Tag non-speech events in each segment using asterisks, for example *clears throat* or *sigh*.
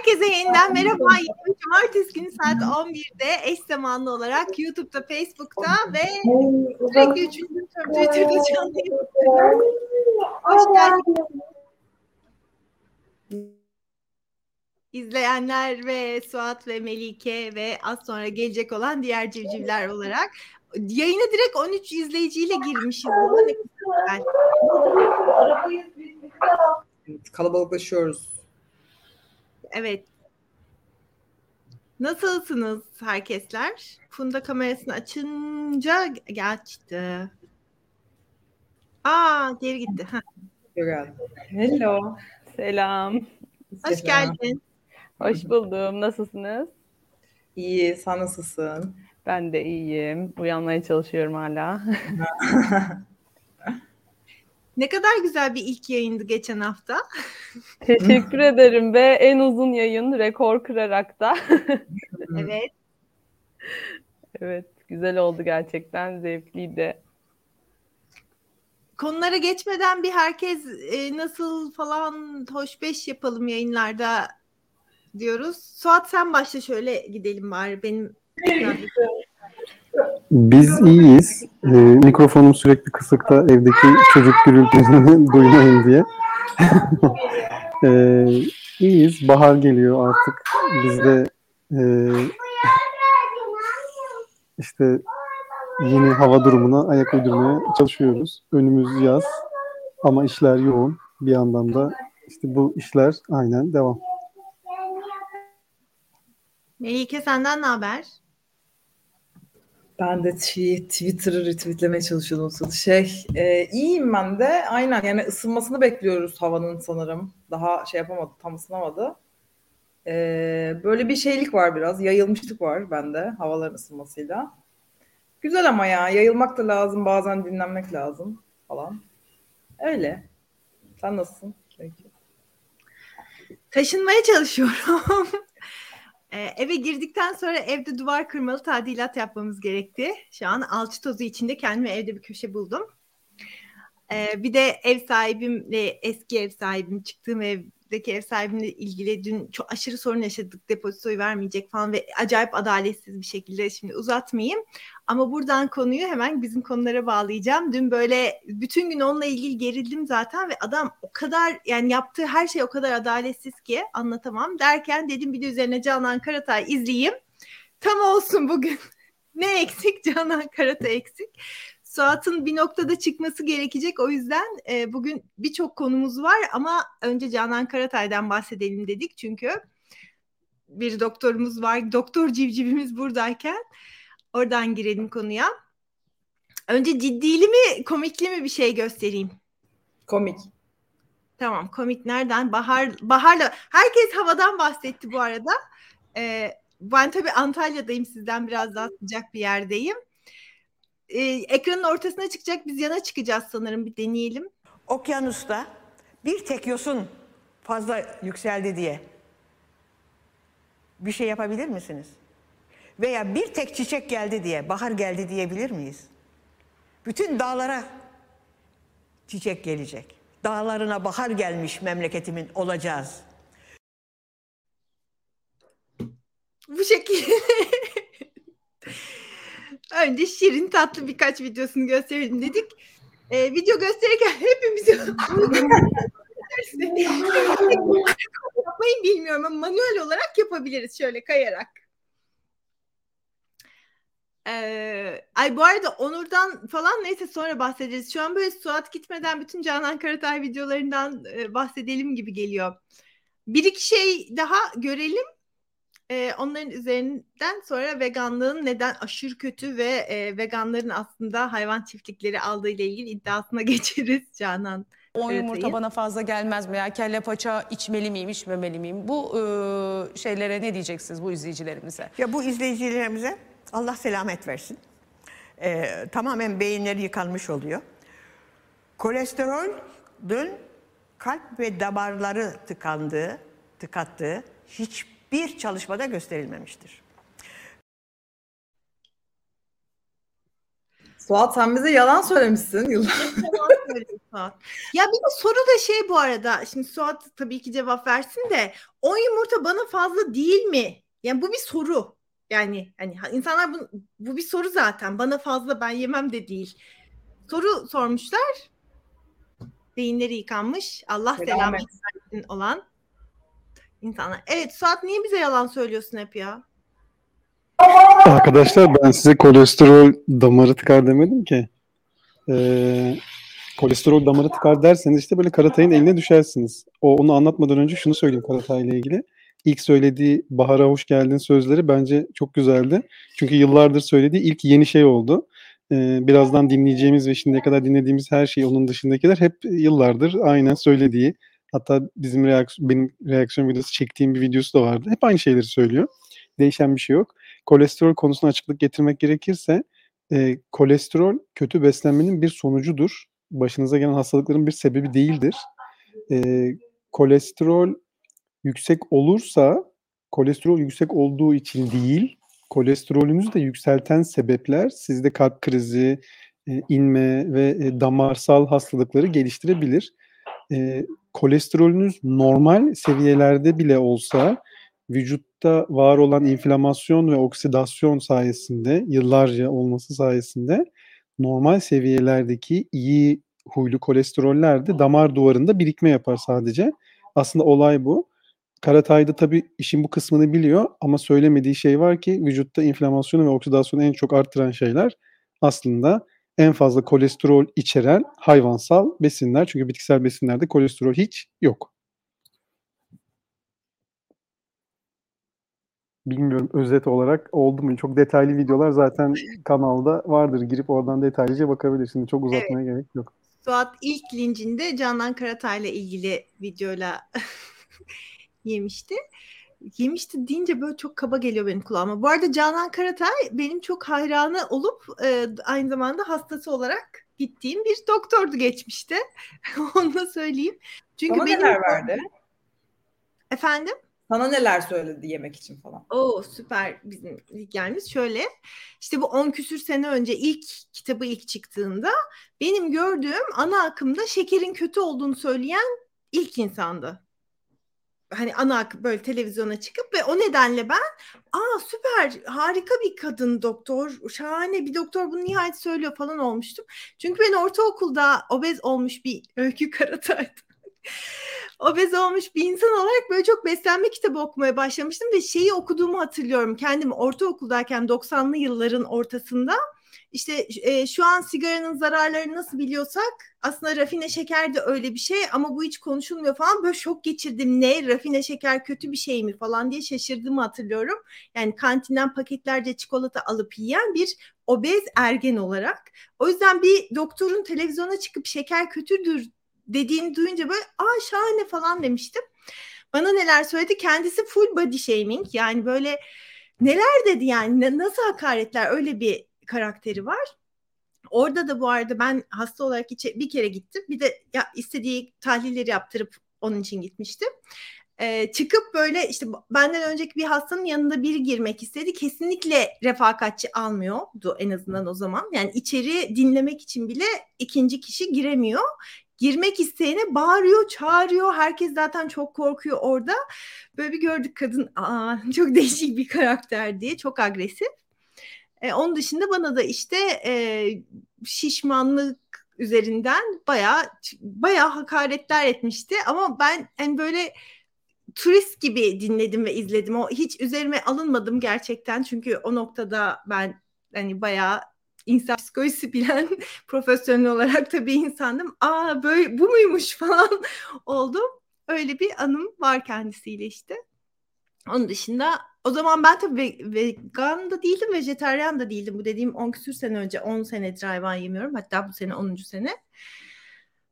Herkese yeniden merhaba. Yeni Cumartesi günü saat 11'de eş zamanlı olarak YouTube'da, Facebook'ta ve sürekli 3. Twitter'da canlı Hoş geldiniz. İzleyenler ve Suat ve Melike ve az sonra gelecek olan diğer civcivler olarak yayına direkt 13 izleyiciyle girmişiz. Kalabalıklaşıyoruz. Evet. Nasılsınız herkesler? Funda kamerasını açınca açtı. Aa geri gitti. Ha. Geldi. Hello. Selam. Hoş geldin. Hoş buldum. Nasılsınız? İyi. Sen nasılsın? Ben de iyiyim. Uyanmaya çalışıyorum hala. *laughs* Ne kadar güzel bir ilk yayındı geçen hafta. *laughs* Teşekkür ederim ve en uzun yayın rekor kırarak da. *laughs* evet. Evet, güzel oldu gerçekten, zevkliydi. Konulara geçmeden bir herkes e, nasıl falan hoş beş yapalım yayınlarda diyoruz. Suat sen başla şöyle gidelim bari benim. *laughs* Biz iyiyiz. Ee, mikrofonum sürekli kısıkta evdeki çocuk gürültüsünü *laughs* duymayın diye. *laughs* ee, iyiyiz. Bahar geliyor artık. Biz de e, işte yeni hava durumuna ayak uydurmaya çalışıyoruz. Önümüz yaz ama işler yoğun. Bir yandan da işte bu işler aynen devam. Melike senden ne haber? Ben de Twitter'ı retweetlemeye çalışıyordum. Şey, e, iyiyim ben de. Aynen yani ısınmasını bekliyoruz havanın sanırım. Daha şey yapamadı, tam ısınamadı. E, böyle bir şeylik var biraz. Yayılmışlık var bende havaların ısınmasıyla. Güzel ama ya. Yayılmak da lazım. Bazen dinlenmek lazım falan. Öyle. Sen nasılsın? Peki. Taşınmaya çalışıyorum. *laughs* Ee, eve girdikten sonra evde duvar kırmalı tadilat yapmamız gerekti. Şu an alçı tozu içinde kendime evde bir köşe buldum. Ee, bir de ev sahibimle eski ev sahibim çıktığım evdeki ev sahibimle ilgili dün çok aşırı sorun yaşadık. Depozitoyu vermeyecek falan ve acayip adaletsiz bir şekilde şimdi uzatmayayım. Ama buradan konuyu hemen bizim konulara bağlayacağım. Dün böyle bütün gün onunla ilgili gerildim zaten ve adam o kadar yani yaptığı her şey o kadar adaletsiz ki anlatamam. Derken dedim bir de üzerine Canan Karatay izleyeyim. Tam olsun bugün. *laughs* ne eksik? Canan Karatay eksik. Suat'ın bir noktada çıkması gerekecek. O yüzden e, bugün birçok konumuz var ama önce Canan Karatay'dan bahsedelim dedik. Çünkü bir doktorumuz var. Doktor civcivimiz buradayken oradan girelim konuya. Önce ciddili mi komikli mi bir şey göstereyim? Komik. Tamam komik nereden? Bahar Bahar'la herkes havadan bahsetti bu arada. Ee, ben tabii Antalya'dayım sizden biraz daha sıcak bir yerdeyim. Ee, ekranın ortasına çıkacak biz yana çıkacağız sanırım bir deneyelim. Okyanusta bir tek yosun fazla yükseldi diye bir şey yapabilir misiniz? Veya bir tek çiçek geldi diye, bahar geldi diyebilir miyiz? Bütün dağlara çiçek gelecek. Dağlarına bahar gelmiş memleketimin olacağız. Bu şekilde. *laughs* Önce şirin tatlı birkaç videosunu gösterelim dedik. Ee, video gösterirken hepimiz yapmayı bilmiyorum ama manuel olarak yapabiliriz şöyle kayarak. Ee, ay bu arada Onur'dan falan neyse sonra bahsederiz. Şu an böyle Suat gitmeden bütün Canan Karatay videolarından e, bahsedelim gibi geliyor. Bir iki şey daha görelim. Ee, onların üzerinden sonra veganlığın neden aşırı kötü ve e, veganların aslında hayvan çiftlikleri aldığı ile ilgili iddiasına *laughs* geçeriz Canan. O yumurta bana fazla gelmez mi ya? Kelle paça içmeli miyim, içmemeli miyim? Bu e, şeylere ne diyeceksiniz bu izleyicilerimize? Ya bu izleyicilerimize Allah selamet versin. Ee, tamamen beyinleri yıkanmış oluyor. Kolesterolün kalp ve damarları tıkandığı, tıkattığı hiçbir çalışmada gösterilmemiştir. Suat sen bize yalan söylemişsin yıllar. Ya bir de soru da şey bu arada. Şimdi Suat tabii ki cevap versin de 10 yumurta bana fazla değil mi? Yani bu bir soru. Yani hani insanlar bu, bu bir soru zaten. Bana fazla ben yemem de değil. Soru sormuşlar. Beyinleri yıkanmış. Allah selam Selamet. versin olan insanlar. Evet Suat niye bize yalan söylüyorsun hep ya? Arkadaşlar ben size kolesterol damarı tıkar demedim ki. Ee, kolesterol damarı tıkar derseniz işte böyle Karatay'ın eline düşersiniz. O onu anlatmadan önce şunu söyleyeyim Karatay ile ilgili. İlk söylediği Bahar'a hoş geldin sözleri bence çok güzeldi. Çünkü yıllardır söylediği ilk yeni şey oldu. Ee, birazdan dinleyeceğimiz ve şimdiye kadar dinlediğimiz her şey onun dışındakiler hep yıllardır aynen söylediği. Hatta bizim reaksiyon, benim reaksiyon videosu çektiğim bir videosu da vardı. Hep aynı şeyleri söylüyor. Değişen bir şey yok. Kolesterol konusuna açıklık getirmek gerekirse e, kolesterol kötü beslenmenin bir sonucudur. Başınıza gelen hastalıkların bir sebebi değildir. E, kolesterol yüksek olursa kolesterol yüksek olduğu için değil, kolesterolünüzü de yükselten sebepler sizde kalp krizi, e, inme ve e, damarsal hastalıkları geliştirebilir. Kolesterolünüz normal seviyelerde bile olsa vücutta var olan inflamasyon ve oksidasyon sayesinde yıllarca olması sayesinde normal seviyelerdeki iyi huylu kolesteroller de damar duvarında birikme yapar sadece. Aslında olay bu. Karatay'da tabii işin bu kısmını biliyor ama söylemediği şey var ki vücutta inflamasyonu ve oksidasyonu en çok arttıran şeyler aslında en fazla kolesterol içeren hayvansal besinler. Çünkü bitkisel besinlerde kolesterol hiç yok. Bilmiyorum özet olarak oldu mu? Çok detaylı videolar zaten kanalda vardır. Girip oradan detaylıca bakabilirsiniz. Çok uzatmaya gerek yok. Suat ilk lincinde Canan Karatay'la ilgili videoyla *laughs* yemişti. Yemişti deyince böyle çok kaba geliyor benim kulağıma. Bu arada Canan Karatay benim çok hayranı olup e, aynı zamanda hastası olarak gittiğim bir doktordu geçmişte. *laughs* Onu da söyleyeyim. Çünkü Sana benim neler verdi? efendim Sana neler söyledi yemek için falan. Oo süper bizim hikayemiz şöyle. İşte bu 10 küsür sene önce ilk kitabı ilk çıktığında benim gördüğüm ana akımda şekerin kötü olduğunu söyleyen ilk insandı. Hani ana böyle televizyona çıkıp ve o nedenle ben aa süper harika bir kadın doktor şahane bir doktor bunu nihayet söylüyor falan olmuştum. Çünkü ben ortaokulda obez olmuş bir *laughs* öykü karataydım obez olmuş bir insan olarak böyle çok beslenme kitabı okumaya başlamıştım ve şeyi okuduğumu hatırlıyorum. Kendim ortaokuldayken 90'lı yılların ortasında işte e, şu an sigaranın zararlarını nasıl biliyorsak aslında rafine şeker de öyle bir şey ama bu hiç konuşulmuyor falan böyle şok geçirdim ne rafine şeker kötü bir şey mi falan diye şaşırdığımı hatırlıyorum. Yani kantinden paketlerce çikolata alıp yiyen bir obez ergen olarak. O yüzden bir doktorun televizyona çıkıp şeker kötüdür dediğini duyunca böyle aa şahane falan demiştim. Bana neler söyledi? Kendisi full body shaming yani böyle neler dedi yani nasıl hakaretler öyle bir karakteri var. Orada da bu arada ben hasta olarak içe, bir kere gittim. Bir de ya istediği tahlilleri yaptırıp onun için gitmiştim. Ee, çıkıp böyle işte benden önceki bir hastanın yanında biri girmek istedi. Kesinlikle refakatçi almıyordu en azından o zaman. Yani içeri dinlemek için bile ikinci kişi giremiyor girmek isteyene bağırıyor, çağırıyor. Herkes zaten çok korkuyor orada. Böyle bir gördük kadın Aa, çok *laughs* değişik bir karakter diye. Çok agresif. E, onun dışında bana da işte e, şişmanlık üzerinden bayağı bayağı hakaretler etmişti. Ama ben en böyle turist gibi dinledim ve izledim. O hiç üzerime alınmadım gerçekten. Çünkü o noktada ben hani bayağı insan psikolojisi bilen *laughs* profesyonel olarak tabii insandım. Aa böyle bu muymuş *laughs* falan oldum. Öyle bir anım var kendisiyle işte. Onun dışında o zaman ben tabii vegan da değildim, vejetaryen da değildim. Bu dediğim 10 küsür sene önce 10 senedir hayvan yemiyorum. Hatta bu sene 10. sene.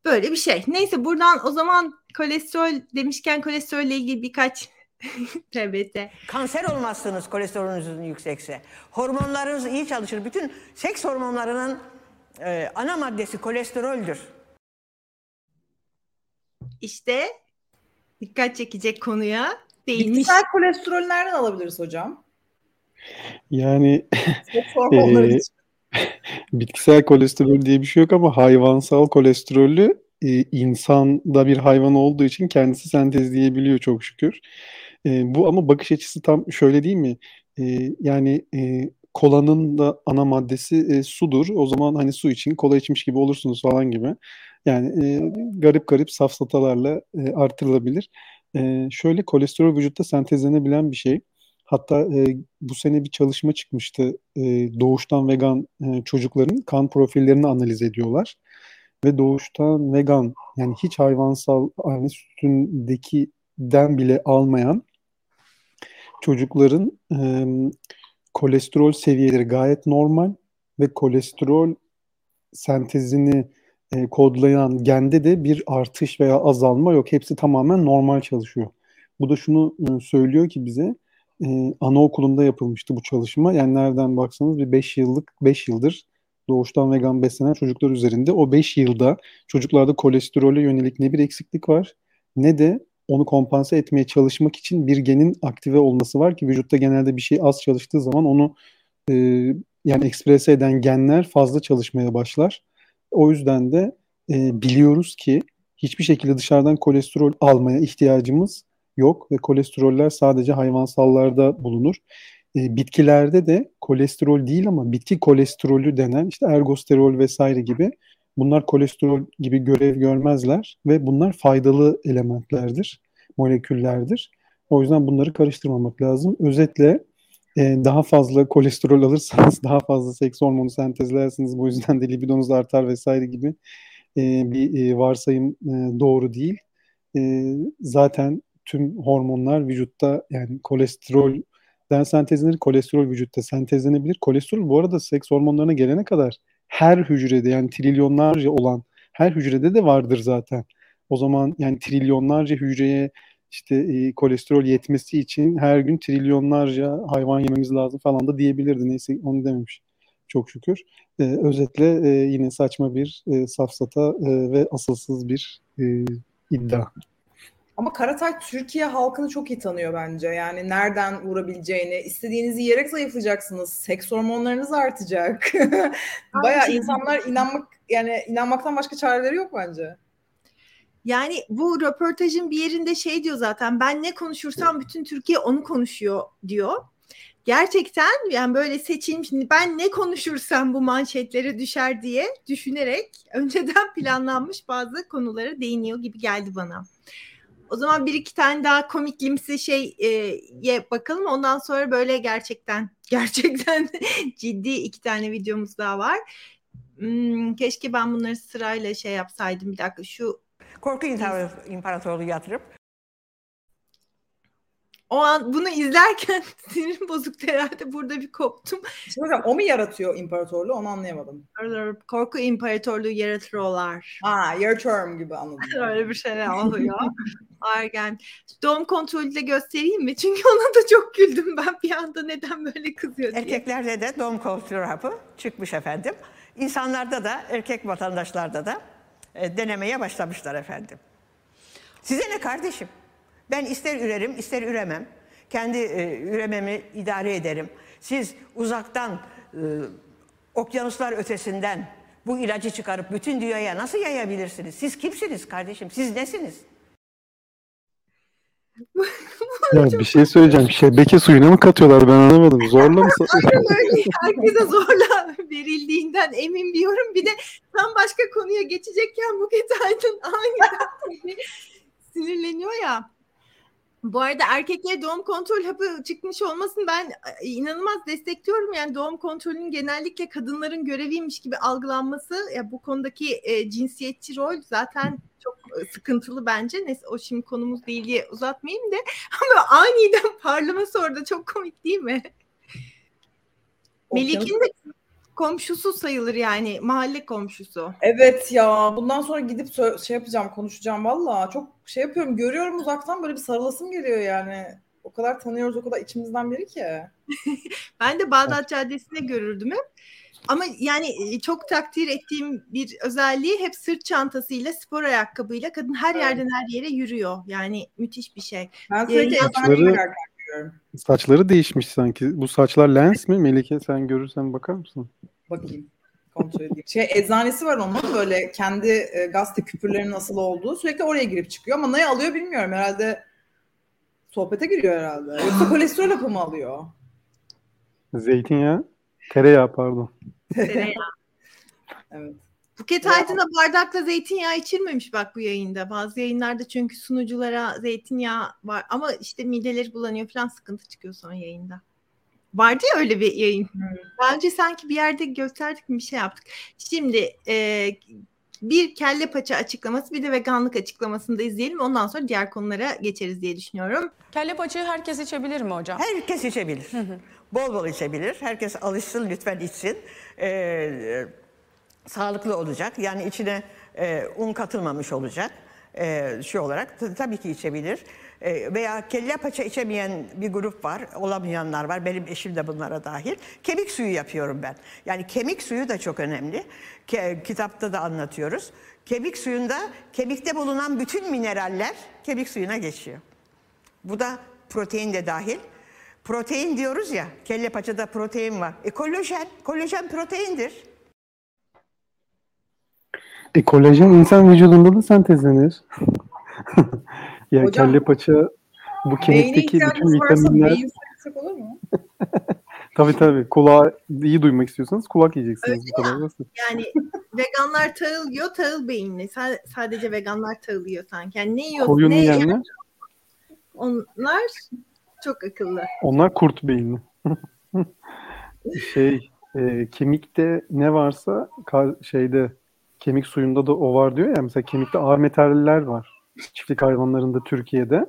Böyle bir şey. Neyse buradan o zaman kolesterol demişken kolesterolle ilgili birkaç *laughs* TBT. Kanser olmazsınız kolesterolünüzün yüksekse. Hormonlarınız iyi çalışır. Bütün seks hormonlarının e, ana maddesi kolesteroldür. İşte dikkat çekecek konuya değinmiş. Bitkisel kolesterol nereden alabiliriz hocam? Yani *laughs* için. *laughs* bitkisel kolesterol diye bir şey yok ama hayvansal kolesterolü e, insanda bir hayvan olduğu için kendisi sentezleyebiliyor çok şükür. E, bu ama bakış açısı tam şöyle değil mi? E, yani e, kolanın da ana maddesi e, sudur. O zaman hani su için kola içmiş gibi olursunuz falan gibi. Yani e, garip garip safsatalarla e, artırılabilir. E, şöyle kolesterol vücutta sentezlenebilen bir şey. Hatta e, bu sene bir çalışma çıkmıştı. E, doğuştan vegan e, çocukların kan profillerini analiz ediyorlar. Ve doğuştan vegan yani hiç hayvansal anne sütündekiden bile almayan çocukların e, kolesterol seviyeleri gayet normal ve kolesterol sentezini e, kodlayan gende de bir artış veya azalma yok. Hepsi tamamen normal çalışıyor. Bu da şunu e, söylüyor ki bize e, anaokulunda yapılmıştı bu çalışma. Yani nereden baksanız bir 5 yıllık 5 yıldır doğuştan vegan beslenen çocuklar üzerinde o 5 yılda çocuklarda kolesterole yönelik ne bir eksiklik var ne de onu kompanse etmeye çalışmak için bir genin aktive olması var ki vücutta genelde bir şey az çalıştığı zaman onu e, yani eksprese eden genler fazla çalışmaya başlar. O yüzden de e, biliyoruz ki hiçbir şekilde dışarıdan kolesterol almaya ihtiyacımız yok ve kolesteroller sadece hayvansallarda bulunur. E, bitkilerde de kolesterol değil ama bitki kolesterolü denen işte ergosterol vesaire gibi bunlar kolesterol gibi görev görmezler ve bunlar faydalı elementlerdir, moleküllerdir. O yüzden bunları karıştırmamak lazım. Özetle daha fazla kolesterol alırsanız *laughs* daha fazla seks hormonu sentezlersiniz. Bu yüzden de libidonuz artar vesaire gibi e, bir e, varsayım e, doğru değil. Zaten tüm hormonlar vücutta yani kolesterolden sentezlenir, kolesterol vücutta sentezlenebilir. Kolesterol bu arada seks hormonlarına gelene kadar her hücrede yani trilyonlarca olan her hücrede de vardır zaten. O zaman yani trilyonlarca hücreye işte e, kolesterol yetmesi için her gün trilyonlarca hayvan yememiz lazım falan da diyebilirdi. Neyse onu dememiş. Çok şükür. E, özetle e, yine saçma bir e, safsata e, ve asılsız bir e, iddia. Ama Karatay Türkiye halkını çok iyi tanıyor bence. Yani nereden vurabileceğini, istediğinizi yiyerek zayıflayacaksınız. Seks hormonlarınız artacak. *laughs* Baya insanlar inanmak yani inanmaktan başka çareleri yok bence. Yani bu röportajın bir yerinde şey diyor zaten ben ne konuşursam bütün Türkiye onu konuşuyor diyor. Gerçekten yani böyle seçilmiş ben ne konuşursam bu manşetlere düşer diye düşünerek önceden *laughs* planlanmış bazı konulara değiniyor gibi geldi bana. O zaman bir iki tane daha komiklimsi şey e, ye bakalım. Ondan sonra böyle gerçekten *laughs* gerçekten ciddi iki tane videomuz daha var. Hmm, keşke ben bunları sırayla şey yapsaydım. Bir dakika şu Korku İmparatorluğu yatırıp o an bunu izlerken *laughs* sinirim bozuktu herhalde. Burada bir koptum. Şimdi o mu yaratıyor imparatorluğu onu anlayamadım. Korku imparatorluğu yaratıyorlar. Ha, yaratıyorum gibi anladım. *laughs* Öyle bir şeyler oluyor. Ergen. Doğum kontrolü de göstereyim mi? Çünkü ona da çok güldüm ben bir anda neden böyle kızıyor diye. Erkeklerde de doğum kontrolü hapı çıkmış efendim. İnsanlarda da erkek vatandaşlarda da e, denemeye başlamışlar efendim. Size ne kardeşim? Ben ister ürerim ister üremem. Kendi e, ürememi idare ederim. Siz uzaktan e, okyanuslar ötesinden bu ilacı çıkarıp bütün dünyaya nasıl yayabilirsiniz? Siz kimsiniz kardeşim? Siz nesiniz? *laughs* *laughs* ya bir şey söyleyeceğim. Şebeke suyuna mı katıyorlar ben anlamadım. Zorla mı? *laughs* Aynen öyle. Herkese zorla verildiğinden emin bir yorum. Bir de tam başka konuya geçecekken Buket Aydın *laughs* aniden sinirleniyor ya. Bu arada erkeklere doğum kontrol hapı çıkmış olmasını ben e, inanılmaz destekliyorum. Yani doğum kontrolünün genellikle kadınların göreviymiş gibi algılanması ya bu konudaki e, cinsiyetçi rol zaten sıkıntılı bence. Neyse o şimdi konumuz değil diye uzatmayayım da *laughs* ama aniden parlaması orada çok komik değil mi? Melik'in de komşusu sayılır yani mahalle komşusu. Evet ya bundan sonra gidip şey yapacağım konuşacağım valla çok şey yapıyorum görüyorum uzaktan böyle bir sarılasım geliyor yani. O kadar tanıyoruz o kadar içimizden biri ki. *laughs* ben de Bağdat Caddesi'ne görürdüm hep. Ama yani e, çok takdir ettiğim bir özelliği hep sırt çantasıyla, spor ayakkabıyla kadın her evet. yerden her yere yürüyor. Yani müthiş bir şey. Ben sürekli ee, saçları, saçları değişmiş sanki. Bu saçlar lens mi? Melike sen görürsen bakar mısın? Bakayım. Kontrol edeyim. Şey eczanesi var onun böyle kendi e, gazete küpürlerinin nasıl olduğu. Sürekli oraya girip çıkıyor ama ne alıyor bilmiyorum. Herhalde sohbete giriyor herhalde. Yoksa *gasps* kolesterol hapı mı alıyor? Zeytinyağı, tereyağı pardon. Tereyağı. *laughs* Evet. Buket Aydın'a bardakla zeytinyağı içirmemiş bak bu yayında. Bazı yayınlarda çünkü sunuculara zeytinyağı var ama işte mideleri bulanıyor falan sıkıntı çıkıyor sonra yayında. Vardı ya öyle bir yayın. Daha önce sanki bir yerde gösterdik mi bir şey yaptık. Şimdi e, bir kelle paça açıklaması bir de veganlık açıklamasını da izleyelim. Ondan sonra diğer konulara geçeriz diye düşünüyorum. Kelle paçayı herkes içebilir mi hocam? Herkes içebilir. Bol bol içebilir. Herkes alışsın lütfen içsin. Ee, sağlıklı olacak. Yani içine e, un katılmamış olacak. E, şu olarak tabii ki içebilir. E, veya kelle paça içemeyen bir grup var. Olamayanlar var. Benim eşim de bunlara dahil. Kemik suyu yapıyorum ben. Yani kemik suyu da çok önemli. Ke- kitapta da anlatıyoruz. Kemik suyunda kemikte bulunan bütün mineraller kemik suyuna geçiyor. Bu da protein de dahil. Protein diyoruz ya, kelle paçada protein var. E kolajen, kolajen proteindir. E kolajen insan vücudunda da sentezlenir. *laughs* ya Hocam, kelle paça bu kemikteki bütün varsa vitaminler beyin söylesek olur mu? *laughs* tabii tabii kulağı iyi duymak istiyorsanız kulak yiyeceksiniz bu kadar basit. Yani *laughs* veganlar tahıl yiyor, tahıl beyinli. Sa- sadece veganlar tahıl yiyor sanki. Yani ne yiyorsun, Koyun ne yiyenler onlar çok akıllı. onlar kurt beyinli. şey e, kemikte ne varsa şeyde kemik suyunda da o var diyor ya mesela kemikte ağır metaller var. Çiftlik hayvanlarında Türkiye'de.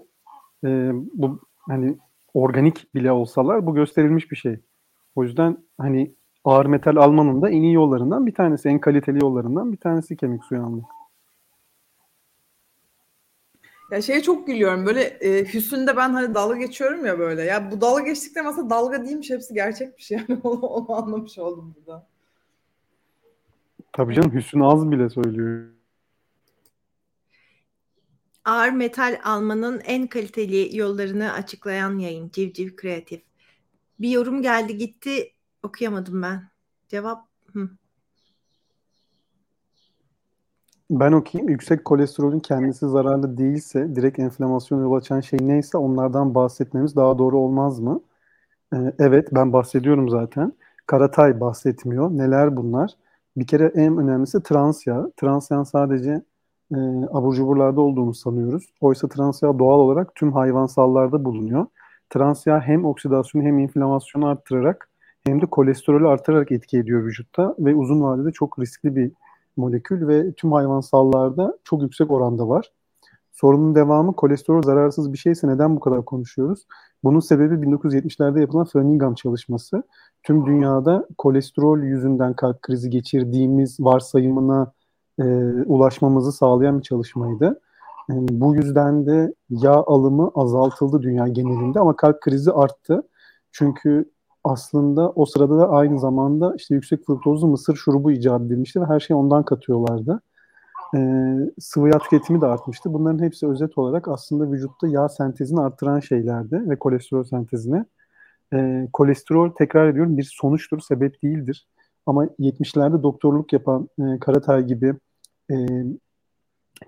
E, bu hani organik bile olsalar bu gösterilmiş bir şey. O yüzden hani ağır metal almanın da en iyi yollarından bir tanesi, en kaliteli yollarından bir tanesi kemik suyu almak. Ya şeye çok gülüyorum böyle e, Hüsnü'nde ben hani dalga geçiyorum ya böyle. Ya bu dalga geçtiklerim aslında dalga değilmiş hepsi gerçekmiş yani *laughs* onu, onu anlamış oldum burada. Tabii canım Hüsnü Az bile söylüyor. Ağır metal almanın en kaliteli yollarını açıklayan yayın Civciv Kreatif. Bir yorum geldi gitti okuyamadım ben. Cevap hı. Ben okuyayım. Yüksek kolesterolün kendisi zararlı değilse, direkt enflamasyona yol açan şey neyse onlardan bahsetmemiz daha doğru olmaz mı? Ee, evet, ben bahsediyorum zaten. Karatay bahsetmiyor. Neler bunlar? Bir kere en önemlisi trans yağ. Trans yağın sadece e, abur cuburlarda olduğunu sanıyoruz. Oysa trans yağ doğal olarak tüm hayvansallarda bulunuyor. Trans yağ hem oksidasyonu hem inflamasyonu arttırarak hem de kolesterolü artırarak etki ediyor vücutta ve uzun vadede çok riskli bir molekül ve tüm hayvansallarda çok yüksek oranda var. Sorunun devamı kolesterol zararsız bir şeyse neden bu kadar konuşuyoruz? Bunun sebebi 1970'lerde yapılan Framingham çalışması. Tüm dünyada kolesterol yüzünden kalp krizi geçirdiğimiz varsayımına e, ulaşmamızı sağlayan bir çalışmaydı. Yani bu yüzden de yağ alımı azaltıldı dünya genelinde ama kalp krizi arttı. Çünkü aslında o sırada da aynı zamanda işte yüksek fruktozlu mısır şurubu icat edilmişti ve her şeyi ondan katıyorlardı. Ee, sıvı yağ tüketimi de artmıştı. Bunların hepsi özet olarak aslında vücutta yağ sentezini arttıran şeylerdi ve kolesterol sentezini. Ee, kolesterol tekrar ediyorum bir sonuçtur, sebep değildir. Ama 70'lerde doktorluk yapan e, Karatay gibi e,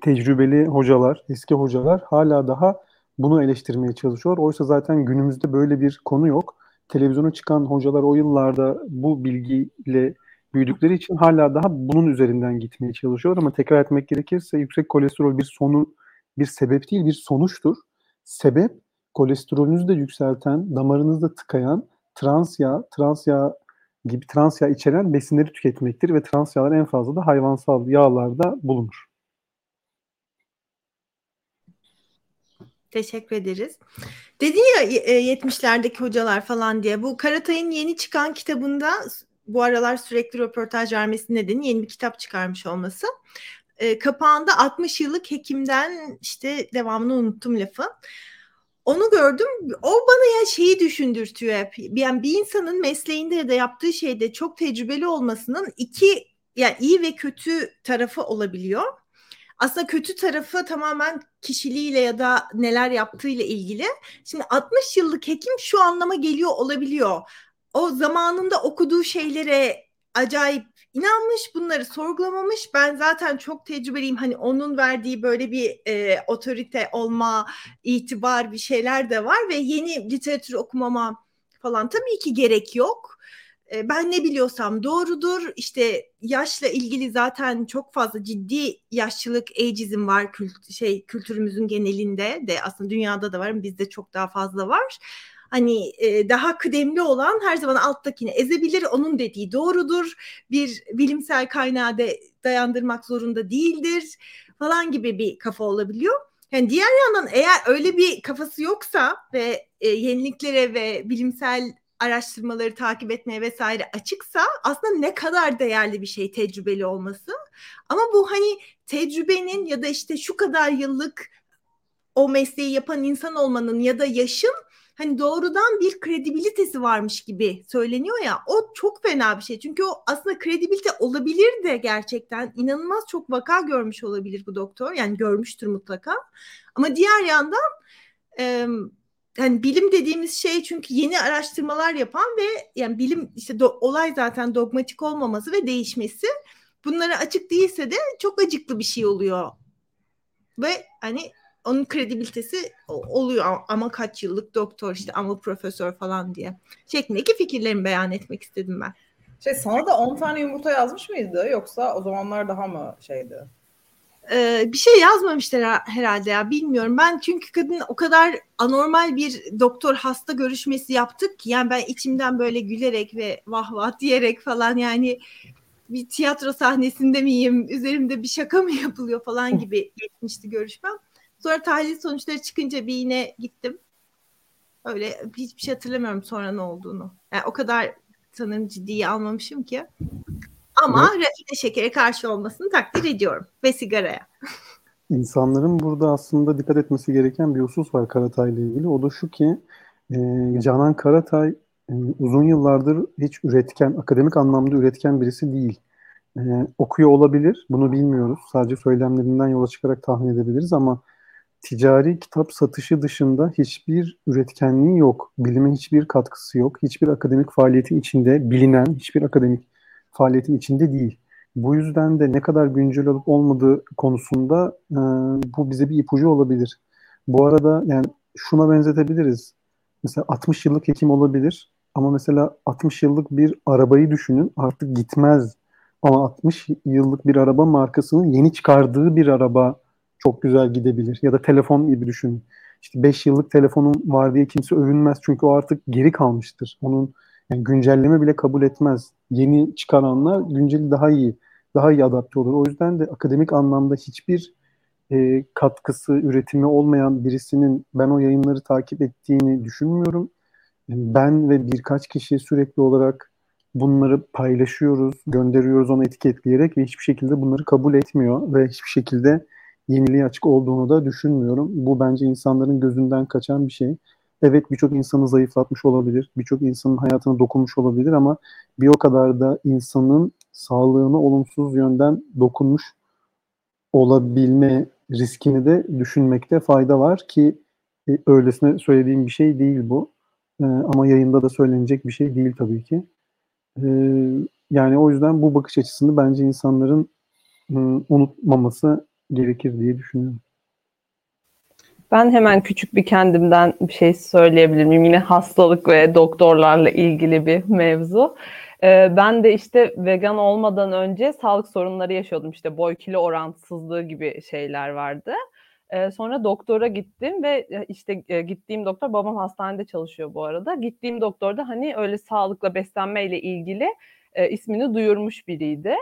tecrübeli hocalar, eski hocalar hala daha bunu eleştirmeye çalışıyor. Oysa zaten günümüzde böyle bir konu yok televizyona çıkan hocalar o yıllarda bu bilgiyle büyüdükleri için hala daha bunun üzerinden gitmeye çalışıyor ama tekrar etmek gerekirse yüksek kolesterol bir sonu bir sebep değil bir sonuçtur. Sebep kolesterolünüzü de yükselten, damarınızda tıkayan trans yağ, trans yağ gibi trans yağ içeren besinleri tüketmektir ve trans yağlar en fazla da hayvansal yağlarda bulunur. Teşekkür ederiz. Dedin ya 70'lerdeki hocalar falan diye. Bu Karatay'ın yeni çıkan kitabında bu aralar sürekli röportaj vermesi nedeni yeni bir kitap çıkarmış olması. E, kapağında 60 yıllık hekimden işte devamını unuttum lafı. Onu gördüm. O bana ya şeyi düşündürtüyor hep. Yani bir insanın mesleğinde ya da yaptığı şeyde çok tecrübeli olmasının iki yani iyi ve kötü tarafı olabiliyor aslında kötü tarafı tamamen kişiliğiyle ya da neler yaptığıyla ilgili. Şimdi 60 yıllık hekim şu anlama geliyor olabiliyor. O zamanında okuduğu şeylere acayip inanmış, bunları sorgulamamış. Ben zaten çok tecrübeliyim. Hani onun verdiği böyle bir e, otorite olma, itibar bir şeyler de var ve yeni literatür okumama falan tabii ki gerek yok. Ben ne biliyorsam doğrudur. İşte yaşla ilgili zaten çok fazla ciddi yaşlılık, ageism var kült şey kültürümüzün genelinde de aslında dünyada da var, bizde çok daha fazla var hani e, daha kıdemli olan her zaman alttakini ezebilir. Onun dediği doğrudur. Bir bilimsel kaynağı da dayandırmak zorunda değildir falan gibi bir kafa olabiliyor. Yani diğer yandan eğer öyle bir kafası yoksa ve e, yeniliklere ve bilimsel araştırmaları takip etmeye vesaire açıksa aslında ne kadar değerli bir şey tecrübeli olması. Ama bu hani tecrübenin ya da işte şu kadar yıllık o mesleği yapan insan olmanın ya da yaşın hani doğrudan bir kredibilitesi varmış gibi söyleniyor ya o çok fena bir şey. Çünkü o aslında kredibilite olabilir de gerçekten inanılmaz çok vaka görmüş olabilir bu doktor. Yani görmüştür mutlaka. Ama diğer yandan e, yani bilim dediğimiz şey çünkü yeni araştırmalar yapan ve yani bilim işte do, olay zaten dogmatik olmaması ve değişmesi. Bunlara açık değilse de çok acıklı bir şey oluyor. Ve hani onun kredibilitesi oluyor ama kaç yıllık doktor işte ama profesör falan diye şeklindeki fikirlerimi beyan etmek istedim ben. Şey sana da 10 tane yumurta yazmış mıydı yoksa o zamanlar daha mı şeydi? Ee, bir şey yazmamışlar herhalde ya bilmiyorum. Ben çünkü kadın o kadar anormal bir doktor hasta görüşmesi yaptık ki yani ben içimden böyle gülerek ve vah vah diyerek falan yani bir tiyatro sahnesinde miyim, üzerimde bir şaka mı yapılıyor falan gibi geçmişti görüşmem. Sonra tahlil sonuçları çıkınca bir yine gittim. Öyle hiçbir şey hatırlamıyorum sonra ne olduğunu. Yani o kadar sanırım ciddiye almamışım ki. Ama evet. rafine şekere karşı olmasını takdir ediyorum. Ve sigaraya. İnsanların burada aslında dikkat etmesi gereken bir husus var Karatay ile ilgili. O da şu ki e, Canan Karatay e, uzun yıllardır hiç üretken, akademik anlamda üretken birisi değil. E, okuyor olabilir, bunu bilmiyoruz. Sadece söylemlerinden yola çıkarak tahmin edebiliriz ama ticari kitap satışı dışında hiçbir üretkenliği yok. Bilime hiçbir katkısı yok. Hiçbir akademik faaliyetin içinde, bilinen hiçbir akademik faaliyetin içinde değil. Bu yüzden de ne kadar güncel olup olmadığı konusunda e, bu bize bir ipucu olabilir. Bu arada yani şuna benzetebiliriz. Mesela 60 yıllık hekim olabilir ama mesela 60 yıllık bir arabayı düşünün artık gitmez. Ama 60 yıllık bir araba markasının yeni çıkardığı bir araba çok güzel gidebilir. Ya da telefon gibi düşün. İşte 5 yıllık telefonun var diye kimse övünmez çünkü o artık geri kalmıştır. Onun yani güncelleme bile kabul etmez. Yeni çıkaranlar günceli daha iyi, daha iyi adapte olur. O yüzden de akademik anlamda hiçbir e, katkısı, üretimi olmayan birisinin ben o yayınları takip ettiğini düşünmüyorum. Ben ve birkaç kişi sürekli olarak bunları paylaşıyoruz, gönderiyoruz onu etiketleyerek ve hiçbir şekilde bunları kabul etmiyor ve hiçbir şekilde yeniliğe açık olduğunu da düşünmüyorum. Bu bence insanların gözünden kaçan bir şey. Evet birçok insanı zayıflatmış olabilir, birçok insanın hayatına dokunmuş olabilir ama bir o kadar da insanın sağlığına olumsuz yönden dokunmuş olabilme riskini de düşünmekte fayda var ki e, öylesine söylediğim bir şey değil bu. E, ama yayında da söylenecek bir şey değil tabii ki. E, yani o yüzden bu bakış açısını bence insanların e, unutmaması gerekir diye düşünüyorum. Ben hemen küçük bir kendimden bir şey söyleyebilir miyim? Yine hastalık ve doktorlarla ilgili bir mevzu. Ee, ben de işte vegan olmadan önce sağlık sorunları yaşıyordum. İşte boy kilo orantısızlığı gibi şeyler vardı. Ee, sonra doktora gittim ve e, işte e, gittiğim doktor babam hastanede çalışıyor bu arada. Gittiğim doktor da hani öyle sağlıkla beslenmeyle ilgili e, ismini duyurmuş biriydi.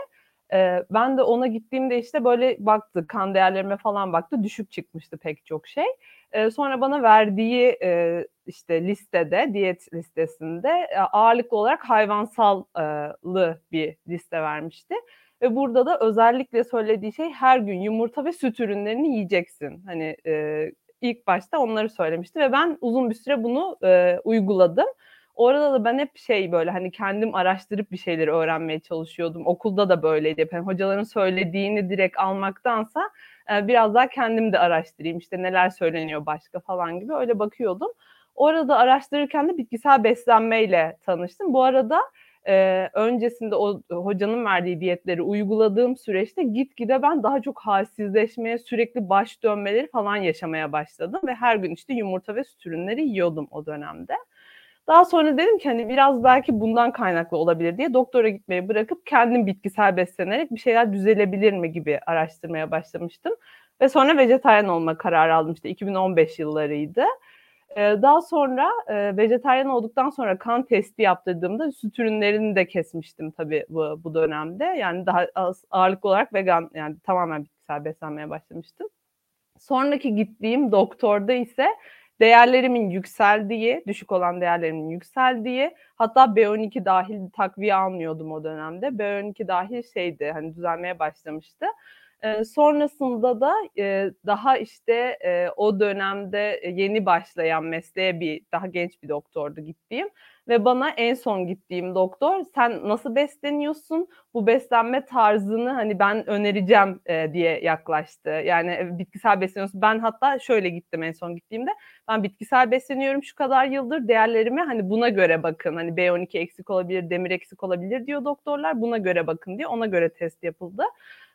E, ben de ona gittiğimde işte böyle baktı, kan değerlerime falan baktı, düşük çıkmıştı pek çok şey. E, sonra bana verdiği e, işte listede, diyet listesinde ağırlıklı olarak hayvansallı bir liste vermişti. Ve burada da özellikle söylediği şey her gün yumurta ve süt ürünlerini yiyeceksin. Hani e, ilk başta onları söylemişti ve ben uzun bir süre bunu e, uyguladım. Orada da ben hep şey böyle hani kendim araştırıp bir şeyleri öğrenmeye çalışıyordum. Okulda da böyleydi. Yani hocaların söylediğini direkt almaktansa e, biraz daha kendim de araştırayım. İşte neler söyleniyor başka falan gibi öyle bakıyordum. Orada araştırırken de bitkisel beslenmeyle tanıştım. Bu arada e, öncesinde o hocanın verdiği diyetleri uyguladığım süreçte gitgide ben daha çok halsizleşmeye, sürekli baş dönmeleri falan yaşamaya başladım ve her gün işte yumurta ve süt ürünleri yiyordum o dönemde. Daha sonra dedim ki hani biraz belki bundan kaynaklı olabilir diye doktora gitmeyi bırakıp kendim bitkisel beslenerek bir şeyler düzelebilir mi gibi araştırmaya başlamıştım. Ve sonra vejetaryen olma kararı aldım işte 2015 yıllarıydı. Daha sonra e, vejetaryen olduktan sonra kan testi yaptırdığımda süt ürünlerini de kesmiştim tabii bu, bu dönemde. Yani daha az, ağırlıklı olarak vegan yani tamamen bitkisel beslenmeye başlamıştım. Sonraki gittiğim doktorda ise değerlerimin yükseldiği, düşük olan değerlerimin yükseldiği, hatta B12 dahil takviye almıyordum o dönemde. B12 dahil şeydi, hani düzelmeye başlamıştı. Sonrasında da e, daha işte e, o dönemde yeni başlayan mesleğe bir daha genç bir doktordu gittiğim ve bana en son gittiğim doktor sen nasıl besleniyorsun bu beslenme tarzını hani ben önereceğim e, diye yaklaştı. Yani bitkisel besleniyorsun. Ben hatta şöyle gittim en son gittiğimde. Ben bitkisel besleniyorum şu kadar yıldır değerlerime hani buna göre bakın. Hani B12 eksik olabilir, demir eksik olabilir diyor doktorlar. Buna göre bakın diye ona göre test yapıldı.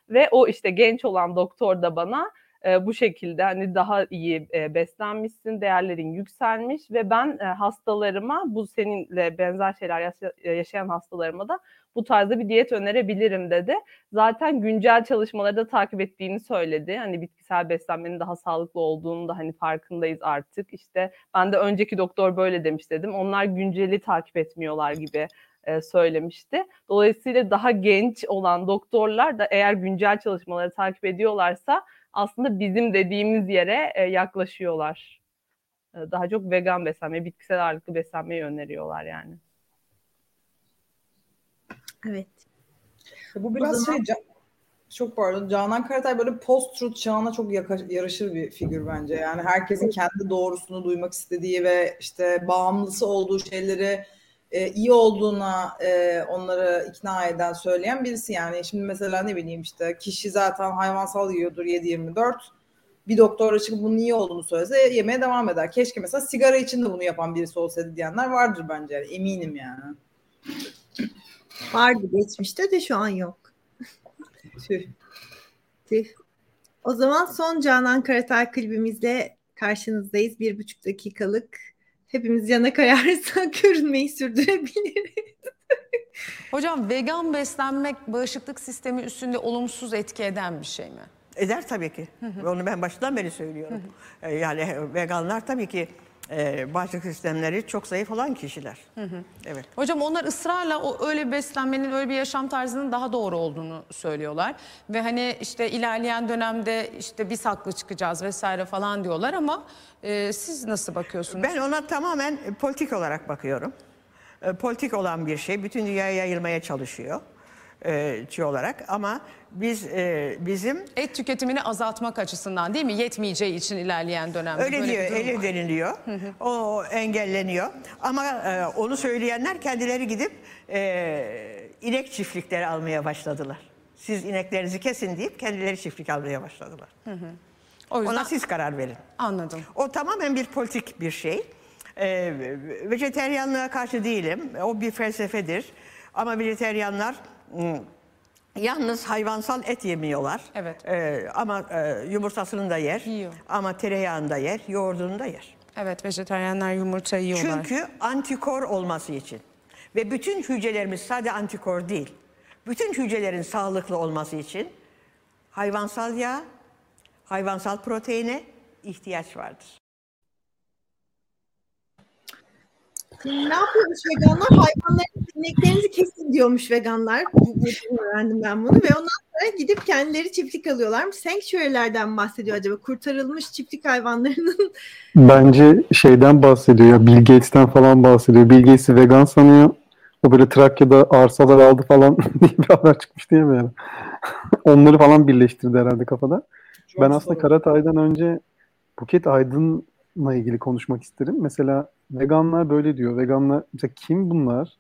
Ve o işte genç olan doktor da bana e, bu şekilde hani daha iyi e, beslenmişsin, değerlerin yükselmiş ve ben e, hastalarıma bu seninle benzer şeyler yaşa- e, yaşayan hastalarıma da bu tarzda bir diyet önerebilirim dedi. Zaten güncel çalışmaları da takip ettiğini söyledi. Hani bitkisel beslenmenin daha sağlıklı olduğunu da hani farkındayız artık. İşte ben de önceki doktor böyle demiş dedim. Onlar günceli takip etmiyorlar gibi e, söylemişti. Dolayısıyla daha genç olan doktorlar da eğer güncel çalışmaları takip ediyorlarsa aslında bizim dediğimiz yere e, yaklaşıyorlar. E, daha çok vegan beslenme, bitkisel ağırlıklı beslenmeyi öneriyorlar yani. Evet. Bu biraz şey çok pardon Canan Karatay böyle post-truth çağına çok yaraşır bir figür bence. Yani herkesin kendi doğrusunu duymak istediği ve işte bağımlısı olduğu şeyleri e, iyi olduğuna e, onları ikna eden söyleyen birisi yani. Şimdi mesela ne bileyim işte kişi zaten hayvansal yiyordur 7-24 bir doktora çıkıp bunun iyi olduğunu söylese yemeye devam eder. Keşke mesela sigara için de bunu yapan birisi olsaydı diyenler vardır bence yani, eminim yani. Vardı geçmişte de şu an yok. Tüh. Tüh. O zaman son Canan Karatay klibimizle karşınızdayız. Bir buçuk dakikalık hepimiz yana kayarsak *laughs* görünmeyi sürdürebiliriz. Hocam vegan beslenmek bağışıklık sistemi üstünde olumsuz etki eden bir şey mi? Eder tabii ki. Onu ben başından beri söylüyorum. Ee, yani veganlar tabii ki e, bağışıklık sistemleri çok zayıf olan kişiler. Evet. Hocam onlar ısrarla o öyle beslenmenin, öyle bir yaşam tarzının daha doğru olduğunu söylüyorlar. Ve hani işte ilerleyen dönemde işte biz haklı çıkacağız vesaire falan diyorlar ama e, siz nasıl bakıyorsunuz? Ben ona tamamen politik olarak bakıyorum. E, politik olan bir şey. Bütün dünyaya yayılmaya çalışıyor e, olarak ama biz e, bizim et tüketimini azaltmak açısından değil mi? Yetmeyeceği için ilerleyen dönemde. Öyle böyle diyor, bir durum öyle var. deniliyor. O engelleniyor. Ama e, onu söyleyenler kendileri gidip e, inek çiftlikleri almaya başladılar. Siz ineklerinizi kesin deyip kendileri çiftlik almaya başladılar. O yüzden Ona siz karar verin. anladım. O tamamen bir politik bir şey. Ee, vejeteryanlığa karşı değilim. O bir felsefedir. Ama vejeteryanlar yalnız hayvansal et yemiyorlar. Evet. Ee, ama e, yumurtasını da yer. Yiyor. Ama tereyağını da yer, yoğurdunu da yer. Evet vejetaryenler yumurta yiyorlar. Çünkü antikor olması için. Ve bütün hücrelerimiz sadece antikor değil. Bütün hücrelerin sağlıklı olması için hayvansal yağ, hayvansal proteine ihtiyaç vardır. Şimdi ne yapıyormuş veganlar? Hayvanların ineklerinizi kesin diyormuş veganlar. Bu, bu öğrendim ben bunu ve ondan sonra gidip kendileri çiftlik alıyorlarmış. Sanctuary'lerden bahsediyor acaba? Kurtarılmış çiftlik hayvanlarının *laughs* Bence şeyden bahsediyor ya Bill Gates'ten falan bahsediyor. Bill Gates'i vegan sanıyor. O böyle Trakya'da arsalar aldı falan *laughs* diye bir haber çıkmış değil mi yani? *laughs* Onları falan birleştirdi herhalde kafada. Çok ben aslında. Karatay'dan önce Buket Aydın'la ilgili konuşmak isterim. Mesela veganlar böyle diyor. Veganlar mesela kim bunlar?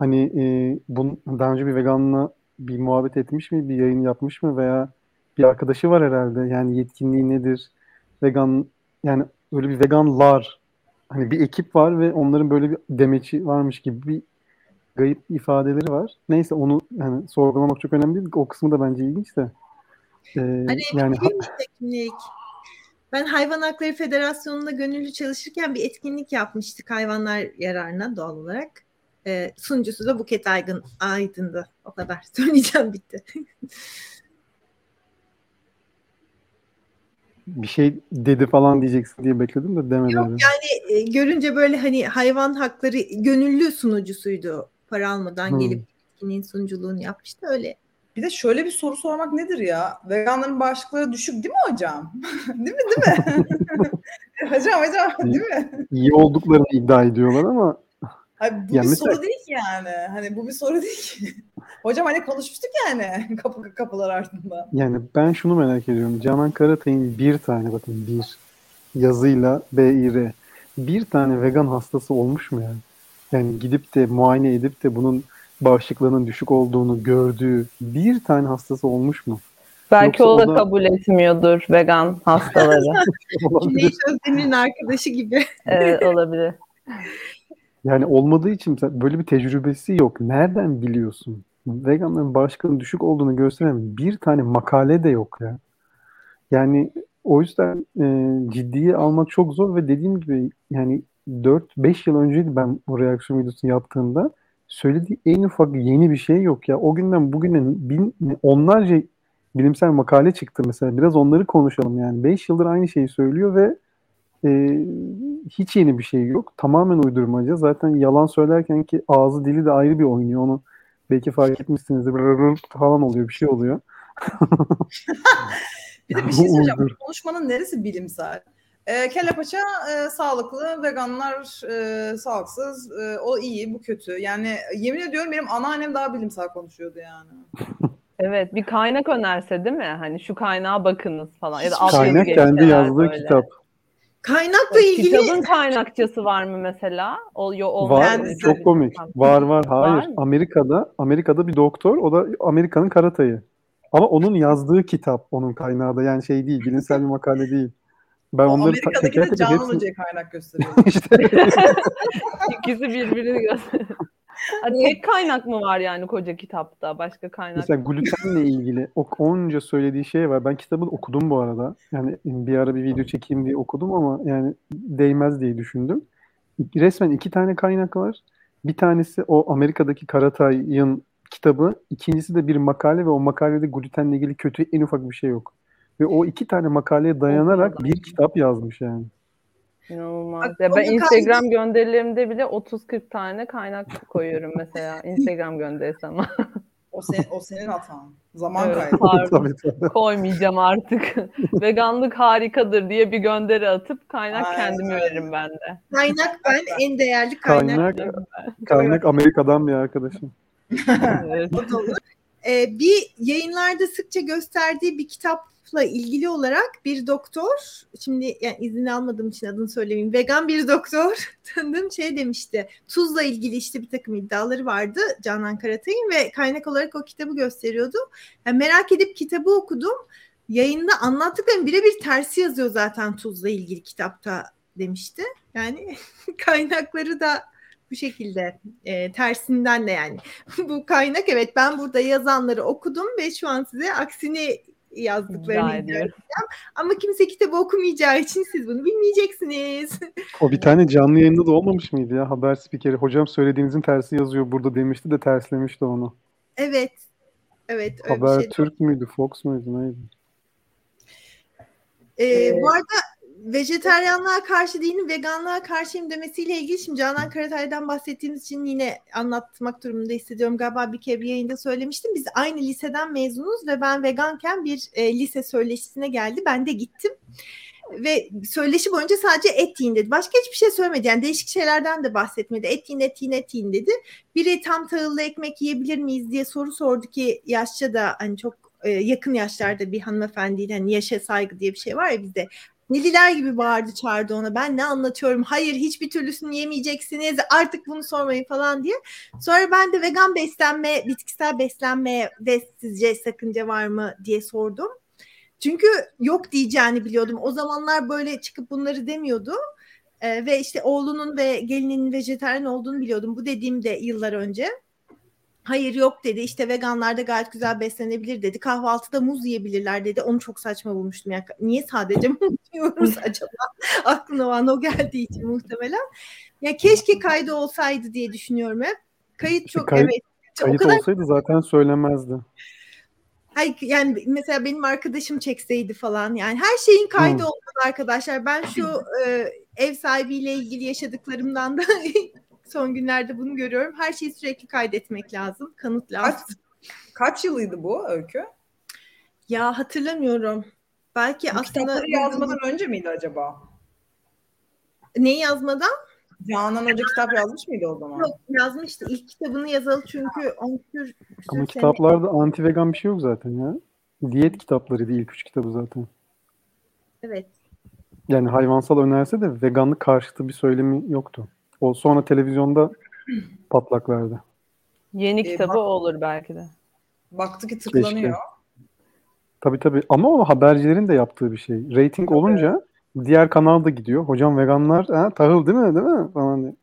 Hani e, bun, daha önce bir veganla bir muhabbet etmiş mi? Bir yayın yapmış mı? Veya bir arkadaşı var herhalde. Yani yetkinliği nedir? Vegan yani öyle bir veganlar hani bir ekip var ve onların böyle bir demeci varmış gibi bir gayip ifadeleri var. Neyse onu hani sorgulamak çok önemli değil. O kısmı da bence ilginç de. Ee, Hani yani teknik. Ben Hayvan Hakları Federasyonu'nda gönüllü çalışırken bir etkinlik yapmıştık hayvanlar yararına doğal olarak. Ee, sunucusu da Buket Aygın, Aydın'dı. O kadar. *laughs* Söyleyeceğim bitti. bir şey dedi falan diyeceksin diye bekledim de demedi. Yok yani e, görünce böyle hani hayvan hakları gönüllü sunucusuydu. Para almadan Hmm. gelip etkinliğin sunuculuğunu yapmıştı öyle. Bir de şöyle bir soru sormak nedir ya? Veganların bağışıklıkları düşük değil mi hocam? *laughs* değil mi değil mi? *laughs* hocam hocam değil mi? İyi olduklarını iddia ediyorlar ama Hayır, bu Ya bir mesela- soru değil ki yani. Hani bu bir soru değil ki. *laughs* hocam hani konuşmuştuk yani *laughs* kapı kapılar ardında. yani ben şunu merak ediyorum. Canan Karatay'ın bir tane bakın bir yazıyla BİR bir tane vegan hastası olmuş mu yani? Yani gidip de muayene edip de bunun bağışıklığının düşük olduğunu gördüğü bir tane hastası olmuş mu? Belki Yoksa o o da da- kabul etmiyordur vegan *laughs* hastaları. Cüneyt Özdemir'in arkadaşı gibi. evet olabilir. Yani olmadığı için böyle bir tecrübesi yok. Nereden biliyorsun? Veganların bağışıklığının düşük olduğunu gösteren bir tane makale de yok ya. Yani o yüzden e, ciddiye almak çok zor ve dediğim gibi yani 4-5 yıl önceydi ben bu reaksiyon videosunu yaptığımda söylediği en ufak yeni bir şey yok ya. O günden bugüne bin, onlarca bilimsel makale çıktı mesela. Biraz onları konuşalım yani. 5 yıldır aynı şeyi söylüyor ve e, hiç yeni bir şey yok. Tamamen uydurmaca. Zaten yalan söylerken ki ağzı dili de ayrı bir oynuyor. Onu belki fark etmişsinizdir. Böyle falan oluyor. Bir şey oluyor. *laughs* Bir de bir şey söyleyeceğim. Bu konuşmanın neresi bilimsel? E, kelle paça e, sağlıklı, veganlar e, sağlıksız, e, o iyi, bu kötü. Yani yemin ediyorum benim anneannem daha bilimsel konuşuyordu yani. *laughs* Evet bir kaynak önerse değil mi? Hani şu kaynağa bakınız falan. Ya da şey Kaynak kendi yazdığı böyle. kitap. Kaynakla ilgili Kitabın kaynakçası var mı mesela? O, yo, Var. olmayan Kendisi- Çok komik. Var var. Hayır. Var mı? Amerika'da Amerika'da bir doktor. O da Amerika'nın Karatay'ı. Ama onun yazdığı kitap onun kaynağı da. Yani şey değil. Bilimsel bir makale değil. Ben O onları Amerika'daki de Canan hepsini Hoca'ya kaynak gösteriyor. *laughs* işte *laughs* İkisi birbirini gösteriyor. Tek kaynak mı var yani koca kitapta? Başka kaynak Mesela glutenle ilgili o onca söylediği şey var. Ben kitabı okudum bu arada. Yani bir ara bir video çekeyim diye okudum ama yani değmez diye düşündüm. Resmen iki tane kaynak var. Bir tanesi o Amerika'daki Karatay'ın kitabı. İkincisi de bir makale ve o makalede glutenle ilgili kötü en ufak bir şey yok. Ve o iki tane makaleye dayanarak bir kitap yazmış yani. İnanılmaz. Bak, Ya ben Instagram gönderilerimde bile 30-40 tane kaynak koyuyorum mesela *laughs* Instagram göndersem. O, senin, o senin hatan. Zaman Evet, kaybı. pardon. *laughs* tabii tabii. Koymayacağım artık. *laughs* Veganlık harikadır diye bir gönderi atıp kaynak Aynen, kendimi aynen. veririm ben de. kaynak ben en değerli kaynak. Kaynak, kaynak Amerika'dan bir arkadaşım. Evet. Ee, bir yayınlarda sıkça gösterdiği bir kitapla ilgili olarak bir doktor, şimdi yani izin almadığım için adını söylemeyeyim, vegan bir doktor *laughs* tanıdığım şey demişti. Tuzla ilgili işte bir takım iddiaları vardı Canan Karatay'ın ve kaynak olarak o kitabı gösteriyordu. Yani merak edip kitabı okudum. Yayında anlattıklarım birebir tersi yazıyor zaten tuzla ilgili kitapta demişti. Yani *laughs* kaynakları da bu şekilde e, tersinden de yani *laughs* bu kaynak evet ben burada yazanları okudum ve şu an size aksini yazdıklarını ediyorum. ama kimse kitabı okumayacağı için siz bunu bilmeyeceksiniz. O bir tane canlı yayında da olmamış mıydı ya? Haber spikeri. Hocam söylediğinizin tersi yazıyor burada demişti de terslemişti onu. evet. Evet öyle Haber bir şey. Türk müydü? Fox muydu? Neydi? Ee, Ee, bu arada vejeteryanlığa karşı değilim, veganlığa karşıyım demesiyle ilgili şimdi Canan Karatay'dan bahsettiğimiz için yine anlatmak durumunda hissediyorum. Galiba bir kere bir yayında söylemiştim. Biz aynı liseden mezunuz ve ben veganken bir e, lise söyleşisine geldi. Ben de gittim. Ve söyleşi boyunca sadece et yiyin dedi. Başka hiçbir şey söylemedi. Yani değişik şeylerden de bahsetmedi. Et yiyin, et yiyin, et yiyin dedi. Biri tam tahıllı ekmek yiyebilir miyiz diye soru sordu ki yaşça da hani çok e, yakın yaşlarda bir hanımefendiyle hani yaşa saygı diye bir şey var ya bizde. Neliler gibi bağırdı çağırdı ona. Ben ne anlatıyorum? Hayır hiçbir türlüsünü yemeyeceksiniz. Artık bunu sormayın falan diye. Sonra ben de vegan beslenme, bitkisel beslenmeye de sizce sakınca var mı diye sordum. Çünkü yok diyeceğini biliyordum. O zamanlar böyle çıkıp bunları demiyordu. Ee, ve işte oğlunun ve gelinin vejetaryen olduğunu biliyordum. Bu dediğim de yıllar önce. Hayır yok dedi. İşte veganlar da gayet güzel beslenebilir dedi. Kahvaltıda muz yiyebilirler dedi. Onu çok saçma bulmuştum. Yani niye sadece *laughs* muz yiyoruz acaba? *laughs* Aklına o an o geldiği için muhtemelen. Ya keşke kaydı olsaydı diye düşünüyorum hep. Kayıt çok kayıt- evet. Kayıt o kadar olsaydı zaten söylemezdi. Ay, yani mesela benim arkadaşım çekseydi falan yani her şeyin kaydı Hı. olmalı arkadaşlar. Ben şu *laughs* e, ev sahibiyle ilgili yaşadıklarımdan da son günlerde bunu görüyorum. Her şeyi sürekli kaydetmek lazım. Kanıt Kaç, lazım. kaç yılıydı bu öykü? Ya hatırlamıyorum. Belki Bu aslında kitapları yazmadan önce miydi acaba? neyi yazmadan? Canan Hoca kitap yazmış mıydı o zaman? Yok yazmıştı. İlk kitabını yazalı çünkü 10 küsür Ama sene- kitaplarda anti vegan bir şey yok zaten ya. Diyet kitaplarıydı ilk üç kitabı zaten. Evet. Yani hayvansal önerse de veganlık karşıtı bir söylemi yoktu. O sonra televizyonda *clears throat* patlak verdi. Yeni Ee, kitabı bak- olur belki de. Baktı ki tıklanıyor. Tabii tabii ama o habercilerin de yaptığı bir şey. Rating olunca diğer kanal da gidiyor. Hocam veganlar ha, tahıl değil mi değil mi falan diye.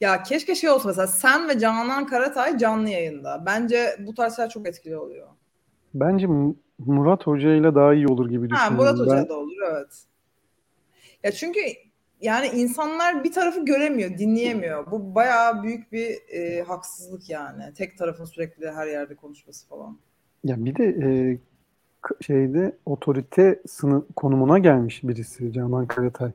Ya keşke şey olsa mesela sen ve Canan Karatay canlı yayında. Bence bu tarz şeyler çok etkili oluyor. Bence Mu- Murat Hoca ile daha iyi olur gibi Ha, düşünüyorum. Murat Hoca Ben- da olur evet. Ya çünkü yani insanlar bir tarafı göremiyor, dinleyemiyor. Bu bayağı büyük bir e, haksızlık yani. Tek tarafın sürekli her yerde konuşması falan. Ya bir de e, şeyde otorite sınıf konumuna gelmiş birisi Canan Karatay.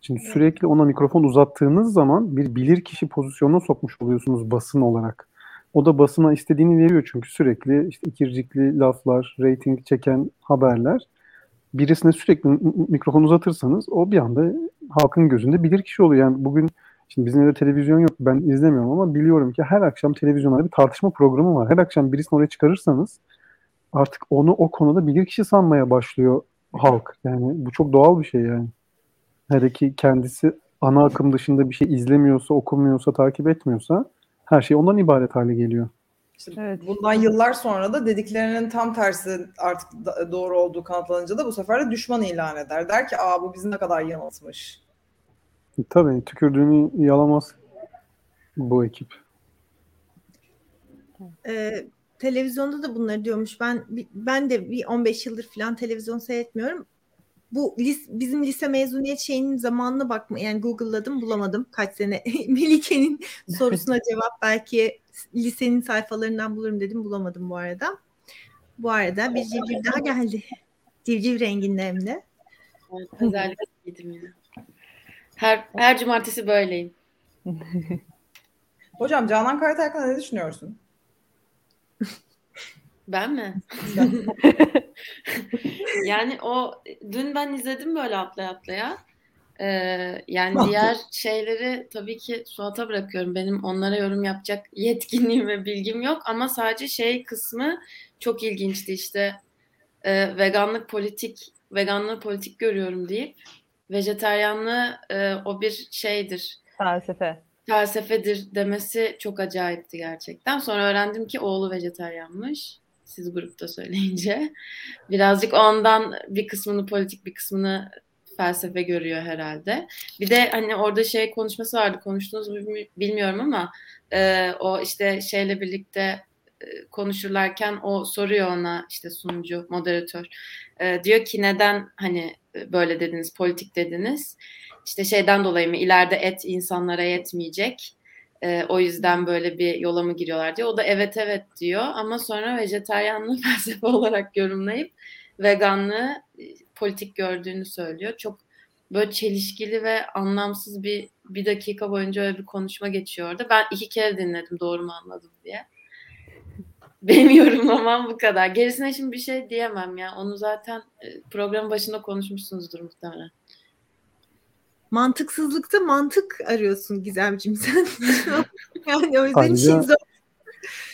Şimdi sürekli ona mikrofon uzattığınız zaman bir bilirkişi pozisyonuna sokmuş oluyorsunuz basın olarak. O da basına istediğini veriyor çünkü sürekli işte ikircikli laflar, reyting çeken haberler. Birisine sürekli m- m- mikrofon uzatırsanız o bir anda halkın gözünde bilirkişi oluyor. Yani bugün şimdi bizim evde televizyon yok ben izlemiyorum ama biliyorum ki her akşam televizyonlarda bir tartışma programı var. Her akşam birisini oraya çıkarırsanız artık onu o konuda bilirkişi sanmaya başlıyor halk. Yani bu çok doğal bir şey yani. Hele ki kendisi ana akım dışında bir şey izlemiyorsa, okumuyorsa, takip etmiyorsa her şey ondan ibaret hale geliyor. İşte Evet. bundan yıllar sonra da dediklerinin tam tersi artık doğru olduğu kanıtlanınca da bu sefer de düşman ilan eder. Der ki aa bu bizi ne kadar yanıltmış. Tabii tükürdüğünü yalamaz bu ekip. Ee, televizyonda da bunları diyormuş. Ben ben de bir 15 yıldır falan televizyon seyretmiyorum. Bu lis, bizim lise mezuniyet şeyinin zamanına bakma yani Google'ladım bulamadım kaç sene *laughs* Melike'nin sorusuna *laughs* cevap belki lisenin sayfalarından bulurum dedim bulamadım bu arada. Bu arada bir civciv daha geldi. *laughs* Civciv renginde hem de. Evet, özellikle yedim. Her, her cumartesi böyleyim. Hocam Canan Karatay hakkında ne düşünüyorsun? Ben mi? *laughs* yani o dün ben izledim böyle atlaya atlaya. Ee, yani Mantıklı. diğer şeyleri tabii ki Suat'a bırakıyorum. Benim onlara yorum yapacak *laughs* yetkinliğim ve bilgim yok ama sadece şey kısmı çok ilginçti işte e, veganlık politik veganlığı politik görüyorum deyip vejeteryanlığı e, o bir şeydir Felsefe. felsefedir demesi çok acayipti gerçekten. Sonra öğrendim ki oğlu vejetaryanmış. Siz grupta söyleyince. Birazcık ondan bir kısmını politik bir kısmını felsefe görüyor herhalde. Bir de hani orada şey konuşması vardı. Konuştunuz mu bilmi- bilmiyorum ama e, o işte şeyle birlikte e, konuşurlarken o soruyor ona işte sunucu, moderatör. E, diyor ki neden hani e, böyle dediniz, politik dediniz? İşte şeyden dolayı mı ileride et insanlara yetmeyecek. Ee, o yüzden böyle bir yola mı giriyorlar diyor. O da evet evet diyor ama sonra vejetaryanlığı *laughs* felsefe olarak yorumlayıp veganlığı e, politik gördüğünü söylüyor. Çok böyle çelişkili ve anlamsız bir bir dakika boyunca öyle bir konuşma geçiyor orada. Ben iki kere dinledim doğru mu anladım diye. *laughs* Benim yorumlamam bu kadar. Gerisine şimdi bir şey diyemem ya. Onu zaten e, programın başında konuşmuşsunuzdur muhtemelen. Mantıksızlıkta mantık arıyorsun Gizemciğim sen. *laughs* yani o yüzden Ayrıca- işin zor.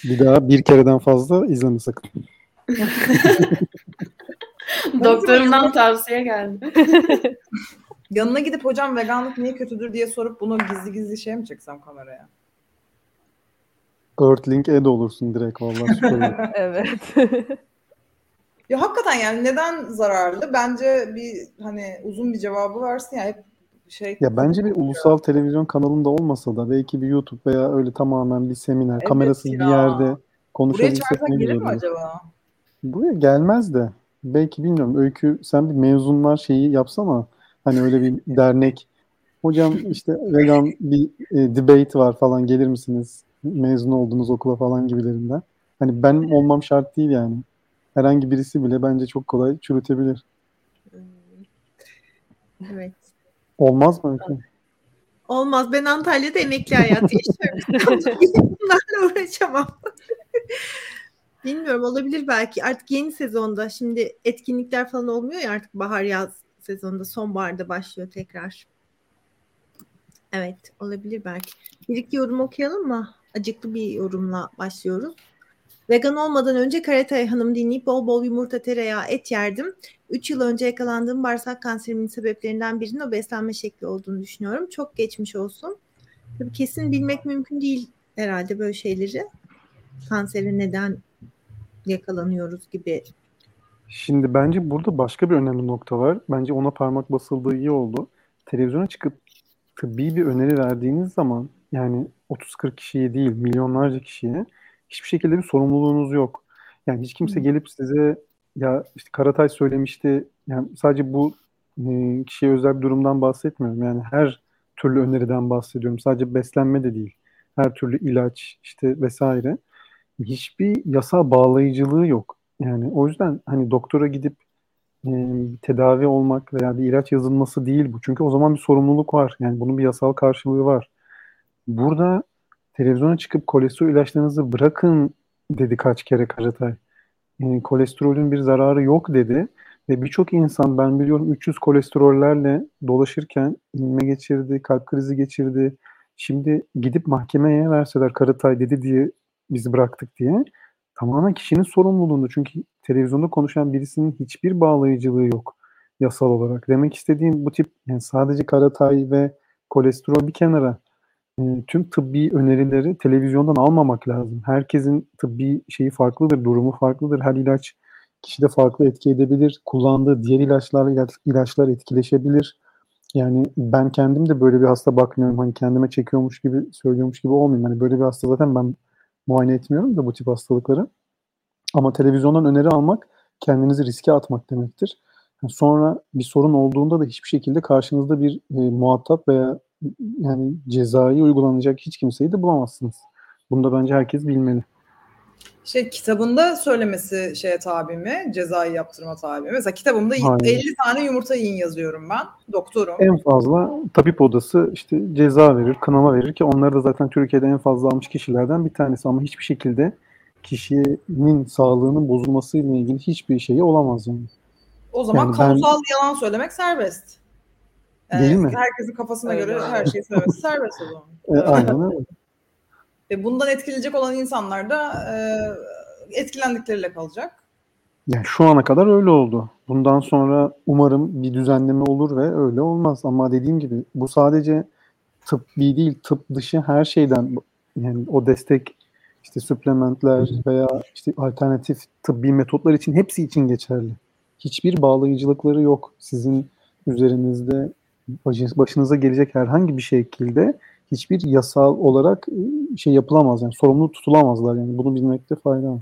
Bir daha bir kereden fazla izleme sakın. *laughs* Doktorumdan tavsiye geldi. *laughs* Yanına gidip hocam veganlık niye kötüdür diye sorup bunu gizli gizli şey mi çeksem kameraya? Earthlink Ed olursun direkt vallahi. Evet. Ya hakikaten yani neden zararlı? Bence bir hani uzun bir cevabı versin ya hep şey. Ya bence bir ulusal televizyon kanalında olmasa da belki bir YouTube veya öyle tamamen bir seminer, Evet kamerasız bir ya. yerde Konuşabilsek ne güzel olur. acaba? Buraya gelmez de. Belki bilmiyorum. Öykü sen bir mezunlar şeyi yapsana. Hani öyle bir *laughs* dernek. Hocam işte vegan bir e, debate var falan gelir misiniz? Mezun olduğunuz okula falan gibilerinden. Hani ben olmam şart değil yani. Herhangi birisi bile bence çok kolay çürütebilir. Evet. Olmaz mı? Olmaz. Ben Antalya'da emekli hayatı yaşıyorum. *laughs* Bunlarla uğraşamam. *laughs* Bilmiyorum olabilir belki. Artık yeni sezonda şimdi etkinlikler falan olmuyor ya artık bahar yaz sezonunda sonbaharda başlıyor tekrar. Evet olabilir belki. Bir iki yorum okuyalım mı? Acıklı bir yorumla başlıyoruz. Vegan olmadan önce Karatay Hanım dinleyip bol bol yumurta, tereyağı, et yerdim. 3 yıl önce yakalandığım bağırsak kanserimin sebeplerinden birinin o beslenme şekli olduğunu düşünüyorum. Çok geçmiş olsun. Tabii kesin bilmek mümkün değil herhalde böyle şeyleri. Kansere neden yakalanıyoruz gibi. Şimdi bence burada başka bir önemli nokta var. Bence ona parmak basıldığı iyi oldu. Televizyona çıkıp tıbbi bir öneri verdiğiniz zaman yani 30-40 kişiye değil milyonlarca kişiye hiçbir şekilde bir sorumluluğunuz yok. Yani hiç kimse gelip size ya işte Karatay söylemişti yani sadece bu e, kişiye özel bir durumdan bahsetmiyorum. Yani her türlü öneriden bahsediyorum. Sadece beslenme de değil. Her türlü ilaç işte vesaire. Hiçbir yasa bağlayıcılığı yok. Yani o yüzden hani doktora gidip e, tedavi olmak veya bir ilaç yazılması değil bu. Çünkü o zaman bir sorumluluk var. Yani bunun bir yasal karşılığı var. Burada televizyona çıkıp kolesterol ilaçlarınızı bırakın dedi kaç kere Karatay. E, kolesterolün bir zararı yok dedi. Ve birçok insan ben biliyorum 300 kolesterollerle dolaşırken inme geçirdi, kalp krizi geçirdi. Şimdi gidip mahkemeye verseler Karatay dedi diye bizi bıraktık diye tamamen kişinin sorumluluğunda. Çünkü televizyonda konuşan birisinin hiçbir bağlayıcılığı yok yasal olarak. Demek istediğim bu tip yani sadece Karatay ve kolesterol bir kenara tüm tıbbi önerileri televizyondan almamak lazım. Herkesin tıbbi şeyi farklıdır, durumu farklıdır. Her ilaç kişide farklı etki edebilir. Kullandığı diğer ilaçlarla ilaç, ilaçlar etkileşebilir. Yani ben kendim de böyle bir hasta bakmıyorum. Hani kendime çekiyormuş gibi söylüyormuş gibi olmayayım. Hani böyle bir hasta zaten ben muayene etmiyorum da bu tip hastalıkları. Ama televizyondan öneri almak kendinizi riske atmak demektir. Sonra bir sorun olduğunda da hiçbir şekilde karşınızda bir e, muhatap veya yani cezai uygulanacak hiç kimseyi de bulamazsınız. Bunu da bence herkes bilmeli. Şey kitabında söylemesi şeye tabi mi? Cezai yaptırma tabi mi? Mesela kitabımda Hayır. 50 tane yumurta yiyin yazıyorum ben. Doktorum. En fazla tabip odası işte ceza verir, kınama verir ki onları da zaten Türkiye'de en fazla almış kişilerden bir tanesi ama hiçbir şekilde kişinin sağlığının bozulmasıyla ilgili hiçbir şeyi olamaz yani. O zaman Yani ben- kamusal yalan söylemek serbest. Değil mi? Herkesin kafasına Öyle göre her şeyi söylemesi *laughs* serbest o zaman. E, aynen öyle. Ve bundan etkilenecek olan insanlar da e, etkilendikleriyle kalacak. Yani şu ana kadar öyle oldu. Bundan sonra umarım bir düzenleme olur ve öyle olmaz. Ama dediğim gibi bu sadece tıbbi değil, tıp dışı her şeyden yani o destek işte suplementler veya işte alternatif tıbbi metotlar için hepsi için geçerli. Hiçbir bağlayıcılıkları yok. Sizin üzerinizde başınıza gelecek herhangi bir şekilde hiçbir yasal olarak e, şey yapılamaz yani sorumlu tutulamazlar yani bunu bilmekte fayda var.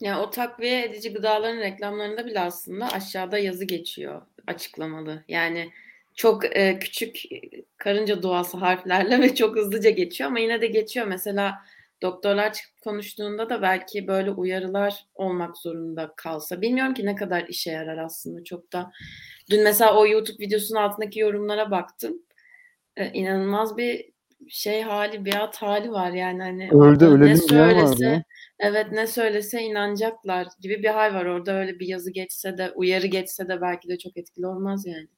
Yani o takviye edici gıdaların reklamlarında bile aslında aşağıda yazı geçiyor açıklamalı. Yani çok e, küçük e, karınca duası harflerle *laughs* ve çok hızlıca geçiyor ama yine de geçiyor. Mesela doktorlar çıkıp konuştuğunda da belki böyle uyarılar olmak zorunda kalsa. Bilmiyorum ki ne kadar işe yarar aslında çok da. Dün mesela o YouTube videosunun altındaki yorumlara baktım. E, inanılmaz bir şey hali, biat hali var yani hani Öyle ne bir var söylese. Evet ne söylese inanacaklar gibi bir hal var orada öyle bir yazı geçse de uyarı geçse de belki de çok etkili olmaz yani.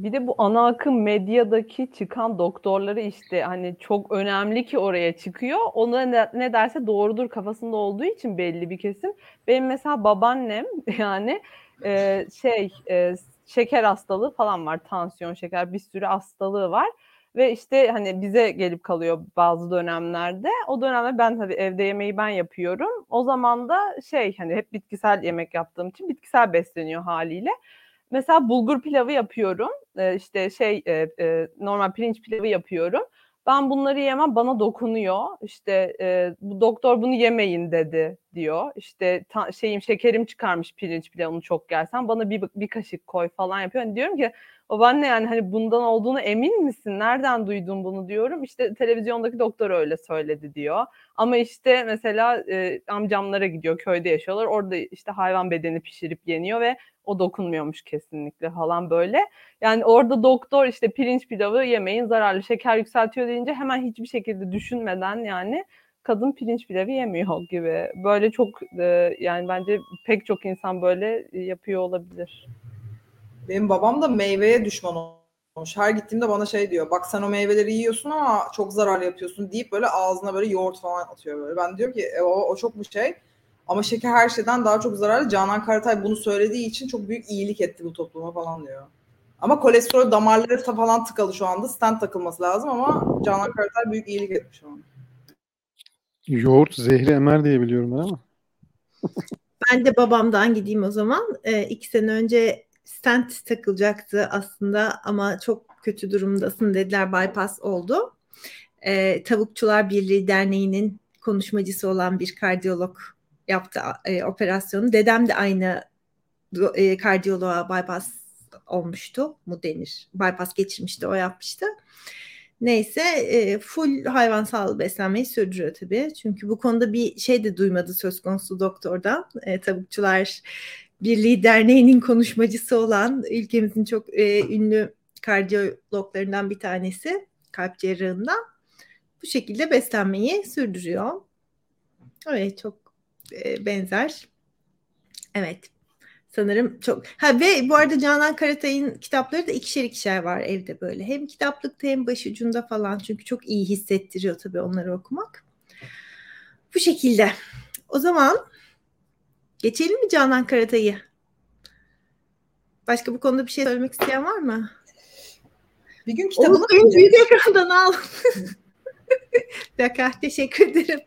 Bir de bu ana akım medyadaki çıkan doktorları işte hani çok önemli ki oraya çıkıyor. Ona ne, derse doğrudur kafasında olduğu için belli bir kesim. Benim mesela babaannem *laughs* yani e, şey e, şeker hastalığı falan var. Tansiyon, şeker bir sürü hastalığı var. Ve işte hani bize gelip kalıyor bazı dönemlerde. O dönemde ben tabii evde yemeği ben yapıyorum. O zaman da şey hani hep bitkisel yemek yaptığım için bitkisel besleniyor haliyle. Mesela bulgur pilavı yapıyorum. Ee, işte şey e, e, normal pirinç pilavı yapıyorum. Ben bunları yemem bana dokunuyor. İşte e, bu doktor bunu yemeyin dedi diyor. İşte ta, şeyim şekerim çıkarmış pirinç onu çok gelsen bana bir, bir kaşık koy falan yapıyor. Hani diyorum ki o ben ne yani hani bundan olduğunu emin misin? Nereden duydun bunu diyorum. İşte televizyondaki doktor öyle söyledi diyor. Ama işte mesela e, amcamlara gidiyor köyde yaşıyorlar. Orada işte hayvan bedeni pişirip yeniyor ve o dokunmuyormuş kesinlikle falan böyle. Yani orada doktor işte pirinç pilavı yemeyin zararlı şeker yükseltiyor deyince hemen hiçbir şekilde düşünmeden yani kadın pirinç pilavı yemiyor *laughs* gibi. Böyle çok e, yani bence pek çok insan böyle yapıyor olabilir. Benim babam da meyveye düşman olmuş. Her gittiğimde bana şey diyor. Bak sen o meyveleri yiyorsun ama çok zararlı yapıyorsun deyip böyle ağzına böyle yoğurt falan atıyor böyle. Ben diyorum ki e, o, o çok mu şey? Ama şeker her şeyden daha çok zararlı. Canan Karatay bunu söylediği için çok büyük iyilik etti bu topluma falan diyor. Ama kolesterol damarları falan tıkalı şu anda. Stent takılması lazım ama Canan Karatay büyük iyilik etmiş ona. Yoğurt zehri emer diye biliyorum ben ama. ben de babamdan gideyim o zaman. Ee, iki sene önce stent takılacaktı aslında ama çok kötü durumdasın dediler bypass oldu. Ee, Tavukçular Birliği Derneği'nin konuşmacısı olan bir kardiyolog yaptı e, operasyonu. Dedem de aynı e, kardiyoloğa bypass olmuştu mu denir. Bypass geçirmişti o yapmıştı. Neyse e, full hayvansal beslenmeyi sürdürüyor tabii. Çünkü bu konuda bir şey de duymadı söz konusu doktordan. E, tavukçular Birliği Derneği'nin konuşmacısı olan ülkemizin çok e, ünlü kardiyologlarından bir tanesi kalp cerrahından bu şekilde beslenmeyi sürdürüyor. Evet çok e, benzer. Evet. Sanırım çok. Ha ve bu arada Canan Karatay'ın kitapları da ikişer ikişer var evde böyle. Hem kitaplıkta hem başucunda falan. Çünkü çok iyi hissettiriyor tabii onları okumak. Bu şekilde. O zaman geçelim mi Canan Karatay'ı? Başka bu konuda bir şey söylemek isteyen var mı? Bir gün kitabını... Oğuz büyük ekrandan al. *laughs* dakika teşekkür ederim.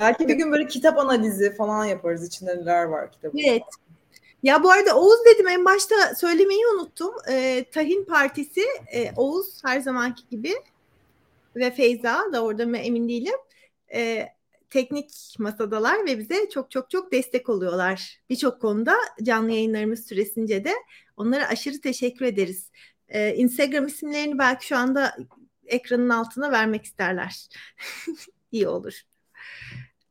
Belki bir gün böyle kitap analizi falan yaparız. İçinde neler var kitabın. Evet. Ya bu arada Oğuz dedim en başta söylemeyi unuttum. Ee, Tahin Partisi e, Oğuz her zamanki gibi ve Feyza da orada mı emin değilim. Ee, teknik masadalar ve bize çok çok çok destek oluyorlar. Birçok konuda canlı yayınlarımız süresince de onlara aşırı teşekkür ederiz. Ee, Instagram isimlerini belki şu anda ekranın altına vermek isterler. *laughs* İyi olur.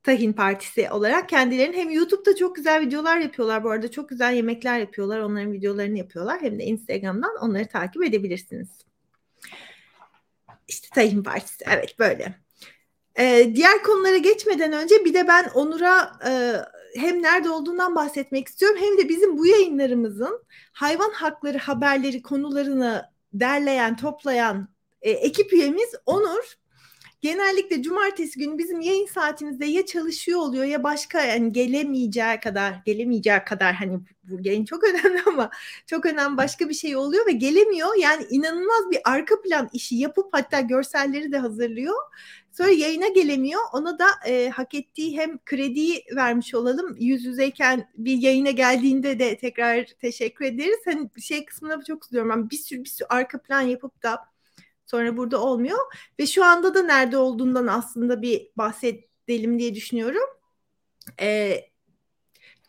Tahin Partisi olarak kendilerini hem YouTube'da çok güzel videolar yapıyorlar bu arada çok güzel yemekler yapıyorlar onların videolarını yapıyorlar hem de Instagram'dan onları takip edebilirsiniz. İşte Tahin Partisi evet böyle. Ee, diğer konulara geçmeden önce bir de ben Onur'a e, hem nerede olduğundan bahsetmek istiyorum hem de bizim bu yayınlarımızın hayvan hakları haberleri konularını derleyen toplayan e, ekip üyemiz Onur genellikle cumartesi günü bizim yayın saatimizde ya çalışıyor oluyor ya başka yani gelemeyeceği kadar gelemeyeceği kadar hani bu yayın çok *laughs* önemli ama çok önemli başka bir şey oluyor ve gelemiyor. Yani inanılmaz bir arka plan işi yapıp hatta görselleri de hazırlıyor. Sonra yayına gelemiyor. Ona da e, hak ettiği hem krediyi vermiş olalım. Yüz yüzeyken bir yayına geldiğinde de tekrar teşekkür ederiz. Hani şey kısmına çok üzülüyorum. Ben bir sürü bir sürü arka plan yapıp da Sonra burada olmuyor. Ve şu anda da nerede olduğundan aslında bir bahsedelim diye düşünüyorum. E,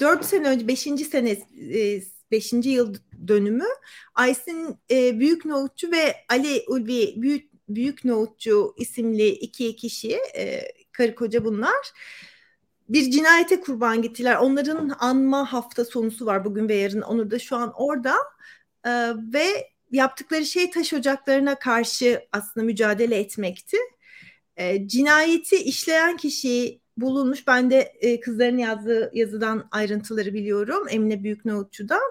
4 sene önce 5. sene e, 5. yıl dönümü Aysin e, Büyük Nohutçu ve Ali Ulvi Büyük, Büyük Nohutçu isimli iki kişi e, karı koca bunlar bir cinayete kurban gittiler. Onların anma hafta sonusu var bugün ve yarın. Onur da şu an orada. Ee, ve yaptıkları şey taş ocaklarına karşı aslında mücadele etmekti. E, cinayeti işleyen kişi bulunmuş. Ben de e, kızların yazdığı yazıdan ayrıntıları biliyorum. Emine Büyüknohutçu'dan.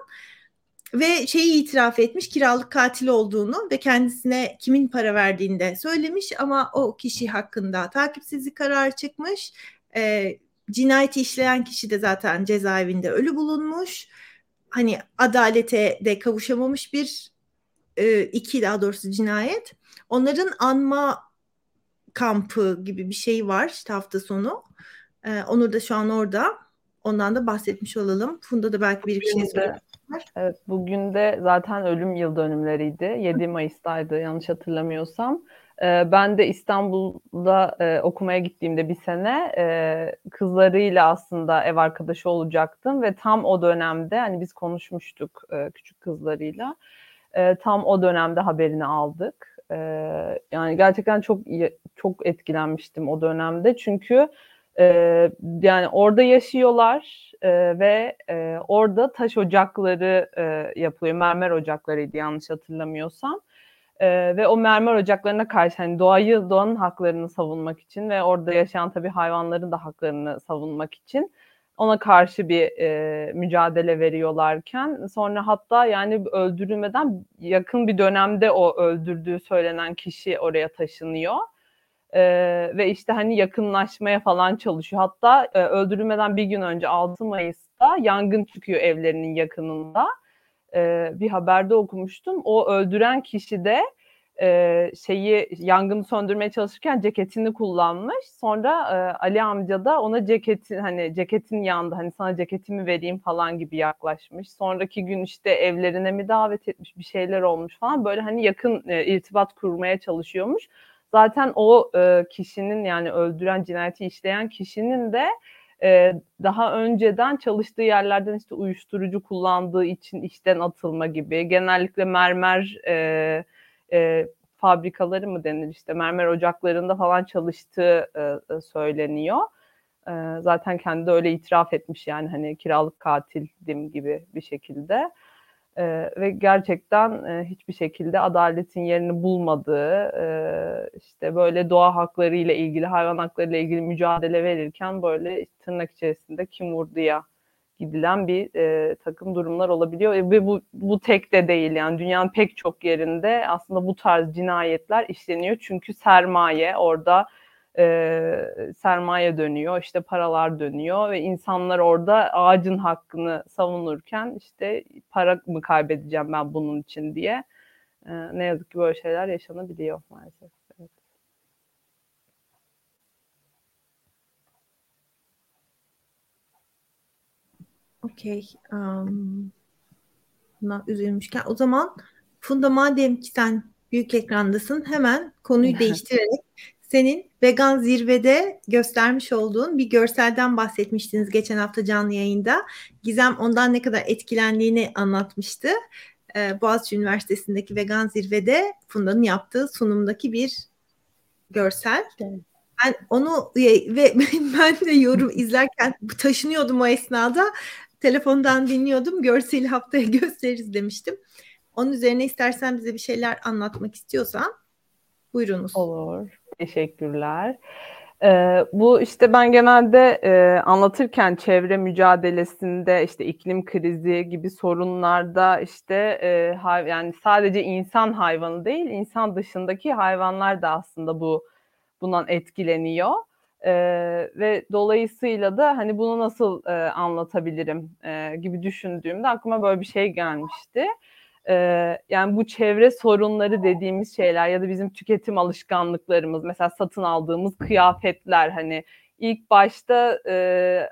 Ve şeyi itiraf etmiş kiralık katil olduğunu ve kendisine kimin para verdiğini de söylemiş ama o kişi hakkında takipsizlik kararı çıkmış. E, cinayeti işleyen kişi de zaten cezaevinde ölü bulunmuş. Hani adalete de kavuşamamış bir e, iki daha doğrusu cinayet. Onların anma kampı gibi bir şey var işte hafta sonu. E, Onur da şu an orada. Ondan da bahsetmiş olalım. Funda da belki bir şey söyler. Evet, bugün de zaten ölüm yıl dönümleriydi. 7 Mayıs'taydı yanlış hatırlamıyorsam. E, ben de İstanbul'da e, okumaya gittiğimde bir sene e, kızlarıyla aslında ev arkadaşı olacaktım ve tam o dönemde hani biz konuşmuştuk e, küçük kızlarıyla. E, tam o dönemde haberini aldık. E, yani gerçekten çok çok etkilenmiştim o dönemde çünkü e, yani orada yaşıyorlar e, ve e, orada taş ocakları e, yapılıyor. Mermer ocaklarıydı yanlış hatırlamıyorsam. E, ve o mermer ocaklarına karşı hani doğayı, doğanın haklarını savunmak için ve orada yaşayan tabii hayvanların da haklarını savunmak için ona karşı bir e, mücadele veriyorlarken sonra hatta yani öldürülmeden yakın bir dönemde o öldürdüğü söylenen kişi oraya taşınıyor. E, ve işte hani yakınlaşmaya falan çalışıyor. Hatta e, öldürülmeden bir gün önce 6 Mayıs'ta yangın çıkıyor evlerinin yakınında. E, bir haberde okumuştum. O öldüren kişi de e, şeyi yangını söndürmeye çalışırken ceketini kullanmış. Sonra e, Ali amca da ona ceketin hani ceketin yandı hani sana ceketimi vereyim falan gibi yaklaşmış. Sonraki gün işte evlerine mi davet etmiş bir şeyler olmuş falan böyle hani yakın e, irtibat kurmaya çalışıyormuş. Zaten o e, kişinin yani öldüren cinayeti işleyen kişinin de e, daha önceden çalıştığı yerlerden işte uyuşturucu kullandığı için işten atılma gibi genellikle mermer e, e, fabrikaları mı denir işte mermer ocaklarında falan çalıştığı e, söyleniyor. E, zaten kendi öyle itiraf etmiş yani hani kiralık katildim gibi bir şekilde. E, ve gerçekten e, hiçbir şekilde adaletin yerini bulmadığı e, işte böyle doğa hakları ile ilgili hayvan hakları ile ilgili mücadele verirken böyle tırnak içerisinde kim vurduya gidilen bir e, takım durumlar olabiliyor. Ve bu bu tek de değil yani. Dünyanın pek çok yerinde aslında bu tarz cinayetler işleniyor. Çünkü sermaye orada e, sermaye dönüyor işte paralar dönüyor ve insanlar orada ağacın hakkını savunurken işte para mı kaybedeceğim ben bunun için diye e, ne yazık ki böyle şeyler yaşanabiliyor maalesef. Okey. Um, buna üzülmüşken o zaman Funda madem ki sen büyük ekrandasın hemen konuyu *laughs* değiştirerek senin vegan zirvede göstermiş olduğun bir görselden bahsetmiştiniz geçen hafta canlı yayında. Gizem ondan ne kadar etkilendiğini anlatmıştı. Ee, Boğaziçi Üniversitesi'ndeki vegan zirvede Funda'nın yaptığı sunumdaki bir görsel. Evet. Ben onu ve *laughs* ben de yorum izlerken taşınıyordum o esnada telefondan dinliyordum. Görseli haftaya *laughs* gösteririz demiştim. Onun üzerine istersen bize bir şeyler anlatmak istiyorsan buyurunuz. Olur. Teşekkürler. Ee, bu işte ben genelde e, anlatırken çevre mücadelesinde işte iklim krizi gibi sorunlarda işte e, hay, yani sadece insan hayvanı değil insan dışındaki hayvanlar da aslında bu bundan etkileniyor. Ee, ve dolayısıyla da hani bunu nasıl e, anlatabilirim e, gibi düşündüğümde aklıma böyle bir şey gelmişti. E, yani bu çevre sorunları dediğimiz şeyler ya da bizim tüketim alışkanlıklarımız mesela satın aldığımız kıyafetler hani ilk başta e,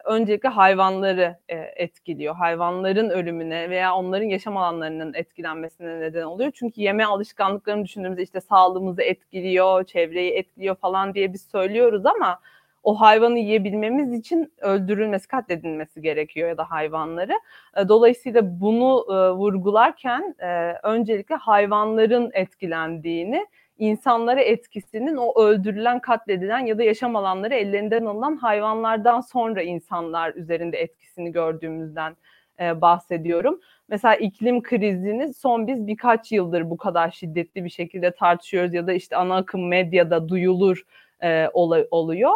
öncelikle hayvanları e, etkiliyor. Hayvanların ölümüne veya onların yaşam alanlarının etkilenmesine neden oluyor. Çünkü yeme alışkanlıklarını düşündüğümüzde işte sağlığımızı etkiliyor, çevreyi etkiliyor falan diye biz söylüyoruz ama o hayvanı yiyebilmemiz için öldürülmesi, katledilmesi gerekiyor ya da hayvanları. E, dolayısıyla bunu e, vurgularken e, öncelikle hayvanların etkilendiğini, insanlara etkisinin o öldürülen, katledilen ya da yaşam alanları ellerinden alınan hayvanlardan sonra insanlar üzerinde etkisini gördüğümüzden bahsediyorum. Mesela iklim krizini son biz birkaç yıldır bu kadar şiddetli bir şekilde tartışıyoruz ya da işte ana akım medyada duyulur e, oluyor.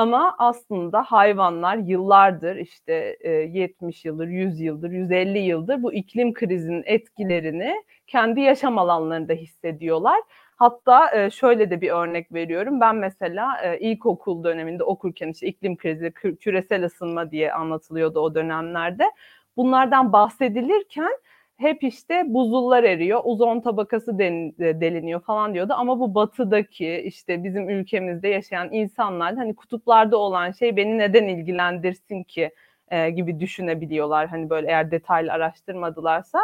Ama aslında hayvanlar yıllardır işte 70 yıldır, 100 yıldır, 150 yıldır bu iklim krizinin etkilerini kendi yaşam alanlarında hissediyorlar. Hatta şöyle de bir örnek veriyorum. Ben mesela ilkokul döneminde okurken işte iklim krizi, küresel ısınma diye anlatılıyordu o dönemlerde. Bunlardan bahsedilirken hep işte buzullar eriyor, ozon tabakası e, deliniyor falan diyordu. Ama bu batıdaki işte bizim ülkemizde yaşayan insanlar hani kutuplarda olan şey beni neden ilgilendirsin ki e, gibi düşünebiliyorlar. Hani böyle eğer detaylı araştırmadılarsa.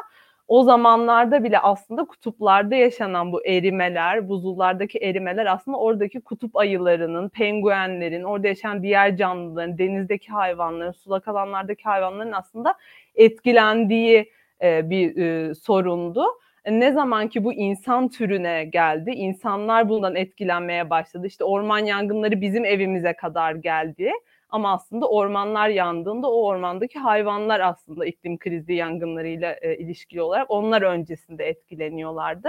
o zamanlarda bile aslında kutuplarda yaşanan bu erimeler, buzullardaki erimeler aslında oradaki kutup ayılarının, penguenlerin, orada yaşayan diğer canlıların, denizdeki hayvanların, sulak alanlardaki hayvanların aslında etkilendiği e, bir e, sorundu. Ne zaman ki bu insan türüne geldi, insanlar bundan etkilenmeye başladı. İşte orman yangınları bizim evimize kadar geldi. Ama aslında ormanlar yandığında o ormandaki hayvanlar aslında iklim krizi yangınlarıyla e, ilişkili olarak onlar öncesinde etkileniyorlardı.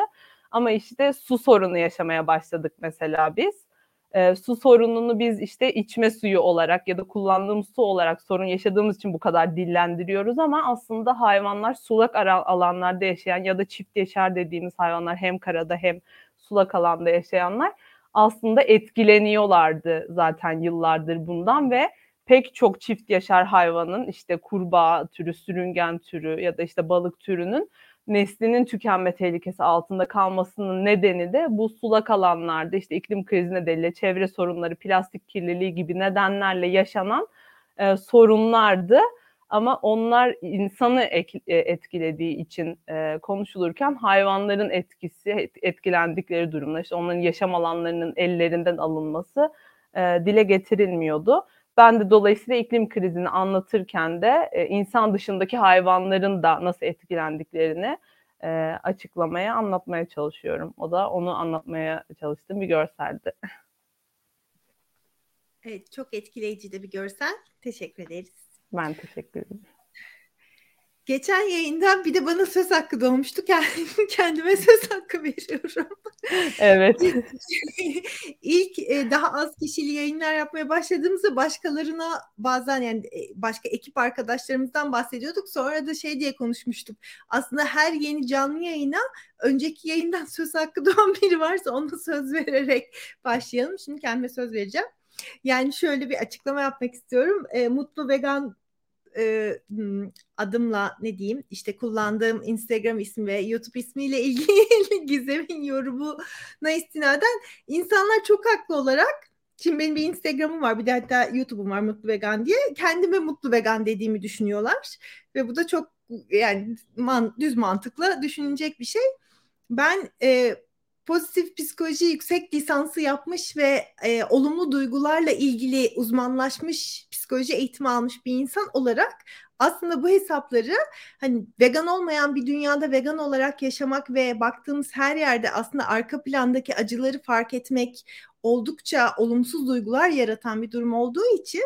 Ama işte su sorunu yaşamaya başladık mesela biz. E, su sorununu biz işte içme suyu olarak ya da kullandığımız su olarak sorun yaşadığımız için bu kadar dillendiriyoruz ama aslında hayvanlar sulak alanlarda yaşayan ya da çift yaşar dediğimiz hayvanlar hem karada hem sulak alanda yaşayanlar aslında etkileniyorlardı zaten yıllardır bundan ve pek çok çift yaşar hayvanın işte kurbağa türü, sürüngen türü ya da işte balık türünün neslinin tükenme tehlikesi altında kalmasının nedeni de bu sulak alanlarda işte iklim krizi nedeniyle çevre sorunları, plastik kirliliği gibi nedenlerle yaşanan e, sorunlardı. Ama onlar insanı e, etkilediği için e, konuşulurken hayvanların etkisi, etkilendikleri durumlar, işte onların yaşam alanlarının ellerinden alınması e, dile getirilmiyordu. Ben de dolayısıyla iklim krizini anlatırken de e, insan dışındaki hayvanların da nasıl etkilendiklerini e, açıklamaya, anlatmaya çalışıyorum. O da onu anlatmaya çalıştığım bir görseldi. Evet, çok etkileyici de bir görsel. Teşekkür ederiz. Ben teşekkür ederim. Geçen yayından bir de bana söz hakkı doğmuştu. *laughs* Kendime söz hakkı veriyorum. Evet. *laughs* İlk e, daha az kişili yayınlar yapmaya başladığımızda başkalarına bazen yani e, başka ekip arkadaşlarımızdan bahsediyorduk. Sonra da şey diye konuşmuştuk. Aslında her yeni canlı yayına önceki yayından söz hakkı *laughs* doğan biri varsa ona söz vererek başlayalım. Şimdi kendime söz vereceğim. Yani şöyle bir açıklama yapmak istiyorum. E, Mutlu Vegan e, adımla ne diyeyim işte kullandığım Instagram ismi ve YouTube ismiyle *laughs* ilgili Gizem'in yorumuna istinaden insanlar çok haklı olarak Şimdi benim bir Instagram'ım var bir de hatta YouTube'um var Mutlu Vegan diye. Kendime Mutlu Vegan dediğimi düşünüyorlar. Ve bu da çok yani man, düz mantıkla düşünecek bir şey. Ben e, pozitif psikoloji yüksek lisansı yapmış ve e, olumlu duygularla ilgili uzmanlaşmış psikoloji eğitimi almış bir insan olarak aslında bu hesapları hani vegan olmayan bir dünyada vegan olarak yaşamak ve baktığımız her yerde aslında arka plandaki acıları fark etmek oldukça olumsuz duygular yaratan bir durum olduğu için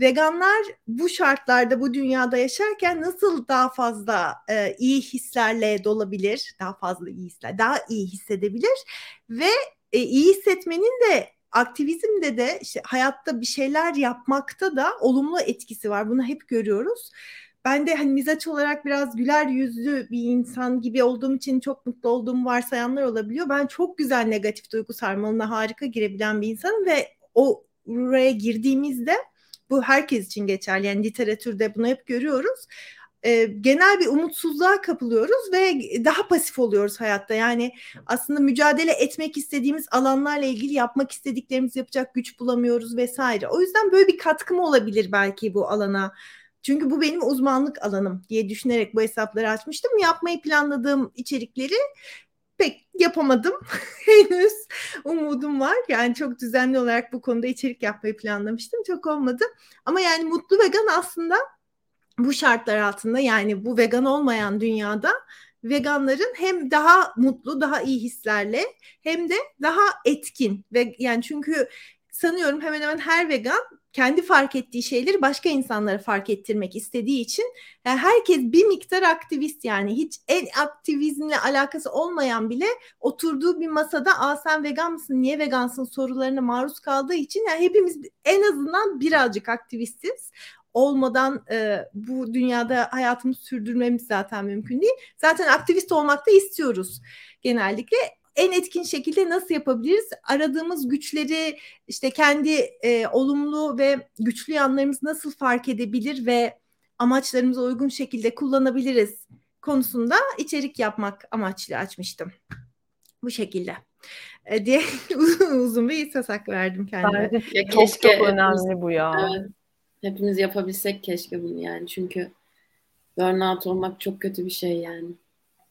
veganlar bu şartlarda bu dünyada yaşarken nasıl daha fazla e, iyi hislerle dolabilir, daha fazla iyi hisler, daha iyi hissedebilir ve e, iyi hissetmenin de aktivizmde de işte hayatta bir şeyler yapmakta da olumlu etkisi var. Bunu hep görüyoruz. Ben de hani mizaç olarak biraz güler yüzlü bir insan gibi olduğum için çok mutlu olduğum varsayanlar olabiliyor. Ben çok güzel negatif duygu sarmalına harika girebilen bir insanım ve o oraya girdiğimizde bu herkes için geçerli. Yani literatürde bunu hep görüyoruz. E, genel bir umutsuzluğa kapılıyoruz ve daha pasif oluyoruz hayatta. Yani aslında mücadele etmek istediğimiz alanlarla ilgili yapmak istediklerimizi yapacak güç bulamıyoruz vesaire. O yüzden böyle bir katkım olabilir belki bu alana. Çünkü bu benim uzmanlık alanım diye düşünerek bu hesapları açmıştım. Yapmayı planladığım içerikleri pek yapamadım *laughs* henüz. Umudum var. Yani çok düzenli olarak bu konuda içerik yapmayı planlamıştım. Çok olmadı. Ama yani mutlu vegan aslında bu şartlar altında yani bu vegan olmayan dünyada veganların hem daha mutlu, daha iyi hislerle hem de daha etkin ve yani çünkü sanıyorum hemen hemen her vegan kendi fark ettiği şeyleri başka insanlara fark ettirmek istediği için yani herkes bir miktar aktivist yani hiç en aktivizmle alakası olmayan bile oturduğu bir masada aa sen vegan mısın niye vegansın? sorularına maruz kaldığı için yani hepimiz en azından birazcık aktivistiz olmadan e, bu dünyada hayatımızı sürdürmemiz zaten mümkün değil. Zaten aktivist olmak da istiyoruz genellikle en etkin şekilde nasıl yapabiliriz? Aradığımız güçleri işte kendi e, olumlu ve güçlü yanlarımızı nasıl fark edebilir ve amaçlarımıza uygun şekilde kullanabiliriz konusunda içerik yapmak amaçlı açmıştım. Bu şekilde. E, diye *laughs* uzun bir söz hakkı verdim kendime. Bence çok keşke, çok önemli bu ya. Evet. Hepimiz yapabilsek keşke bunu yani. Çünkü burnout olmak çok kötü bir şey yani.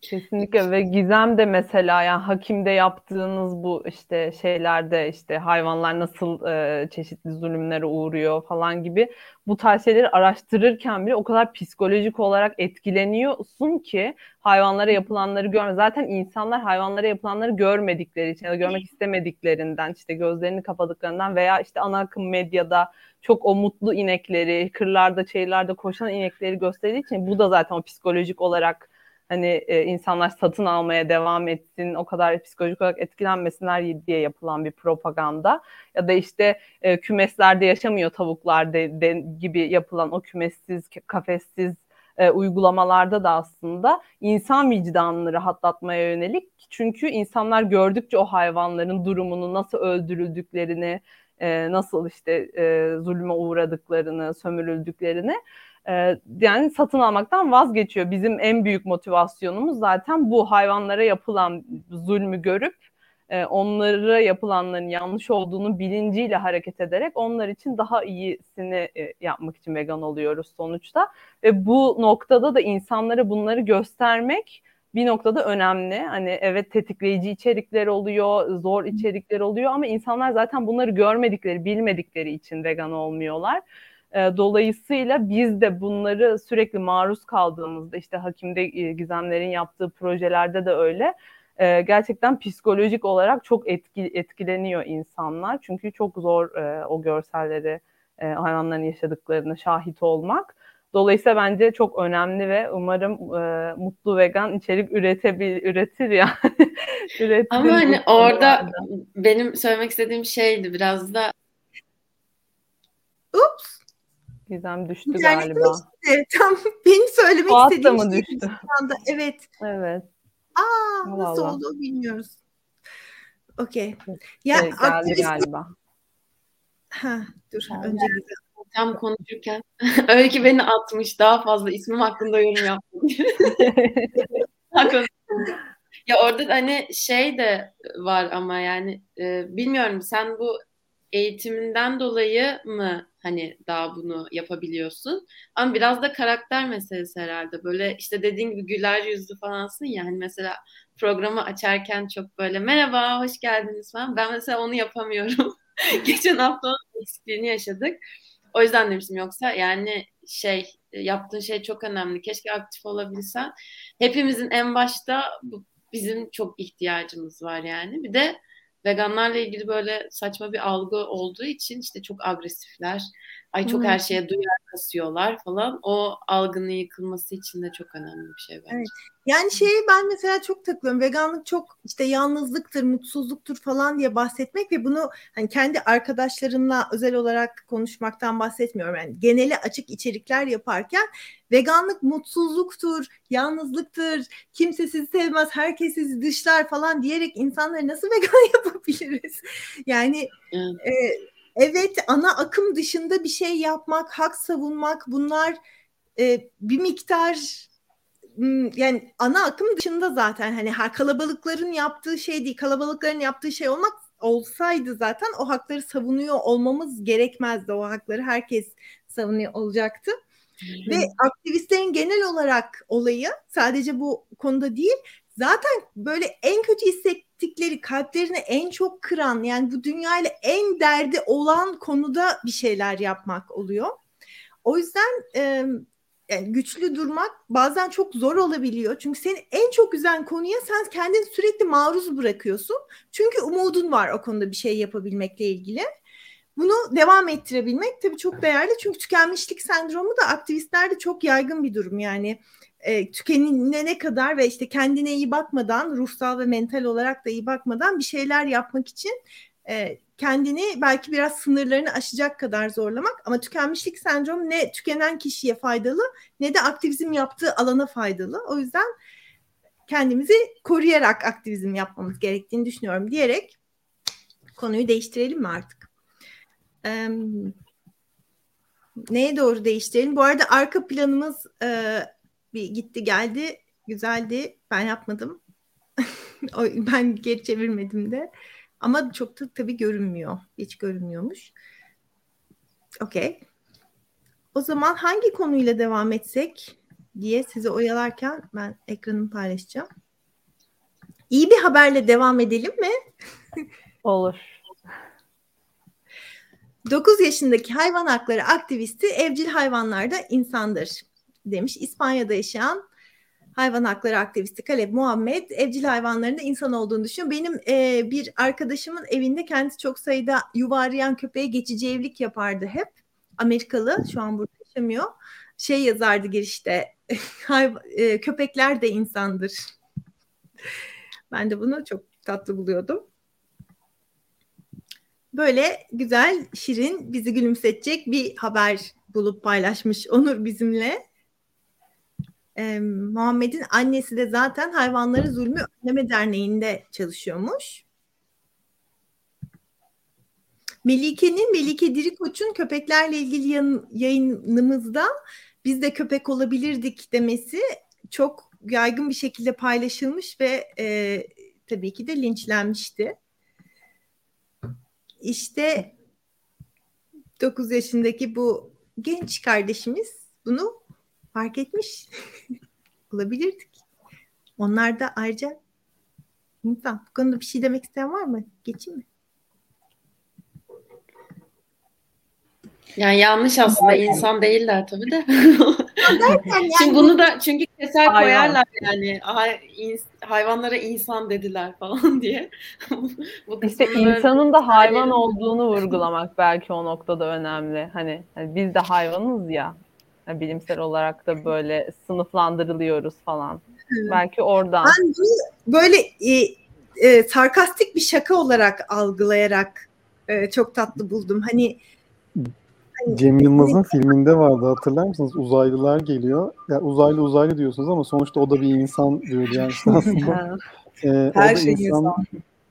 Kesinlikle ve Gizem de mesela yani hakimde yaptığınız bu işte şeylerde işte hayvanlar nasıl e, çeşitli zulümlere uğruyor falan gibi bu tarz şeyleri araştırırken bile o kadar psikolojik olarak etkileniyorsun ki hayvanlara yapılanları görme. Zaten insanlar hayvanlara yapılanları görmedikleri için ya da görmek istemediklerinden işte gözlerini kapadıklarından veya işte ana akım medyada çok o mutlu inekleri, kırlarda, çayırlarda koşan inekleri gösterdiği için bu da zaten o psikolojik olarak hani e, insanlar satın almaya devam etsin, o kadar psikolojik olarak etkilenmesinler diye yapılan bir propaganda. Ya da işte e, kümeslerde yaşamıyor tavuklar de, de, gibi yapılan o kümessiz, kafessiz e, uygulamalarda da aslında insan vicdanını rahatlatmaya yönelik. Çünkü insanlar gördükçe o hayvanların durumunu, nasıl öldürüldüklerini, e, nasıl işte e, zulme uğradıklarını, sömürüldüklerini e, yani satın almaktan vazgeçiyor. Bizim en büyük motivasyonumuz zaten bu hayvanlara yapılan zulmü görüp e, onlara yapılanların yanlış olduğunu bilinciyle hareket ederek onlar için daha iyisini e, yapmak için vegan oluyoruz sonuçta. Ve bu noktada da insanlara bunları göstermek bir noktada önemli. Hani evet tetikleyici içerikler oluyor, zor içerikler oluyor ama insanlar zaten bunları görmedikleri, bilmedikleri için vegan olmuyorlar. E, dolayısıyla biz de bunları sürekli maruz kaldığımızda işte Hakim'de e, Gizemler'in yaptığı projelerde de öyle. E, gerçekten psikolojik olarak çok etki, etkileniyor insanlar. Çünkü çok zor o görselleri, hayvanların yaşadıklarını şahit olmak. Dolayısıyla bence çok önemli ve umarım e, mutlu vegan içerik üretebil üretir yani. *laughs* üretir Ama hani orada benim söylemek istediğim şeydi biraz da Ups. Gizem düştü yani galiba. Işte, tam *laughs* benim söylemek Fuat istediğim mı şey düştü? Anda. Evet. Evet. Aa Allah nasıl Allah. oldu bilmiyoruz. Okey. Ya evet, geldi aktivist... galiba. Ha, dur yani. önce Gizem tam konuşurken *laughs* Öykü beni atmış daha fazla ismim hakkında yorum yaptım. *laughs* ya orada hani şey de var ama yani e, bilmiyorum sen bu eğitiminden dolayı mı hani daha bunu yapabiliyorsun? Ama biraz da karakter meselesi herhalde. Böyle işte dediğin gibi güler yüzlü falansın ya hani mesela programı açarken çok böyle merhaba hoş geldiniz falan. Ben mesela onu yapamıyorum. *laughs* Geçen hafta onun yaşadık. O yüzden demiştim yoksa yani şey yaptığın şey çok önemli. Keşke aktif olabilsen. Hepimizin en başta bu, bizim çok ihtiyacımız var yani. Bir de veganlarla ilgili böyle saçma bir algı olduğu için işte çok agresifler. Ay çok hmm. her şeye duyar kasıyorlar falan. O algının yıkılması için de çok önemli bir şey bence. Evet. Yani şeyi ben mesela çok takılıyorum. Veganlık çok işte yalnızlıktır, mutsuzluktur falan diye bahsetmek ve bunu hani kendi arkadaşlarımla özel olarak konuşmaktan bahsetmiyorum. Yani geneli açık içerikler yaparken veganlık mutsuzluktur, yalnızlıktır, kimse sizi sevmez, herkes sizi dışlar falan diyerek insanları nasıl vegan *laughs* yapabiliriz? Yani evet. e, evet ana akım dışında bir şey yapmak, hak savunmak bunlar e, bir miktar yani ana akım dışında zaten hani her kalabalıkların yaptığı şey değil kalabalıkların yaptığı şey olmak olsaydı zaten o hakları savunuyor olmamız gerekmezdi o hakları herkes savunuyor olacaktı. Ve aktivistlerin genel olarak olayı sadece bu konuda değil zaten böyle en kötü hissettikleri kalplerini en çok kıran yani bu dünyayla en derdi olan konuda bir şeyler yapmak oluyor. O yüzden e, yani güçlü durmak bazen çok zor olabiliyor. Çünkü seni en çok üzen konuya sen kendini sürekli maruz bırakıyorsun. Çünkü umudun var o konuda bir şey yapabilmekle ilgili. Bunu devam ettirebilmek tabii çok değerli. Çünkü tükenmişlik sendromu da aktivistlerde çok yaygın bir durum. Yani e, tükenine kadar ve işte kendine iyi bakmadan, ruhsal ve mental olarak da iyi bakmadan bir şeyler yapmak için e, kendini belki biraz sınırlarını aşacak kadar zorlamak ama tükenmişlik sendromu ne tükenen kişiye faydalı ne de aktivizm yaptığı alana faydalı. O yüzden kendimizi koruyarak aktivizm yapmamız gerektiğini düşünüyorum diyerek konuyu değiştirelim mi artık? Ee, neye doğru değiştirelim? Bu arada arka planımız e, bir gitti geldi. Güzeldi. Ben yapmadım. *laughs* ben geri çevirmedim de. Ama çok da tabii görünmüyor. Hiç görünmüyormuş. Okey. O zaman hangi konuyla devam etsek? diye sizi oyalarken ben ekranımı paylaşacağım. İyi bir haberle devam edelim mi? *laughs* Olur. 9 yaşındaki hayvan hakları aktivisti evcil hayvanlarda insandır demiş. İspanya'da yaşayan hayvan hakları aktivisti Kaleb Muhammed evcil hayvanların da insan olduğunu düşünüyor. Benim e, bir arkadaşımın evinde kendisi çok sayıda yuva arayan köpeğe geçici evlilik yapardı hep. Amerikalı şu an burada yaşamıyor. Şey yazardı girişte *laughs* e, köpekler de insandır. Ben de bunu çok tatlı buluyordum. Böyle güzel, şirin, bizi gülümsetecek bir haber bulup paylaşmış Onur bizimle. Ee, Muhammed'in annesi de zaten Hayvanları Zulmü Önleme Derneği'nde çalışıyormuş. Melike'nin, Melike Dirikoç'un köpeklerle ilgili yan, yayınımızda biz de köpek olabilirdik demesi çok yaygın bir şekilde paylaşılmış ve e, tabii ki de linçlenmişti. İşte 9 yaşındaki bu genç kardeşimiz bunu fark etmiş. *laughs* Olabilirdik. Onlar da ayrıca insan. Bu konuda bir şey demek isteyen var mı? Geçeyim mi? Yani yanlış aslında insan değiller tabii de. yani *laughs* Şimdi bunu da çünkü keser Hayvan. koyarlar yani hayvanlara insan dediler falan *laughs* diye. Bu İşte insanın da hayvan olduğunu vurgulamak belki o noktada önemli. Hani, hani biz de hayvanız ya. Yani bilimsel olarak da böyle sınıflandırılıyoruz falan. Belki oradan. Ben bunu böyle e, e, sarkastik bir şaka olarak algılayarak e, çok tatlı buldum. Hani Cem Yılmaz'ın filminde vardı hatırlar mısınız? Uzaylılar geliyor. Ya uzaylı uzaylı diyorsunuz ama sonuçta o da bir insan diyor yani işte aslında. *laughs* *laughs* Ee, Her şey insan, insan.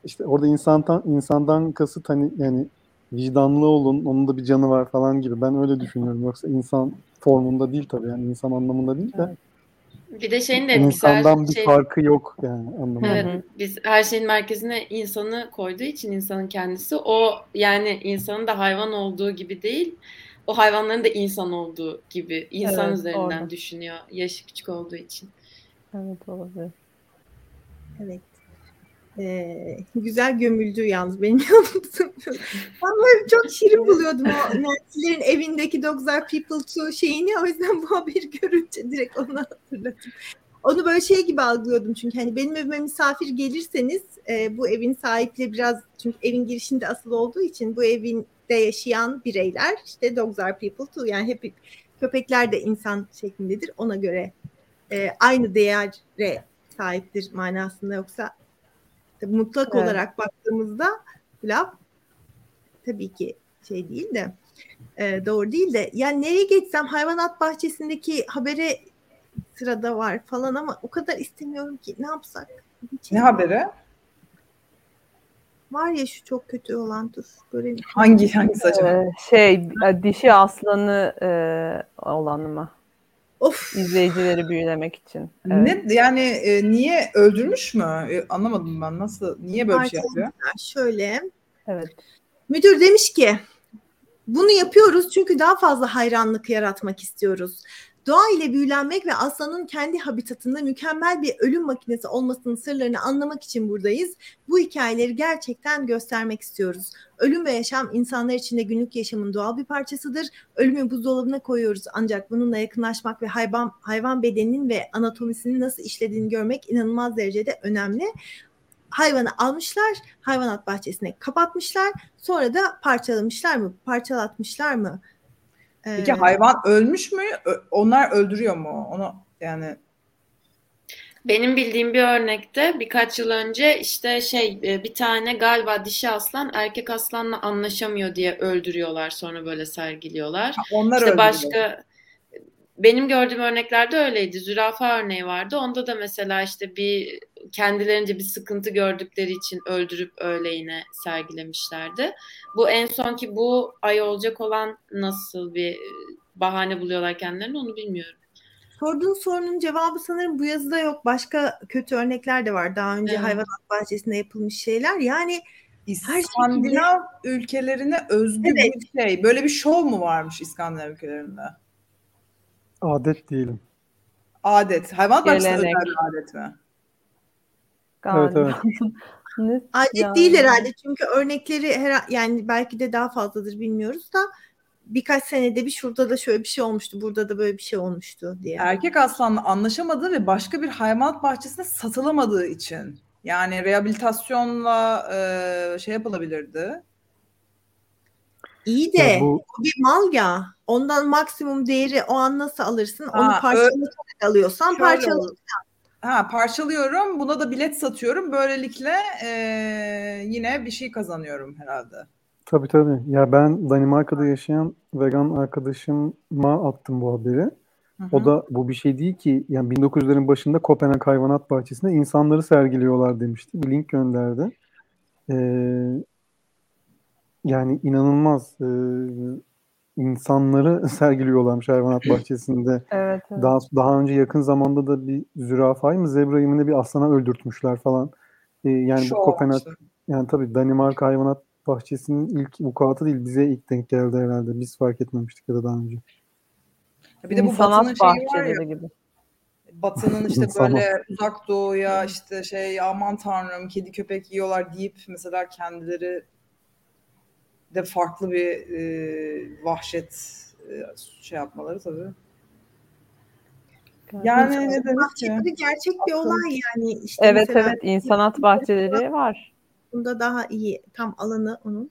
işte orada insandan insandan kasıt hani yani vicdanlı olun, onun da bir canı var falan gibi. Ben öyle düşünüyorum. Yoksa insan formunda değil tabii yani insan anlamında değil de Bir de şeyin de etkisi insandan bir şey- farkı yok yani anlamında. Evet, biz her şeyin merkezine insanı koyduğu için insanın kendisi o yani insanın da hayvan olduğu gibi değil, o hayvanların da insan olduğu gibi insan Evet, üzerinden doğru. düşünüyor yaşı küçük olduğu için. evet olabilir. Evet. Ee, güzel gömüldü yalnız benim *laughs* yanımda. ben çok şirin buluyordum o Nancy'lerin evindeki Dogs Are People Too şeyini. O yüzden bu haberi görünce direkt onu hatırladım. Onu böyle şey gibi algılıyordum çünkü hani benim evime misafir gelirseniz e, bu evin sahipleri biraz çünkü evin girişinde asıl olduğu için bu evinde yaşayan bireyler işte Dogs Are People Too yani hep köpekler de insan şeklindedir ona göre e, aynı değere sahiptir manasında yoksa tabii mutlak Evet. olarak baktığımızda laf tabii ki şey değil de e, doğru değil de yani nereye geçsem hayvanat bahçesindeki habere sırada var falan ama o kadar istemiyorum ki ne yapsak? Ne haberi? Var ya şu çok kötü olan dur. Böyle Hangi hangisi acaba? Ee, şey e, dişi aslanı e, olan mı? Of İzleyicileri büyülemek için. Evet. Ne yani e, niye öldürmüş mü? E, anlamadım ben nasıl niye böyle bir şey yapıyor? şöyle evet. Müdür demiş ki bunu yapıyoruz çünkü daha fazla hayranlık yaratmak istiyoruz. Doğa ile büyülenmek ve aslanın kendi habitatında mükemmel bir ölüm makinesi olmasının sırlarını anlamak için buradayız. Bu hikayeleri gerçekten göstermek istiyoruz. Ölüm ve yaşam insanlar için de günlük yaşamın doğal bir parçasıdır. Ölümü buzdolabına koyuyoruz ancak bununla yakınlaşmak ve hayvan hayvan bedeninin ve anatomisinin nasıl işlediğini görmek inanılmaz derecede önemli hayvanı almışlar, hayvanat bahçesine kapatmışlar. Sonra da parçalamışlar mı? Parçalatmışlar mı? Ee, Peki hayvan ölmüş mü? Onlar öldürüyor mu? Onu yani Benim bildiğim bir örnekte birkaç yıl önce işte şey e, bir tane galiba dişi aslan erkek aslanla anlaşamıyor diye öldürüyorlar sonra böyle sergiliyorlar. onlar İşte öldürüyor. başka benim gördüğüm örneklerde öyleydi. Zürafa örneği vardı. Onda da mesela işte bir kendilerince bir sıkıntı gördükleri için öldürüp öyle yine sergilemişlerdi. Bu en sonki bu ay olacak olan nasıl bir bahane buluyorlar kendilerine onu bilmiyorum. Sorduğun sorunun cevabı sanırım bu yazıda yok. Başka kötü örnekler de var. Daha önce Evet. hayvanat bahçesinde yapılmış şeyler. Yani her İskandinav ülkelerine özgü Evet. bir şey. Böyle bir şov mu varmış İskandinav ülkelerinde? Adet diyelim. Adet. Hayvanat bahçesinde Gelenek. özel bir adet mi? Galiba. Evet, Ne- *laughs* Adet Yani- değil herhalde çünkü örnekleri her yani belki de daha fazladır bilmiyoruz da birkaç senede bir şurada da şöyle bir şey olmuştu, burada da böyle bir şey olmuştu diye. Erkek aslanla anlaşamadığı ve başka bir hayvanat bahçesine satılamadığı için. Yani rehabilitasyonla e, şey yapılabilirdi. İyi de Ya bu o bir mal ya. Ondan maksimum değeri o an nasıl alırsın? Onu Ha, parçalayarak alıyorsan Şöyle parçala. olur. Ha, parçalıyorum, buna da bilet satıyorum. Böylelikle e, yine bir şey kazanıyorum herhalde. tabii tabii. Ya ben Danimarka'da yaşayan vegan arkadaşıma attım bu haberi. Hı O hı. da bu bir şey değil ki. Yani 1900'lerin başında Kopenhag Hayvanat Bahçesi'nde insanları sergiliyorlar demişti. Bir link gönderdi. Ee, yani inanılmaz. Ee, insanları *laughs* sergiliyorlarmış hayvanat bahçesinde. *laughs* Evet, evet. Daha daha önce yakın zamanda da bir zürafayı mı zebrayı mı ne bir aslana öldürtmüşler falan. Ee, yani Şu bu Kopenhag yani tabii Danimarka Hayvanat Bahçesi'nin ilk vukuatı değil bize ilk denk geldi herhalde. Biz fark etmemiştik ya da daha önce. Bir de bu İnsanat Batı'nın şeyi var ya, bahçeleri gibi. Batı'nın *laughs* işte böyle uzak doğuya işte şey aman tanrım kedi köpek yiyorlar deyip mesela kendileri de farklı bir e, vahşet e, şey yapmaları tabii. Yani ne demek ki? Gerçek bir olay yani. İşte Evet mesela evet insanat bahçeleri var. Bunda daha iyi tam alanı onun.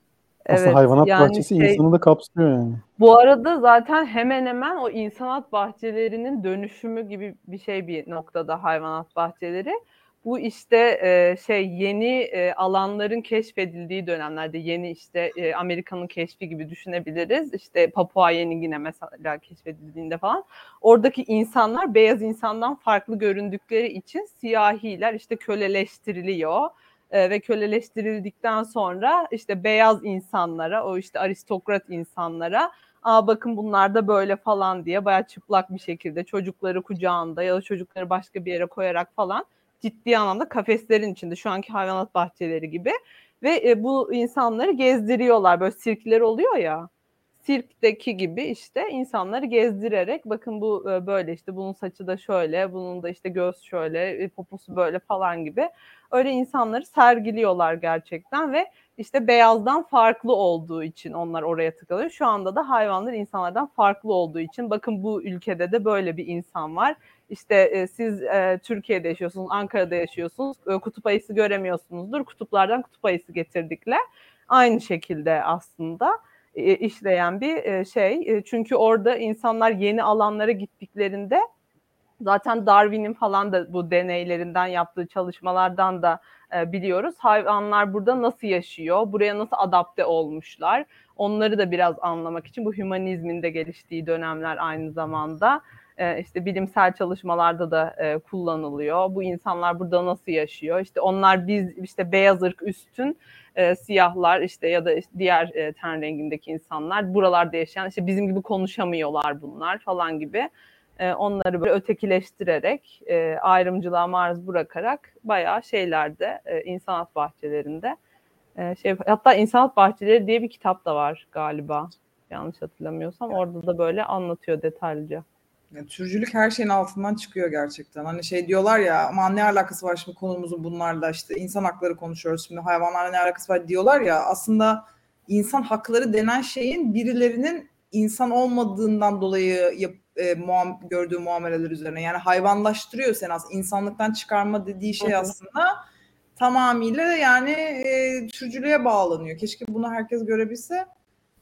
Aslında Evet, hayvanat yani bahçesi şey- insanı da kapsıyor yani. Bu arada zaten hemen hemen o insanat bahçelerinin dönüşümü gibi bir şey bir noktada hayvanat bahçeleri. Bu işte e, şey yeni e, alanların keşfedildiği dönemlerde yeni işte e, Amerika'nın keşfi gibi düşünebiliriz. İşte Papua Yeni Gine mesela keşfedildiğinde falan. Oradaki insanlar beyaz insandan farklı göründükleri için siyahiler işte köleleştiriliyor. E, ve köleleştirildikten sonra işte beyaz insanlara, o işte aristokrat insanlara Aa bakın bunlar da böyle falan diye bayağı çıplak bir şekilde çocukları kucağında ya da çocukları başka bir yere koyarak falan ciddi anlamda kafeslerin içinde şu anki hayvanat bahçeleri gibi ve e, bu insanları gezdiriyorlar böyle sirkler oluyor ya sirkteki gibi işte insanları gezdirerek bakın bu e, böyle işte bunun saçı da şöyle bunun da işte göz şöyle e, poposu böyle falan gibi öyle insanları sergiliyorlar gerçekten ve işte beyazdan farklı olduğu için onlar oraya tıkalıyor. Şu anda da hayvanlar insanlardan farklı olduğu için bakın bu ülkede de böyle bir insan var. İşte e, siz e, Türkiye'de yaşıyorsunuz, Ankara'da yaşıyorsunuz, e, kutup ayısı göremiyorsunuzdur. Kutuplardan kutup ayısı getirdikler. Aynı şekilde aslında işleyen bir şey. Çünkü orada insanlar yeni alanlara gittiklerinde zaten Darwin'in falan da bu deneylerinden yaptığı çalışmalardan da biliyoruz. Hayvanlar burada nasıl yaşıyor, buraya nasıl adapte olmuşlar. Onları da biraz anlamak için bu hümanizmin de geliştiği dönemler aynı zamanda e, işte bilimsel çalışmalarda da e, kullanılıyor. Bu insanlar burada nasıl yaşıyor? İşte onlar biz işte beyaz ırk üstün e, siyahlar işte ya da işte diğer e, ten rengindeki insanlar buralarda yaşayan işte bizim gibi konuşamıyorlar bunlar falan gibi e, onları böyle ötekileştirerek e, ayrımcılığa maruz bırakarak bayağı şeylerde e, insanat bahçelerinde e, şey hatta insanat bahçeleri diye bir kitap da var galiba yanlış hatırlamıyorsam orada da böyle anlatıyor detaylıca. Yani türcülük her şeyin altından çıkıyor gerçekten. Hani şey diyorlar ya aman ne alakası var şimdi konumuzun bunlarla işte insan hakları konuşuyoruz şimdi hayvanlarla ne alakası var diyorlar ya aslında insan hakları denen şeyin birilerinin insan olmadığından dolayı yap, e, muam, gördüğü muameleler üzerine yani hayvanlaştırıyor seni aslında insanlıktan çıkarma dediği şey aslında tamamıyla yani e, türcülüğe bağlanıyor. Keşke bunu herkes görebilse.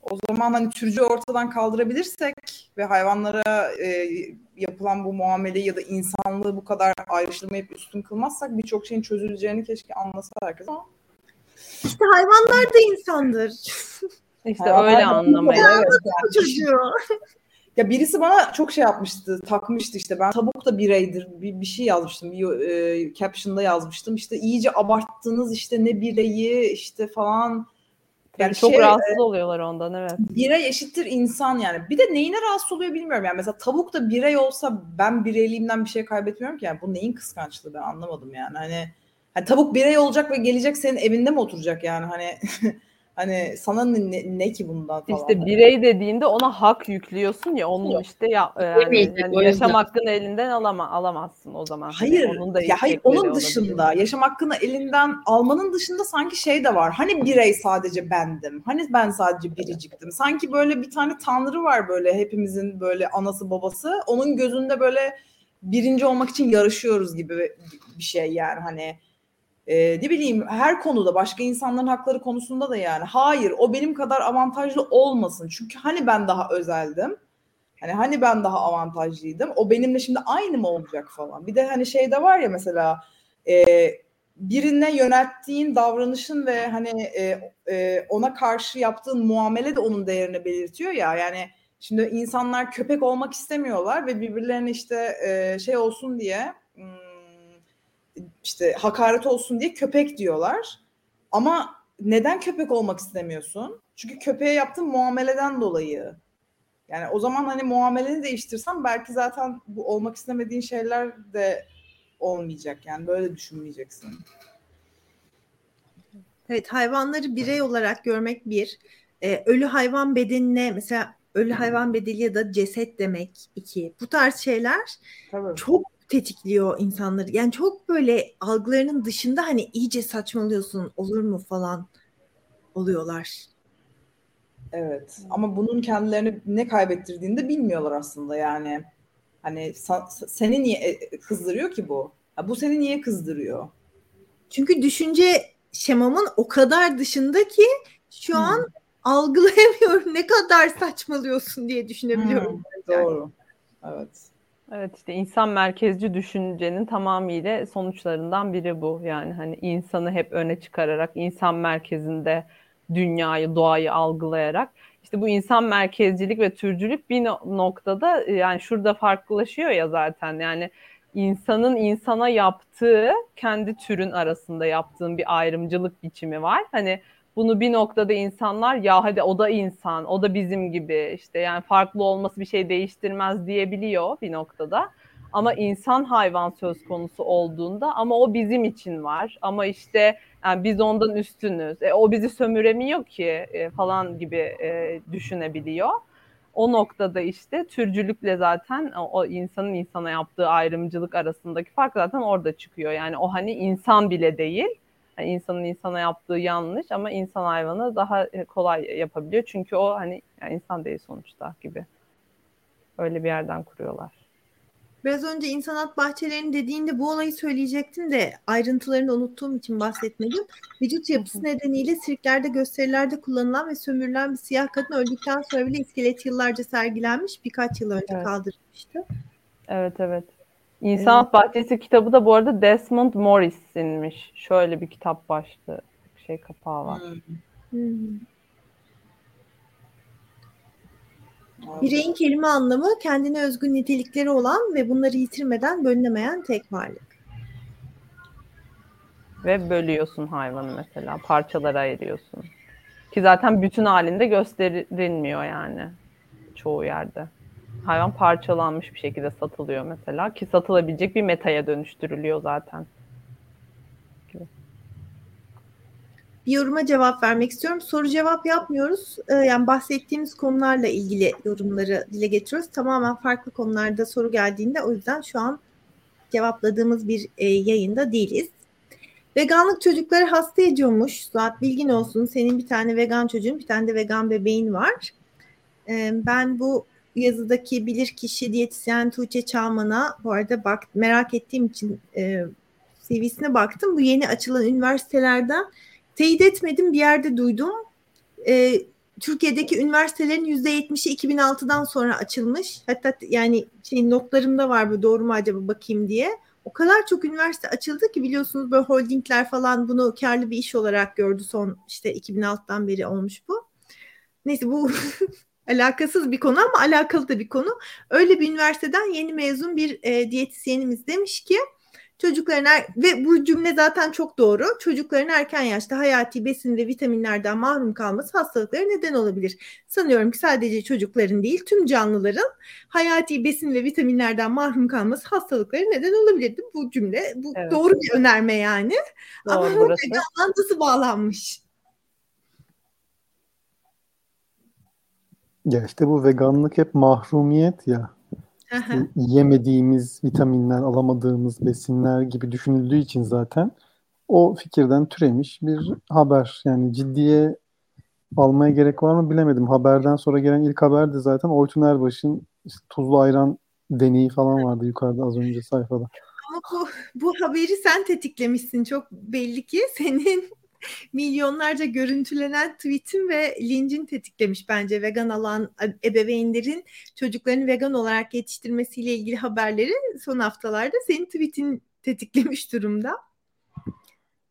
O zaman hani türcü ortadan kaldırabilirsek ve hayvanlara e, yapılan bu muameleyi ya da insanlığı bu kadar ayrıştırmayıp üstün kılmazsak birçok şeyin çözüleceğini keşke anlasa herkes ama İşte hayvanlar da insandır. İşte Hayvanlar öyle anlamaya. Evet, Bu yani. çocuğu. Ya birisi bana çok şey yapmıştı, takmıştı işte ben tavuk da bireydir bir, bir şey yazmıştım, bir e, caption'da yazmıştım. İşte iyice abarttınız işte ne bireyi işte falan. Yani çok şey, rahatsız oluyorlar ondan evet. birey eşittir insan yani. Bir de neyine rahatsız oluyor bilmiyorum. Yani mesela tavuk da birey olsa ben bireyliğimden bir şey kaybetmiyorum ki. Yani bu neyin kıskançlığı ben anlamadım yani. Hani, hani tavuk birey olacak ve gelecek senin evinde mi oturacak yani hani *laughs* Hani sana ne, ne ki bundan falan. İşte birey dediğinde ona hak yüklüyorsun ya onun işte ya e, yani, Demeyecek, yani o yaşam hakkını elinden alama, alamazsın o zaman. Hani Hayır. onun da ya hayır onun olabilir. dışında yaşam hakkını elinden almanın dışında sanki şey de var. Hani birey sadece bendim. Hani ben sadece biriciktim. Sanki böyle bir tane tanrı var böyle hepimizin böyle anası babası. Onun gözünde böyle birinci olmak için yarışıyoruz gibi bir şey yani hani e, ne bileyim her konuda başka insanların hakları konusunda da yani hayır o benim kadar avantajlı olmasın. Çünkü hani ben daha özeldim. Hani hani ben daha avantajlıydım. O benimle şimdi aynı mı olacak falan. Bir de hani şey de var ya mesela e, birine yönelttiğin davranışın ve hani e, e, ona karşı yaptığın muamele de onun değerini belirtiyor ya. Yani şimdi insanlar köpek olmak istemiyorlar ve birbirlerine işte e, şey olsun diye hmm, işte hakaret olsun diye köpek diyorlar. Ama neden köpek olmak istemiyorsun? Çünkü köpeğe yaptığın muameleden dolayı. Yani o zaman hani muameleni değiştirsen belki zaten bu olmak istemediğin şeyler de olmayacak. Yani böyle düşünmeyeceksin. Evet hayvanları birey olarak görmek bir. Ee, ölü hayvan bedenine mesela ölü hayvan bedeli ya da ceset demek iki. Bu tarz şeyler Tabii. çok tetikliyor insanları. Yani çok böyle algılarının dışında hani iyice saçmalıyorsun olur mu falan oluyorlar. Evet. Ama bunun kendilerini ne kaybettirdiğini de bilmiyorlar aslında yani. Hani seni niye e, kızdırıyor ki bu? Ha, bu seni niye kızdırıyor? Çünkü düşünce şemamın o kadar dışında ki şu Hmm. an algılayamıyorum ne kadar saçmalıyorsun diye düşünebiliyorum. Hmm, doğru. Evet. Evet işte insan merkezci düşüncenin tamamıyla sonuçlarından biri bu. Yani hani insanı hep öne çıkararak, insan merkezinde dünyayı, doğayı algılayarak işte bu insan merkezcilik ve türcülük bir no- noktada e, yani şurada farklılaşıyor ya zaten. Yani insanın insana yaptığı, kendi türün arasında yaptığın bir ayrımcılık biçimi var. Hani bunu bir noktada insanlar ya hadi o da insan, o da bizim gibi işte yani farklı olması bir şey değiştirmez diyebiliyor bir noktada. Ama insan hayvan söz konusu olduğunda ama o bizim için var. Ama işte yani biz ondan üstünüz. E, o bizi sömüremiyor ki e, falan gibi e, düşünebiliyor. O noktada işte türcülükle zaten o, o insanın insana yaptığı ayrımcılık arasındaki fark zaten orada çıkıyor. Yani o hani insan bile değil. Yani insanın insana yaptığı yanlış ama insan hayvanı daha e, kolay yapabiliyor. Çünkü o hani yani insan değil sonuçta gibi. Öyle bir yerden kuruyorlar. Biraz önce insanat bahçelerinin dediğinde bu olayı söyleyecektim de ayrıntılarını unuttuğum için bahsetmedim. Vücut yapısı nedeniyle sirklerde gösterilerde kullanılan ve sömürülen bir siyah kadın öldükten sonra bile iskelet yıllarca sergilenmiş birkaç yıl önce Evet. kaldırılmıştı. Evet evet. İnsanat Bahçesi kitabı da bu arada Desmond Morris'inmiş. Şöyle bir kitap başlığı şey kapağı var. Hmm. Bireyin kelime anlamı kendine özgün nitelikleri olan ve bunları yitirmeden bölünemeyen tek varlık. Ve bölüyorsun hayvanı mesela. Parçalara ayırıyorsun. Ki zaten bütün halinde gösterilmiyor yani. Çoğu yerde. Hayvan parçalanmış bir şekilde satılıyor mesela. Ki satılabilecek bir metaya dönüştürülüyor zaten. Bir yoruma cevap vermek istiyorum. Soru cevap yapmıyoruz. Ee, yani bahsettiğimiz konularla ilgili yorumları dile getiriyoruz. Tamamen farklı konularda soru geldiğinde o yüzden şu an cevapladığımız bir e, yayında değiliz. Veganlık çocukları hasta ediyormuş. Suat bilgin olsun. Senin bir tane vegan çocuğun, bir tane de vegan bebeğin var. Ee, ben bu yazıdaki bilirkişi diyetisyen Tuğçe Çağman'a bu arada bak merak ettiğim için e, CV'sine baktım. Bu yeni açılan üniversitelerden teyit etmedim bir yerde duydum. Ee, Türkiye'deki üniversitelerin %70'i 2006'dan sonra açılmış. Hatta yani şey notlarımda var bu doğru mu acaba bakayım diye. O kadar çok üniversite açıldı ki biliyorsunuz böyle holdingler falan bunu karlı bir iş olarak gördü son işte 2006'dan beri olmuş bu. Neyse bu *laughs* alakasız bir konu ama alakalı da bir konu. Öyle bir üniversiteden yeni mezun bir e, diyetisyenimiz demiş ki çocukların er- ve bu cümle zaten çok doğru. Çocukların erken yaşta hayati besin ve vitaminlerden mahrum kalması hastalıklara neden olabilir. Sanıyorum ki sadece çocukların değil tüm canlıların hayati besin ve vitaminlerden mahrum kalması hastalıklara neden olabilirdi. Bu cümle bu Evet. doğru bir önerme yani. Ama Doğru bu burası. veganla nasıl bağlanmış? Ya işte bu veganlık hep mahrumiyet ya. İşte yemediğimiz vitaminler, alamadığımız besinler gibi düşünüldüğü için zaten o fikirden türemiş bir haber. Yani ciddiye almaya gerek var mı bilemedim. Haberden sonra gelen ilk haber de zaten Oytun Erbaş'ın işte tuzlu ayran deneyi falan vardı yukarıda az önce sayfada. Ama bu, bu haberi sen tetiklemişsin çok belli ki senin *laughs* milyonlarca görüntülenen tweetin ve lincin tetiklemiş bence vegan alan ebeveynlerin çocuklarını vegan olarak yetiştirmesiyle ilgili haberleri son haftalarda senin tweetin tetiklemiş durumda.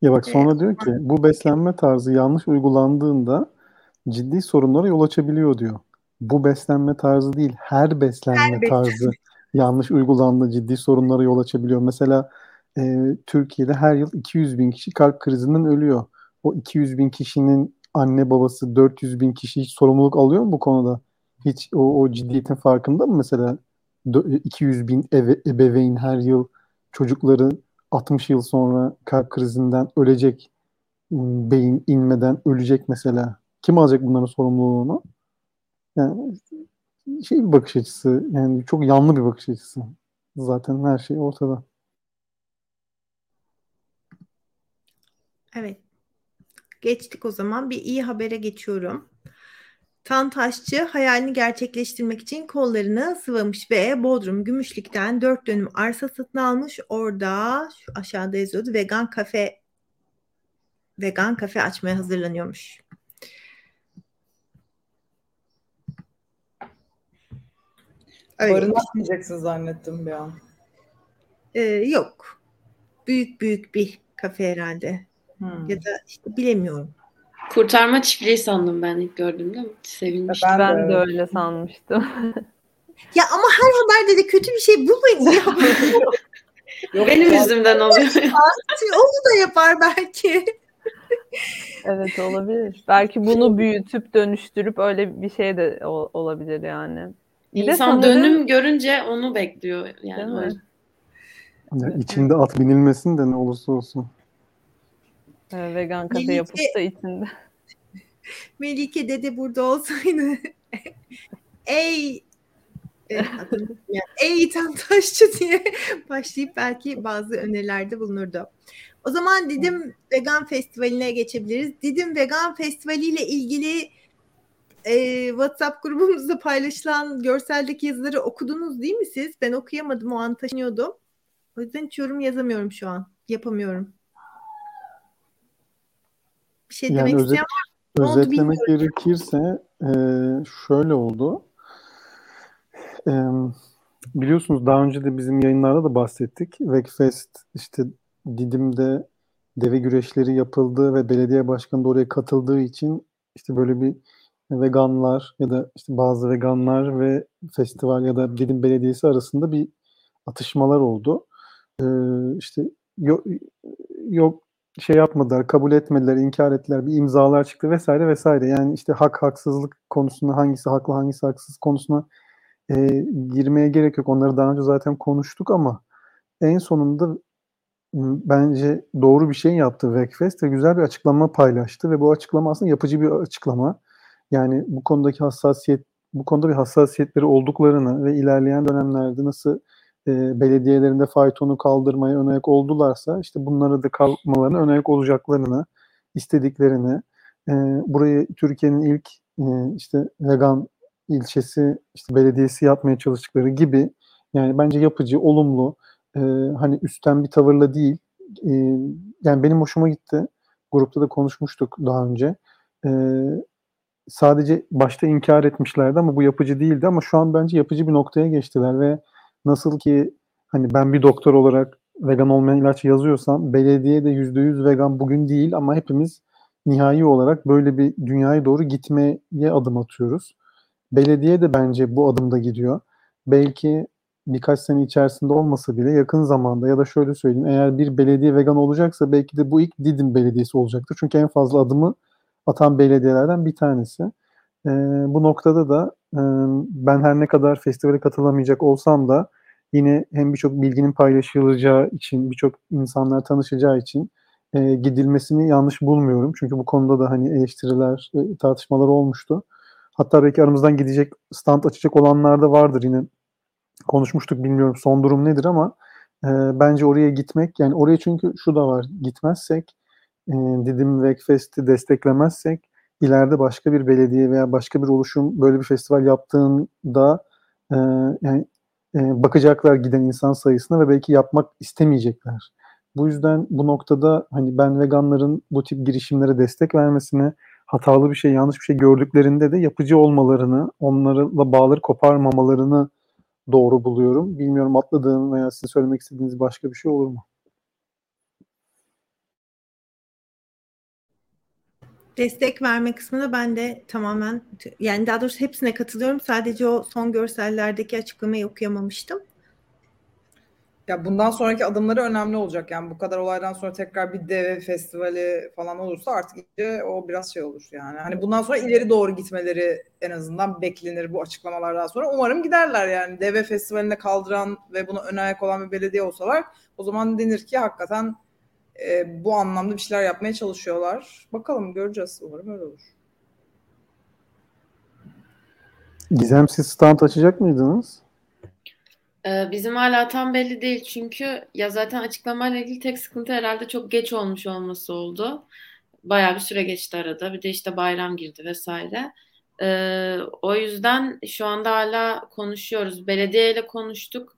Ya bak sonra evet. diyor ki bu beslenme tarzı yanlış uygulandığında ciddi sorunlara yol açabiliyor diyor. Bu beslenme tarzı değil, her beslenme her tarzı beslenme. yanlış uygulandığı ciddi sorunlara yol açabiliyor. Mesela e, Türkiye'de her yıl 200 bin kişi kalp krizinden ölüyor. O 200 bin kişinin anne babası 400 bin kişi hiç sorumluluk alıyor mu bu konuda? Hiç o, o ciddiyetin farkında mı mesela? 200 bin ebe, ebeveyn her yıl çocukları 60 yıl sonra kalp krizinden ölecek, beyin inmeden ölecek mesela. Kim alacak bunların sorumluluğunu? Yani şey bir bakış açısı, yani çok yanlı bir bakış açısı. Zaten her şey ortada. Evet. Geçtik o zaman. Bir iyi habere geçiyorum. Tantaşçı hayalini gerçekleştirmek için kollarını sıvamış ve Bodrum Gümüşlük'ten dört dönüm arsa satın almış. Orada şu aşağıda yazıyordu vegan kafe vegan kafe açmaya hazırlanıyormuş. Öyle. Barınakmayacaksın zannettim bir an. Ee, yok. Büyük büyük bir kafe herhalde. Hmm. Ya da işte bilemiyorum. Kurtarma çiftliği sandım ben ilk gördüğümde. Sevinmiştim. Ben, ben de öyle sanmıştım. *laughs* ya ama her haberde de kötü bir şey bulmayın ya. *laughs* Yok, Benim yüzümden oluyor. Onu da yapar belki. *laughs* evet olabilir. Belki bunu büyütüp dönüştürüp öyle bir şey de olabilir yani. Bir İnsan sanırım... dönüm görünce onu bekliyor yani. Ya içinde at binilmesin de ne olursa olsun. Ee, vegan kafe Melike, yapıp da içinde. *laughs* Melike dede burada olsaydı *laughs* ey ey tam taşçı diye *laughs* başlayıp belki bazı önerilerde bulunurdu. O zaman Didim Vegan Festivali'ne geçebiliriz. Didim Vegan Festivali ile ilgili e, WhatsApp grubumuzda paylaşılan görseldeki yazıları okudunuz değil mi siz? Ben okuyamadım o an taşınıyordum. O yüzden hiç yorum yazamıyorum şu an. Yapamıyorum. Bir şey yani demek özet, isteyen var? Özetlemek gerekirse e, şöyle oldu. E, biliyorsunuz daha önce de bizim yayınlarda da bahsettik. Vekfest işte Didim'de deve güreşleri yapıldı ve belediye başkanı da oraya katıldığı için işte böyle bir veganlar ya da işte bazı veganlar ve festival ya da Didim Belediyesi arasında bir atışmalar oldu. Ee, işte yok, yok şey yapmadılar, kabul etmediler, inkar ettiler, bir imzalar çıktı vesaire vesaire. Yani işte hak haksızlık konusunda hangisi haklı hangisi haksız konusuna e, girmeye gerek yok. Onları daha önce zaten konuştuk ama en sonunda bence doğru bir şey yaptı Vekfest ve güzel bir açıklama paylaştı ve bu açıklama aslında yapıcı bir açıklama. Yani bu konudaki hassasiyet, bu konuda bir hassasiyetleri olduklarını ve ilerleyen dönemlerde nasıl e, belediyelerinde faytonu kaldırmaya önayak oldularsa işte bunları da kalkmalarına önayak olacaklarını, istediklerini, e, burayı Türkiye'nin ilk e, işte vegan ilçesi işte belediyesi yapmaya çalıştıkları gibi yani bence yapıcı, olumlu, e, hani üstten bir tavırla değil. E, yani benim hoşuma gitti. Grupta da konuşmuştuk daha önce. E, sadece başta inkar etmişlerdi ama bu yapıcı değildi ama şu an bence yapıcı bir noktaya geçtiler ve nasıl ki hani ben bir doktor olarak vegan olmayan ilaç yazıyorsam belediye de %100 vegan bugün değil ama hepimiz nihai olarak böyle bir dünyaya doğru gitmeye adım atıyoruz. Belediye de bence bu adımda gidiyor. Belki birkaç sene içerisinde olmasa bile yakın zamanda ya da şöyle söyleyeyim eğer bir belediye vegan olacaksa belki de bu ilk Didim Belediyesi olacaktır. Çünkü en fazla adımı atan belediyelerden bir tanesi. E, bu noktada da e, ben her ne kadar festivale katılamayacak olsam da yine hem birçok bilginin paylaşılacağı için, birçok insanlar tanışacağı için e, gidilmesini yanlış bulmuyorum. Çünkü bu konuda da hani eleştiriler, e, tartışmalar olmuştu. Hatta belki aramızdan gidecek, stand açacak olanlar da vardır yine. Konuşmuştuk bilmiyorum son durum nedir ama e, bence oraya gitmek yani oraya çünkü şu da var gitmezsek e, Didim Vegfest'i desteklemezsek ileride başka bir belediye veya başka bir oluşum böyle bir festival yaptığında e, yani e, bakacaklar giden insan sayısına ve belki yapmak istemeyecekler. Bu yüzden bu noktada hani ben veganların bu tip girişimlere destek vermesine, hatalı bir şey, yanlış bir şey gördüklerinde de yapıcı olmalarını, onlarla bağları koparmamalarını doğru buluyorum. Bilmiyorum atladığım veya size söylemek istediğiniz başka bir şey olur mu? Destek verme kısmına ben de tamamen yani daha doğrusu hepsine katılıyorum. Sadece o son görsellerdeki açıklamayı okuyamamıştım. Ya bundan sonraki adımları önemli olacak. Yani bu kadar olaydan sonra tekrar bir dev festivali falan olursa artık iyice o biraz şey olur yani. Hani bundan sonra ileri doğru gitmeleri en azından beklenir bu açıklamalardan sonra. Umarım giderler yani. Deve festivaline kaldıran ve buna ön olan bir belediye olsalar o zaman denir ki hakikaten e, bu anlamda bir şeyler yapmaya çalışıyorlar. Bakalım göreceğiz. Umarım öyle olur. Gizem siz stand açacak mıydınız? Ee, bizim hala tam belli değil çünkü ya zaten açıklamayla ilgili tek sıkıntı herhalde çok geç olmuş olması oldu. Bayağı bir süre geçti arada. Bir de işte bayram girdi vesaire. Ee, o yüzden şu anda hala konuşuyoruz. Belediyeyle konuştuk.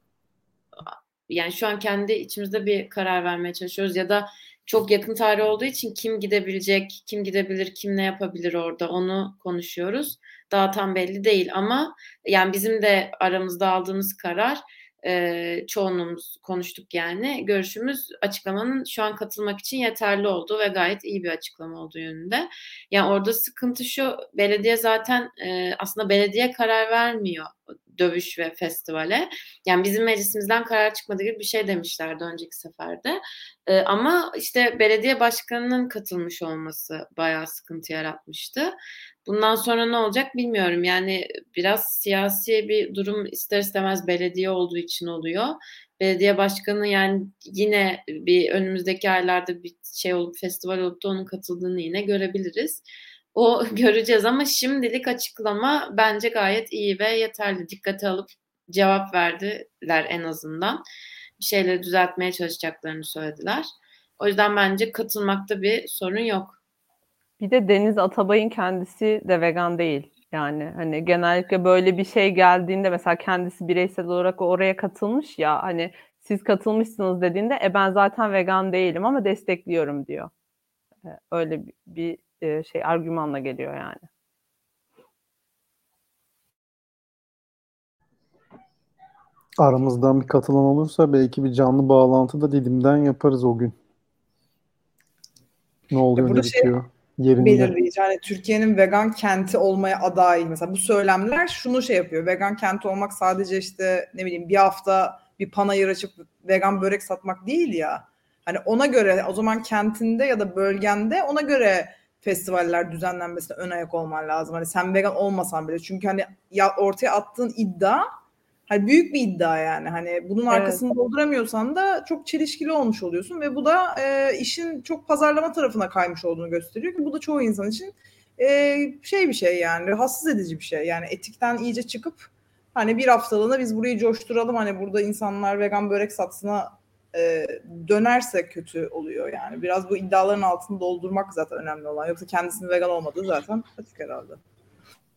Yani şu an kendi içimizde bir karar vermeye çalışıyoruz ya da çok yakın tarih olduğu için kim gidebilecek, kim gidebilir, kim ne yapabilir orada onu konuşuyoruz. Daha tam belli değil ama yani bizim de aramızda aldığımız karar e, çoğunluğumuz konuştuk yani görüşümüz açıklamanın şu an katılmak için yeterli oldu ve gayet iyi bir açıklama olduğu yönünde. Yani orada sıkıntı şu belediye zaten e, aslında belediye karar vermiyor dövüş ve festivale. Yani bizim meclisimizden karar çıkmadı gibi bir şey demişlerdi önceki seferde. E, ama işte belediye başkanının katılmış olması bayağı sıkıntı yaratmıştı. Bundan sonra ne olacak bilmiyorum. Yani biraz siyasi bir durum ister istemez belediye olduğu için oluyor. Belediye başkanı yani yine bir önümüzdeki aylarda bir şey olup festival olup da onun katıldığını yine görebiliriz. O *laughs* göreceğiz ama şimdilik açıklama bence gayet iyi ve yeterli. Dikkate alıp cevap verdiler en azından. Bir şeyleri düzeltmeye çalışacaklarını söylediler. O yüzden bence katılmakta bir sorun yok. Bir de Deniz Atabay'ın kendisi de vegan değil. Yani hani genellikle böyle bir şey geldiğinde mesela kendisi bireysel olarak oraya katılmış ya hani siz katılmışsınız dediğinde e ben zaten vegan değilim ama destekliyorum diyor. E, öyle bir e, şey argümanla geliyor yani. Aramızdan bir katılan olursa belki bir canlı bağlantı da Didim'den yaparız o gün. Ne oluyor ne şey, bitiyor yerinde. belirleyici. Yani Türkiye'nin vegan kenti olmaya aday. Mesela bu söylemler şunu şey yapıyor. Vegan kenti olmak sadece işte ne bileyim bir hafta bir panayır açıp vegan börek satmak değil ya. Hani ona göre o zaman kentinde ya da bölgende ona göre festivaller düzenlenmesine ön ayak olman lazım. Hani sen vegan olmasan bile. Çünkü hani ya ortaya attığın iddia Hani büyük bir iddia yani. Hani bunun evet. arkasını dolduramıyorsan da çok çelişkili olmuş oluyorsun ve bu da e, işin çok pazarlama tarafına kaymış olduğunu gösteriyor ki bu da çoğu insan için e, şey bir şey yani rahatsız edici bir şey. Yani etikten iyice çıkıp hani bir haftalığına biz burayı coşturalım hani burada insanlar vegan börek satsına e, dönerse kötü oluyor yani. Biraz bu iddiaların altını doldurmak zaten önemli olan. Yoksa kendisinin vegan olmadığı zaten açık herhalde.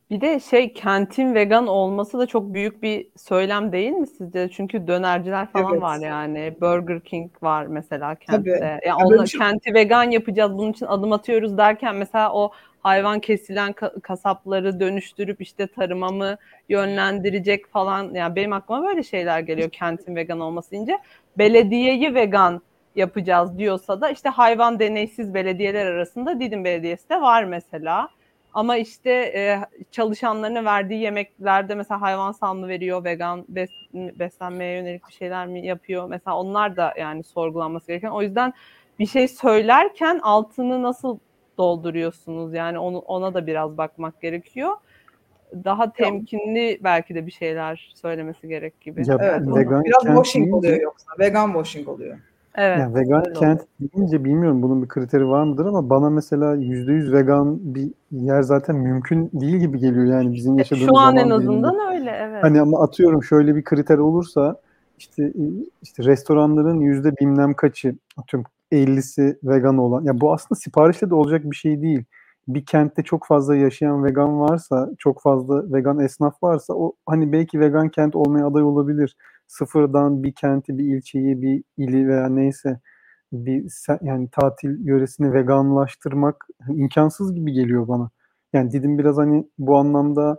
Bir de şey kentin vegan olması da çok büyük bir söylem değil mi sizce? Çünkü dönerciler falan evet. var yani. Burger King var mesela kentte. Tabii. Yani onunla, şey... Kenti vegan yapacağız bunun için adım atıyoruz derken mesela o hayvan kesilen ka- kasapları dönüştürüp işte tarıma mı yönlendirecek falan. Yani benim aklıma böyle şeyler geliyor kentin vegan olması deyince. Belediyeyi vegan yapacağız diyorsa da işte hayvan deneysiz belediyeler arasında Didim Belediyesi de var mesela. Ama işte e, çalışanlarına verdiği yemeklerde mesela hayvan mı veriyor, vegan bes, beslenmeye yönelik bir şeyler mi yapıyor? Mesela onlar da yani sorgulanması gereken. O yüzden bir şey söylerken altını nasıl dolduruyorsunuz? Yani onu, ona da biraz bakmak gerekiyor. Daha temkinli belki de bir şeyler söylemesi gerek gibi. Ya, evet, vegan biraz washing oluyor yoksa. Vegan washing oluyor. Evet. Yani vegan kent deyince bilmiyorum bunun bir kriteri var mıdır ama bana mesela %100 vegan bir yer zaten mümkün değil gibi geliyor yani bizim yaşadığımız Şu an en azından öyle evet. Hani ama atıyorum şöyle bir kriter olursa işte işte restoranların yüzde bilmem kaçı atıyorum 50'si vegan olan ya bu aslında siparişle de olacak bir şey değil. Bir kentte çok fazla yaşayan vegan varsa, çok fazla vegan esnaf varsa o hani belki vegan kent olmaya aday olabilir. Sıfırdan bir kenti, bir ilçeyi, bir ili veya neyse bir yani tatil yöresini veganlaştırmak imkansız gibi geliyor bana. Yani Didim biraz hani bu anlamda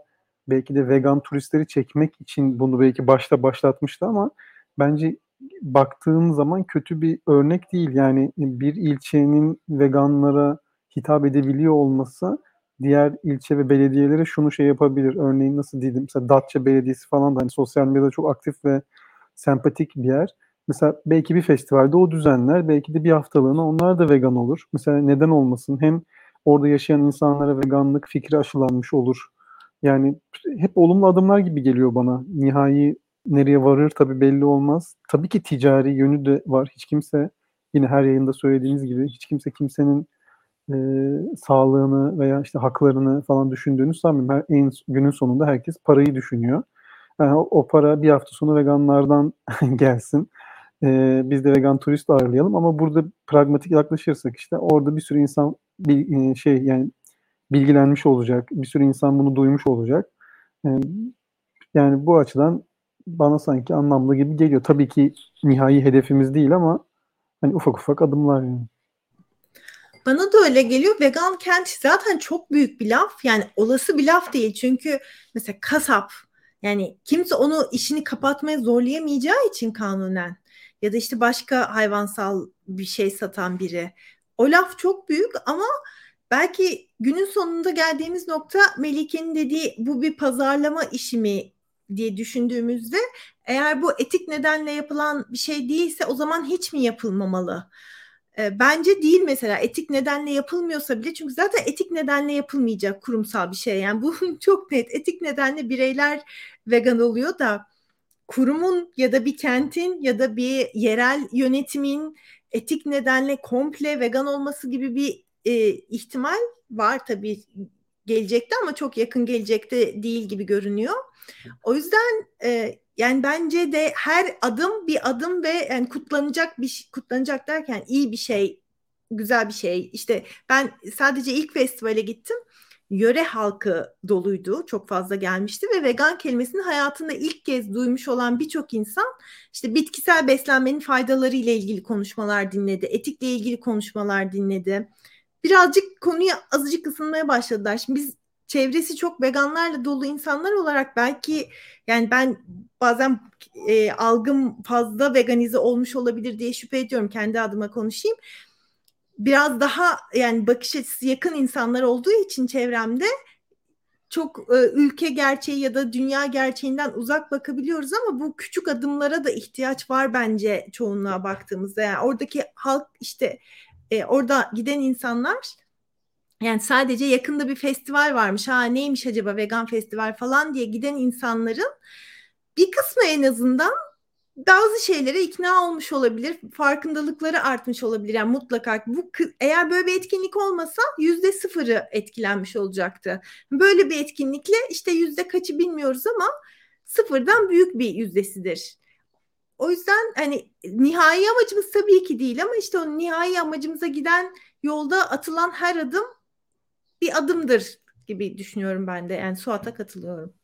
belki de vegan turistleri çekmek için bunu belki başta başlatmıştı ama bence baktığın zaman kötü bir örnek değil. Yani bir ilçenin veganlara hitap edebiliyor olması diğer ilçe ve belediyelere şunu şey yapabilir. Örneğin nasıl dedim mesela Datça Belediyesi falan da hani sosyal medyada çok aktif ve sempatik bir yer. Mesela belki bir festivalde o düzenler, belki de bir haftalığına onlar da vegan olur. Mesela neden olmasın? Hem orada yaşayan insanlara veganlık fikri aşılanmış olur. Yani hep olumlu adımlar gibi geliyor bana. Nihai nereye varır tabii belli olmaz. Tabii ki ticari yönü de var. Hiç kimse yine her yayında söylediğiniz gibi hiç kimse kimsenin e, sağlığını veya işte haklarını falan düşündüğünü sanmıyorum. Her, en günün sonunda herkes parayı düşünüyor. Yani o, o para bir hafta sonu veganlardan *laughs* gelsin. E, biz de vegan turist ağırlayalım ama burada pragmatik yaklaşırsak işte orada bir sürü insan bir e, şey yani bilgilenmiş olacak. Bir sürü insan bunu duymuş olacak. E, yani bu açıdan bana sanki anlamlı gibi geliyor. Tabii ki nihai hedefimiz değil ama hani ufak ufak adımlar yani. Bana da öyle geliyor. Vegan kent zaten çok büyük bir laf. Yani olası bir laf değil. Çünkü mesela kasap yani kimse onu işini kapatmaya zorlayamayacağı için kanunen ya da işte başka hayvansal bir şey satan biri. O laf çok büyük ama belki günün sonunda geldiğimiz nokta Melike'nin dediği bu bir pazarlama işi mi diye düşündüğümüzde eğer bu etik nedenle yapılan bir şey değilse o zaman hiç mi yapılmamalı? E, bence değil mesela etik nedenle yapılmıyorsa bile çünkü zaten etik nedenle yapılmayacak kurumsal bir şey yani bu *laughs* çok net etik nedenle bireyler vegan oluyor da kurumun ya da bir kentin ya da bir yerel yönetimin etik nedenle komple vegan olması gibi bir e, ihtimal var tabii gelecekte ama çok yakın gelecekte değil gibi görünüyor. O yüzden e, yani bence de her adım bir adım ve yani kutlanacak bir kutlanacak derken iyi bir şey, güzel bir şey. İşte ben sadece ilk festivale gittim. Yöre halkı doluydu. Çok fazla gelmişti ve vegan kelimesini hayatında ilk kez duymuş olan birçok insan işte bitkisel beslenmenin faydaları ile ilgili konuşmalar dinledi. Etikle ilgili konuşmalar dinledi. Birazcık konuya azıcık ısınmaya başladılar. Şimdi biz çevresi çok veganlarla dolu insanlar olarak belki yani ben bazen e, algım fazla veganize olmuş olabilir diye şüphe ediyorum kendi adıma konuşayım. Biraz daha yani bakış açısı yakın insanlar olduğu için çevremde çok e, ülke gerçeği ya da dünya gerçeğinden uzak bakabiliyoruz ama bu küçük adımlara da ihtiyaç var bence çoğunluğa baktığımızda. Yani oradaki halk işte e, orada giden insanlar yani sadece yakında bir festival varmış. Ha neymiş acaba vegan festival falan diye giden insanların bir kısmı en azından bazı şeylere ikna olmuş olabilir. Farkındalıkları artmış olabilir. Yani mutlaka bu eğer böyle bir etkinlik olmasa yüzde sıfırı etkilenmiş olacaktı. Böyle bir etkinlikle işte yüzde kaçı bilmiyoruz ama sıfırdan büyük bir yüzdesidir. O yüzden hani nihai amacımız tabii ki değil ama işte o nihai amacımıza giden yolda atılan her adım bir adımdır gibi düşünüyorum ben de. Yani Suat'a katılıyorum.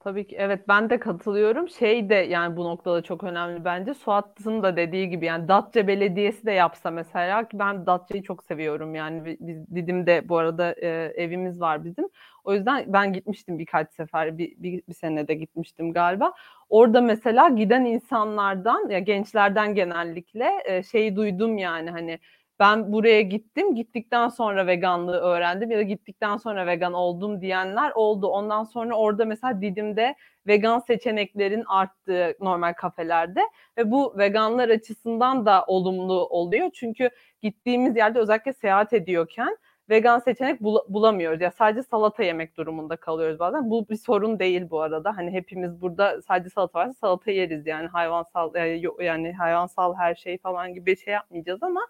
Tabii ki evet ben de katılıyorum. Şey de yani bu noktada çok önemli bence. Suat'ın da dediği gibi yani Datça Belediyesi de yapsa mesela ki ben Datça'yı çok seviyorum yani biz Didim'de bu arada e, evimiz var bizim. O yüzden ben gitmiştim birkaç sefer bir, bir, bir senede gitmiştim galiba. Orada mesela giden insanlardan ya gençlerden genellikle e, şeyi duydum yani hani ben buraya gittim, gittikten sonra veganlığı öğrendim ya da gittikten sonra vegan oldum diyenler oldu. Ondan sonra orada mesela Didim'de vegan seçeneklerin arttığı normal kafelerde ve bu veganlar açısından da olumlu oluyor. Çünkü gittiğimiz yerde özellikle seyahat ediyorken vegan seçenek bul- bulamıyoruz. Ya sadece salata yemek durumunda kalıyoruz bazen. Bu bir sorun değil bu arada. Hani hepimiz burada sadece salata varsa salata yeriz yani hayvansal yani hayvansal her şey falan gibi bir şey yapmayacağız ama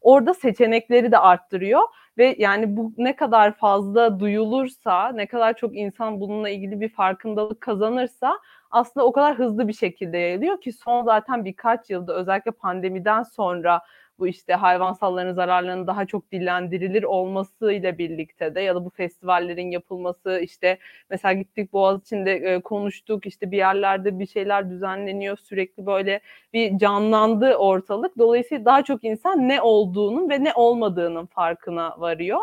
orada seçenekleri de arttırıyor ve yani bu ne kadar fazla duyulursa, ne kadar çok insan bununla ilgili bir farkındalık kazanırsa aslında o kadar hızlı bir şekilde yayılıyor ki son zaten birkaç yılda özellikle pandemiden sonra bu işte hayvansalların zararlarının daha çok dillendirilir olmasıyla birlikte de ya da bu festivallerin yapılması işte mesela gittik Boğaziçi'nde e, konuştuk işte bir yerlerde bir şeyler düzenleniyor sürekli böyle bir canlandı ortalık. Dolayısıyla daha çok insan ne olduğunun ve ne olmadığının farkına varıyor.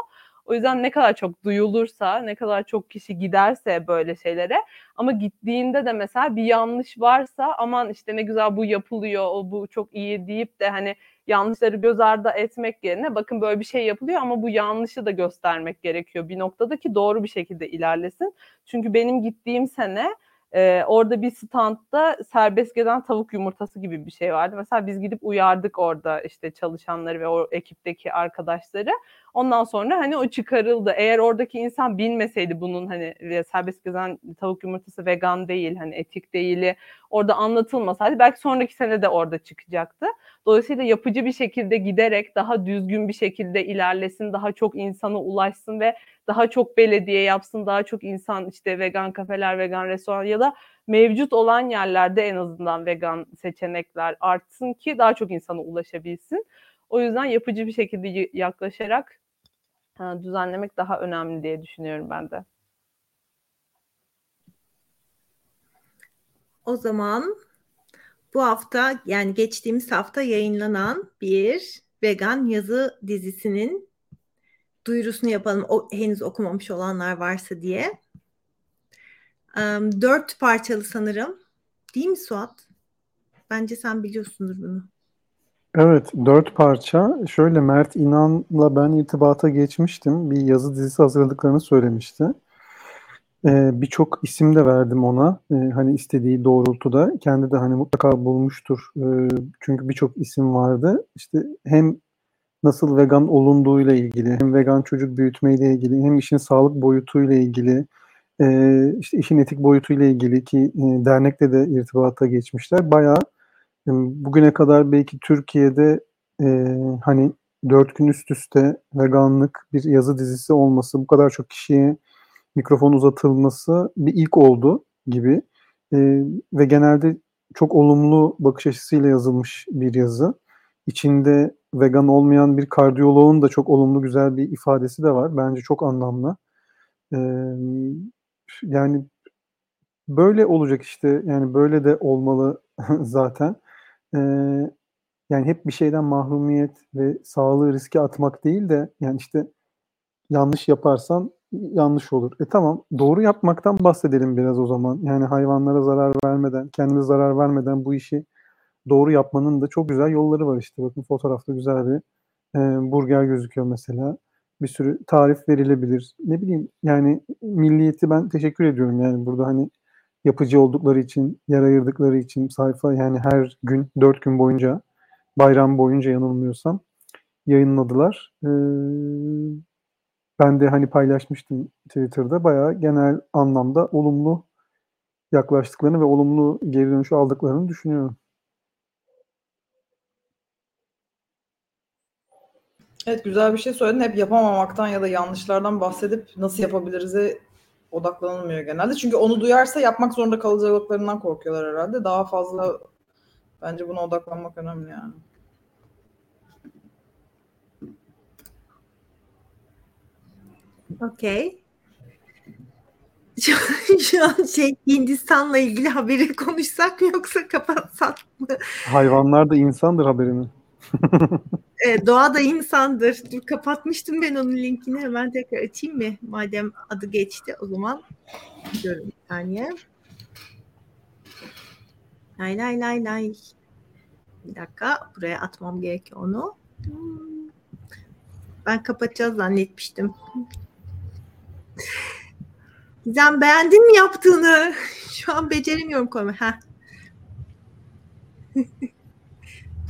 O yüzden ne kadar çok duyulursa, ne kadar çok kişi giderse böyle şeylere ama gittiğinde de mesela bir yanlış varsa aman işte ne güzel bu yapılıyor, o bu çok iyi deyip de hani yanlışları göz ardı etmek yerine bakın böyle bir şey yapılıyor ama bu yanlışı da göstermek gerekiyor bir noktada ki doğru bir şekilde ilerlesin. Çünkü benim gittiğim sene e, orada bir standta serbest gezen tavuk yumurtası gibi bir şey vardı. Mesela biz gidip uyardık orada işte çalışanları ve o ekipteki arkadaşları. Ondan sonra hani o çıkarıldı. Eğer oradaki insan bilmeseydi bunun hani serbest gezen tavuk yumurtası vegan değil, hani etik değili orada anlatılmasaydı belki sonraki sene de orada çıkacaktı. Dolayısıyla yapıcı bir şekilde giderek daha düzgün bir şekilde ilerlesin, daha çok insana ulaşsın ve daha çok belediye yapsın, daha çok insan işte vegan kafeler, vegan restoran ya da mevcut olan yerlerde en azından vegan seçenekler artsın ki daha çok insana ulaşabilsin. O yüzden yapıcı bir şekilde yaklaşarak düzenlemek daha önemli diye düşünüyorum ben de. O zaman bu hafta yani geçtiğimiz hafta yayınlanan bir vegan yazı dizisinin duyurusunu yapalım. O, henüz okumamış olanlar varsa diye. Um, dört parçalı sanırım. Değil mi Suat? Bence sen biliyorsundur bunu. Evet, dört parça. Şöyle Mert İnan'la ben irtibata geçmiştim. Bir yazı dizisi hazırladıklarını söylemişti. Ee, Birçok isim de verdim ona. Ee, hani istediği doğrultuda. Kendi de hani mutlaka bulmuştur. Ee, çünkü birçok isim vardı. İşte hem nasıl vegan olunduğuyla ilgili, hem vegan çocuk büyütmeyle ilgili, hem işin sağlık boyutuyla ilgili, e, işte işin etik boyutuyla ilgili ki e, dernekle de irtibata geçmişler. Bayağı bugüne kadar belki Türkiye'de e, hani dört gün üst üste veganlık bir yazı dizisi olması, bu kadar çok kişiye mikrofon uzatılması bir ilk oldu gibi. E, ve genelde çok olumlu bakış açısıyla yazılmış bir yazı. İçinde vegan olmayan bir kardiyoloğun da çok olumlu güzel bir ifadesi de var. Bence çok anlamlı. Ee, yani böyle olacak işte. Yani böyle de olmalı *laughs* zaten. Ee, yani hep bir şeyden mahrumiyet ve sağlığı riske atmak değil de yani işte yanlış yaparsan yanlış olur. E tamam doğru yapmaktan bahsedelim biraz o zaman. Yani hayvanlara zarar vermeden, kendimize zarar vermeden bu işi doğru yapmanın da çok güzel yolları var işte. Bakın fotoğrafta güzel bir e, burger gözüküyor mesela. Bir sürü tarif verilebilir. Ne bileyim yani milliyeti ben teşekkür ediyorum yani burada hani yapıcı oldukları için, yer ayırdıkları için sayfa yani her gün, dört gün boyunca bayram boyunca yanılmıyorsam yayınladılar. Ee, ben de hani paylaşmıştım Twitter'da bayağı genel anlamda olumlu yaklaştıklarını ve olumlu geri dönüşü aldıklarını düşünüyorum. Evet güzel bir şey söyledin. Hep yapamamaktan ya da yanlışlardan bahsedip nasıl yapabiliriz'e odaklanılmıyor genelde. Çünkü onu duyarsa yapmak zorunda kalacaklarından korkuyorlar herhalde. Daha fazla bence buna odaklanmak önemli yani. Okey. Şu, şu an şey Hindistan'la ilgili haberi konuşsak mı yoksa kapatsak mı? Hayvanlar da insandır haberini. E, doğa da insandır. Dur kapatmıştım ben onun linkini hemen tekrar açayım mı? Madem adı geçti o zaman. Dur bir saniye. Lay lay lay lay. Bir dakika buraya atmam gerekiyor onu. Ben kapatacağız zannetmiştim. Gizem beğendin mi yaptığını? *laughs* Şu an beceremiyorum koyma. *laughs*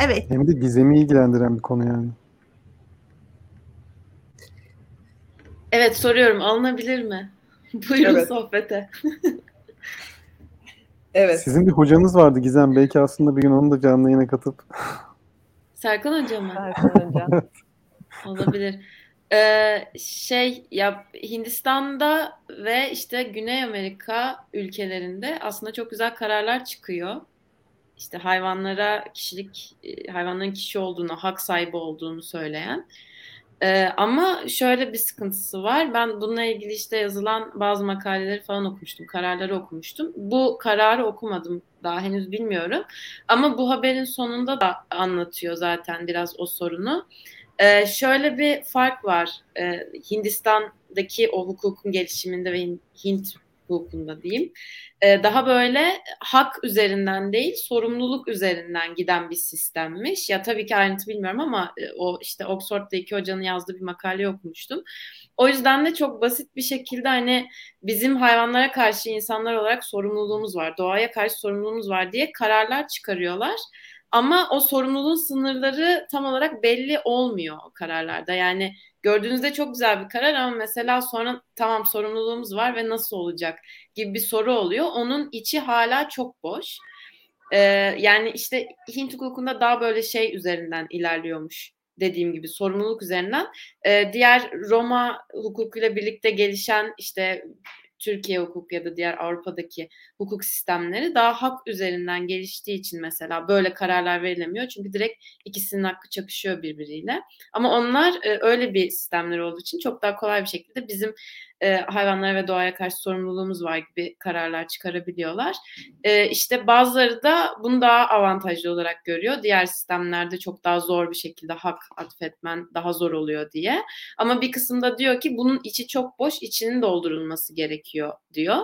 Evet. Hem de gizemi ilgilendiren bir konu yani. Evet soruyorum alınabilir mi? *laughs* Buyurun Evet. sohbete. *laughs* Evet. Sizin bir hocanız vardı Gizem. Belki aslında bir gün onu da canlı yayına katıp *laughs* Serkan Hoca mı? Serkan Hocam. Olabilir. Ee, şey ya Hindistan'da ve işte Güney Amerika ülkelerinde aslında çok güzel kararlar çıkıyor. İşte hayvanlara kişilik, e, hayvanların kişi olduğunu, hak sahibi olduğunu söyleyen. Ee, ama şöyle bir sıkıntısı var. Ben bununla ilgili işte yazılan bazı makaleleri falan okumuştum, kararları okumuştum. Bu kararı okumadım daha henüz bilmiyorum. Ama bu haberin sonunda da anlatıyor zaten biraz o sorunu. Ee, şöyle bir fark var ee, Hindistan'daki o hukukun gelişiminde ve Hin- Hint hukukunda diyeyim. Ee, daha böyle hak üzerinden değil sorumluluk üzerinden giden bir sistemmiş. Ya tabii ki ayrıntı bilmiyorum ama e, o işte Oxford'da iki hocanın yazdığı bir makale okumuştum. O yüzden de çok basit bir şekilde hani bizim hayvanlara karşı insanlar olarak sorumluluğumuz var, doğaya karşı sorumluluğumuz var diye kararlar çıkarıyorlar. Ama o sorumluluğun sınırları tam olarak belli olmuyor o kararlarda. Yani gördüğünüzde çok güzel bir karar ama mesela sonra tamam sorumluluğumuz var ve nasıl olacak gibi bir soru oluyor. Onun içi hala çok boş. Ee, yani işte Hint hukukunda daha böyle şey üzerinden ilerliyormuş dediğim gibi sorumluluk üzerinden. Ee, diğer Roma hukukuyla birlikte gelişen işte Türkiye hukuku ya da diğer Avrupa'daki hukuk sistemleri daha hak üzerinden geliştiği için mesela böyle kararlar verilemiyor. Çünkü direkt ikisinin hakkı çakışıyor birbiriyle. Ama onlar e, öyle bir sistemler olduğu için çok daha kolay bir şekilde bizim e, hayvanlara ve doğaya karşı sorumluluğumuz var gibi kararlar çıkarabiliyorlar. E, işte bazıları da bunu daha avantajlı olarak görüyor. Diğer sistemlerde çok daha zor bir şekilde hak atfetmen daha zor oluyor diye. Ama bir kısımda diyor ki bunun içi çok boş, içinin doldurulması gerekiyor diyor.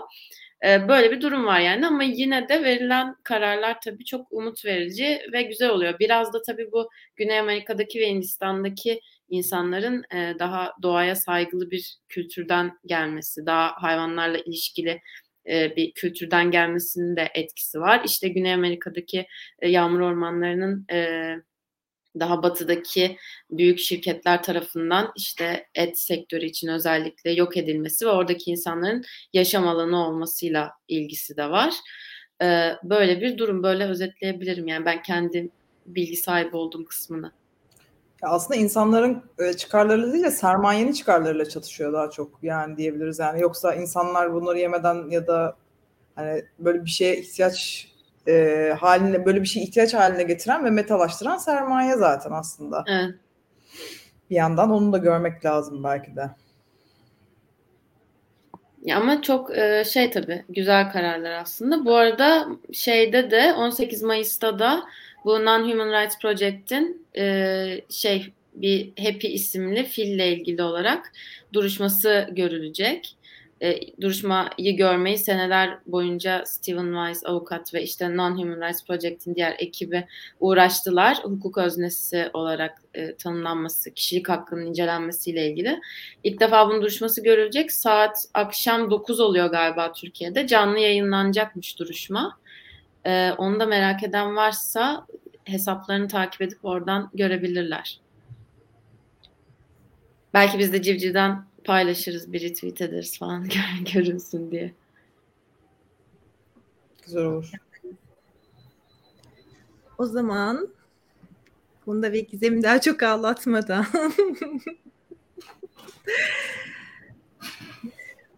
E, böyle bir durum var yani ama yine de verilen kararlar tabii çok umut verici ve güzel oluyor. Biraz da tabii bu Güney Amerika'daki ve Hindistan'daki insanların e, daha doğaya saygılı bir kültürden gelmesi, daha hayvanlarla ilişkili e, bir kültürden gelmesinin de etkisi var. İşte Güney Amerika'daki e, yağmur ormanlarının daha batıdaki büyük şirketler tarafından işte et sektörü için özellikle yok edilmesi ve oradaki insanların yaşam alanı olmasıyla ilgisi de var. Ee, böyle bir durum böyle özetleyebilirim yani ben kendi bilgi sahibi olduğum kısmını. Aslında insanların e, çıkarlarıyla değil de sermayenin çıkarlarıyla çatışıyor daha çok yani diyebiliriz yani. Yoksa insanlar bunları yemeden ya da hani böyle bir şeye ihtiyaç e, haline böyle bir şey ihtiyaç haline getiren ve metalaştıran sermaye zaten aslında. Evet. Bir yandan onu da görmek lazım belki de. Ya ama çok e, şey tabii güzel kararlar aslında. Bu arada şeyde de 18 Mayıs'ta da bu Non-Human Rights Project'in e, şey bir Happy isimli fille ilgili olarak duruşması görülecek. E, duruşmayı görmeyi seneler boyunca Stephen Wise avukat ve işte Non-Human Rights Project'in diğer ekibi uğraştılar. Hukuk öznesi olarak e, tanımlanması, kişilik hakkının incelenmesiyle ilgili. İlk defa bunun duruşması görülecek. Saat akşam 9 oluyor galiba Türkiye'de. Canlı yayınlanacakmış duruşma. E, onu da merak eden varsa hesaplarını takip edip oradan görebilirler. Belki biz de Civciv'den paylaşırız, bir retweet ederiz falan *laughs* görünsün diye. Güzel olur. O zaman Bunda ve Gizem'i daha çok ağlatmadan. *laughs*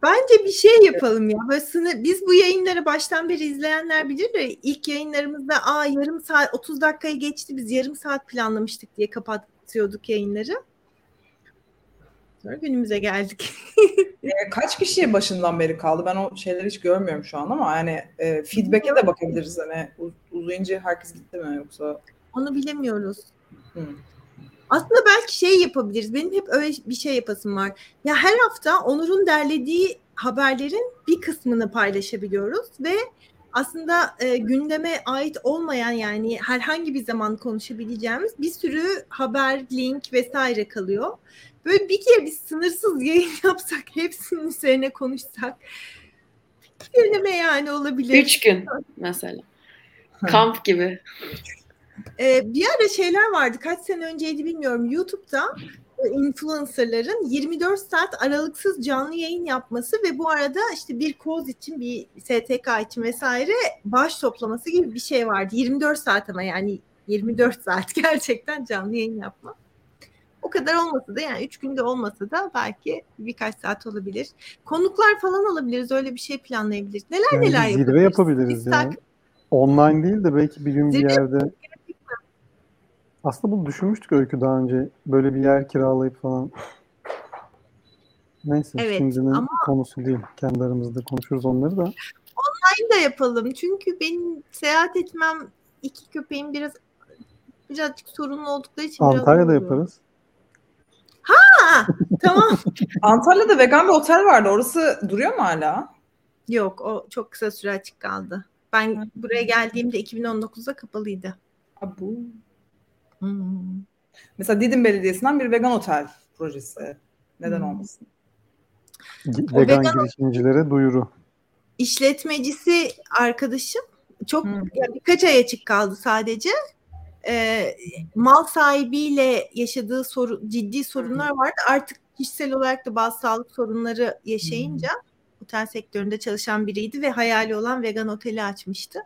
Bence bir şey yapalım ya. Böyle sınır, biz bu yayınları baştan beri izleyenler bilir de ilk yayınlarımızda aa yarım saat 30 dakikayı geçti biz yarım saat planlamıştık diye kapatıyorduk yayınları. Sonra günümüze geldik. *laughs* e, kaç kişi başından beri kaldı? Ben o şeyleri hiç görmüyorum şu an ama yani e, feedback'e de bakabiliriz. Hani uz- uzayınca herkes gitti mi yoksa? Onu bilemiyoruz. Hı. Aslında belki şey yapabiliriz. Benim hep öyle bir şey yapasım var. Ya her hafta Onur'un derlediği haberlerin bir kısmını paylaşabiliyoruz ve aslında e, gündeme ait olmayan yani herhangi bir zaman konuşabileceğimiz bir sürü haber, link vesaire kalıyor. Böyle bir kere biz sınırsız yayın *laughs* yapsak, hepsinin üzerine konuşsak. Gündeme yani olabilir. Üç gün mesela. Kamp gibi. Ee, bir ara şeyler vardı. Kaç sene önceydi bilmiyorum. YouTube'da influencerların 24 saat aralıksız canlı yayın yapması ve bu arada işte bir koz için bir STK için vesaire bağış toplaması gibi bir şey vardı. 24 saat ama yani 24 saat *laughs* gerçekten canlı yayın yapma. O kadar olmasa da yani 3 günde olmasa da belki birkaç saat olabilir. Konuklar falan alabiliriz. Öyle bir şey planlayabiliriz. Neler Yani neler zirve yapabiliriz. yapabiliriz Biz ya. takip- Online değil de belki bir gün bir Zirve yerde. Aslında bunu düşünmüştük Öykü daha önce. Böyle bir yer kiralayıp falan. Neyse Evet, şimdinin ama- konusu değil. Kendi aramızda konuşuruz onları da. Online da yapalım. Çünkü benim seyahat etmem iki köpeğim biraz birazcık sorunlu oldukları için biraz Antalya'da oluyor. yaparız. Ha, tamam. *laughs* Antalya'da vegan bir otel vardı. Orası duruyor mu hala? Yok o çok kısa süre açık kaldı. Ben buraya geldiğimde 2019'da kapalıydı. Abu. Hmm. Mesela Didim Belediyesi'nden bir vegan otel projesi. Neden Hmm. olmasın? Vegan vegan- girişimcilere duyuru. İşletmecisi arkadaşım çok Hmm. ya birkaç ay açık kaldı sadece. Ee, mal sahibiyle yaşadığı soru, ciddi sorunlar vardı. Artık kişisel olarak da bazı sağlık sorunları yaşayınca otel sektöründe çalışan biriydi ve hayali olan vegan oteli açmıştı.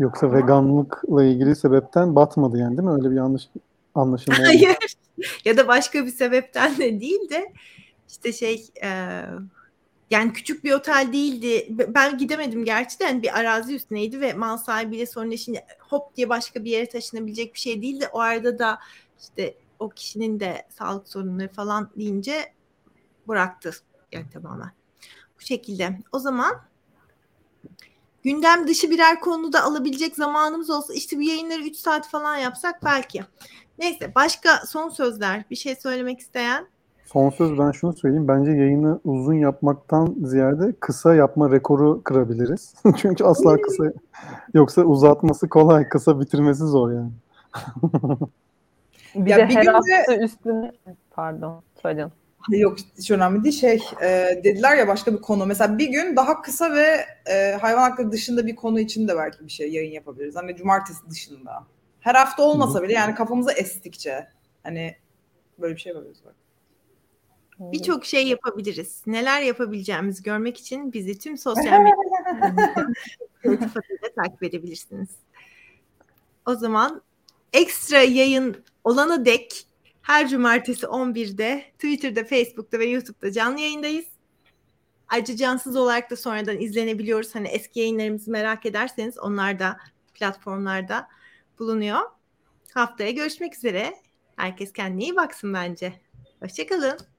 Yoksa veganlıkla ilgili sebepten batmadı yani değil mi? Öyle bir yanlış anlaşılma. Hayır. *laughs* ya da başka bir sebepten de değil de işte şey e, yani küçük bir otel değildi. Ben gidemedim gerçi de hani bir arazi üstüneydi ve mal sahibiyle sorunlaşınca hop diye başka bir yere taşınabilecek bir şey değildi. O arada da işte o kişinin de sağlık sorunları falan deyince bıraktı yani tamamen. Bu şekilde. O zaman gündem dışı birer konuda alabilecek zamanımız olsa işte bu yayınları 3 saat falan yapsak belki. Neyse başka son sözler bir şey söylemek isteyen Son söz ben şunu söyleyeyim. Bence yayını uzun yapmaktan ziyade kısa yapma rekoru kırabiliriz. *laughs* Çünkü asla kısa yoksa uzatması kolay, kısa bitirmesi zor yani. *laughs* Bir Ya de bir her gün de- hafta üstüne pardon söyleyin. Yok hiç önemli değil. Şey e, dediler ya başka bir konu. Mesela bir gün daha kısa ve e, hayvan hakları dışında bir konu için de belki bir şey yayın yapabiliriz. Hani cumartesi dışında. Her hafta olmasa bile yani kafamıza estikçe. Hani böyle bir şey yapabiliriz. Bak. birçok şey yapabiliriz. Neler yapabileceğimizi görmek için bizi tüm sosyal *laughs* medya iltifatıyla takip edebilirsiniz. O zaman ekstra yayın olana dek her cumartesi 11'de Twitter'da, Facebook'ta ve YouTube'da canlı yayındayız. Ayrıca cansız olarak da sonradan izlenebiliyoruz. Hani eski yayınlarımızı merak ederseniz onlar da platformlarda bulunuyor. Haftaya görüşmek üzere. Herkes kendine iyi baksın bence. Hoşçakalın.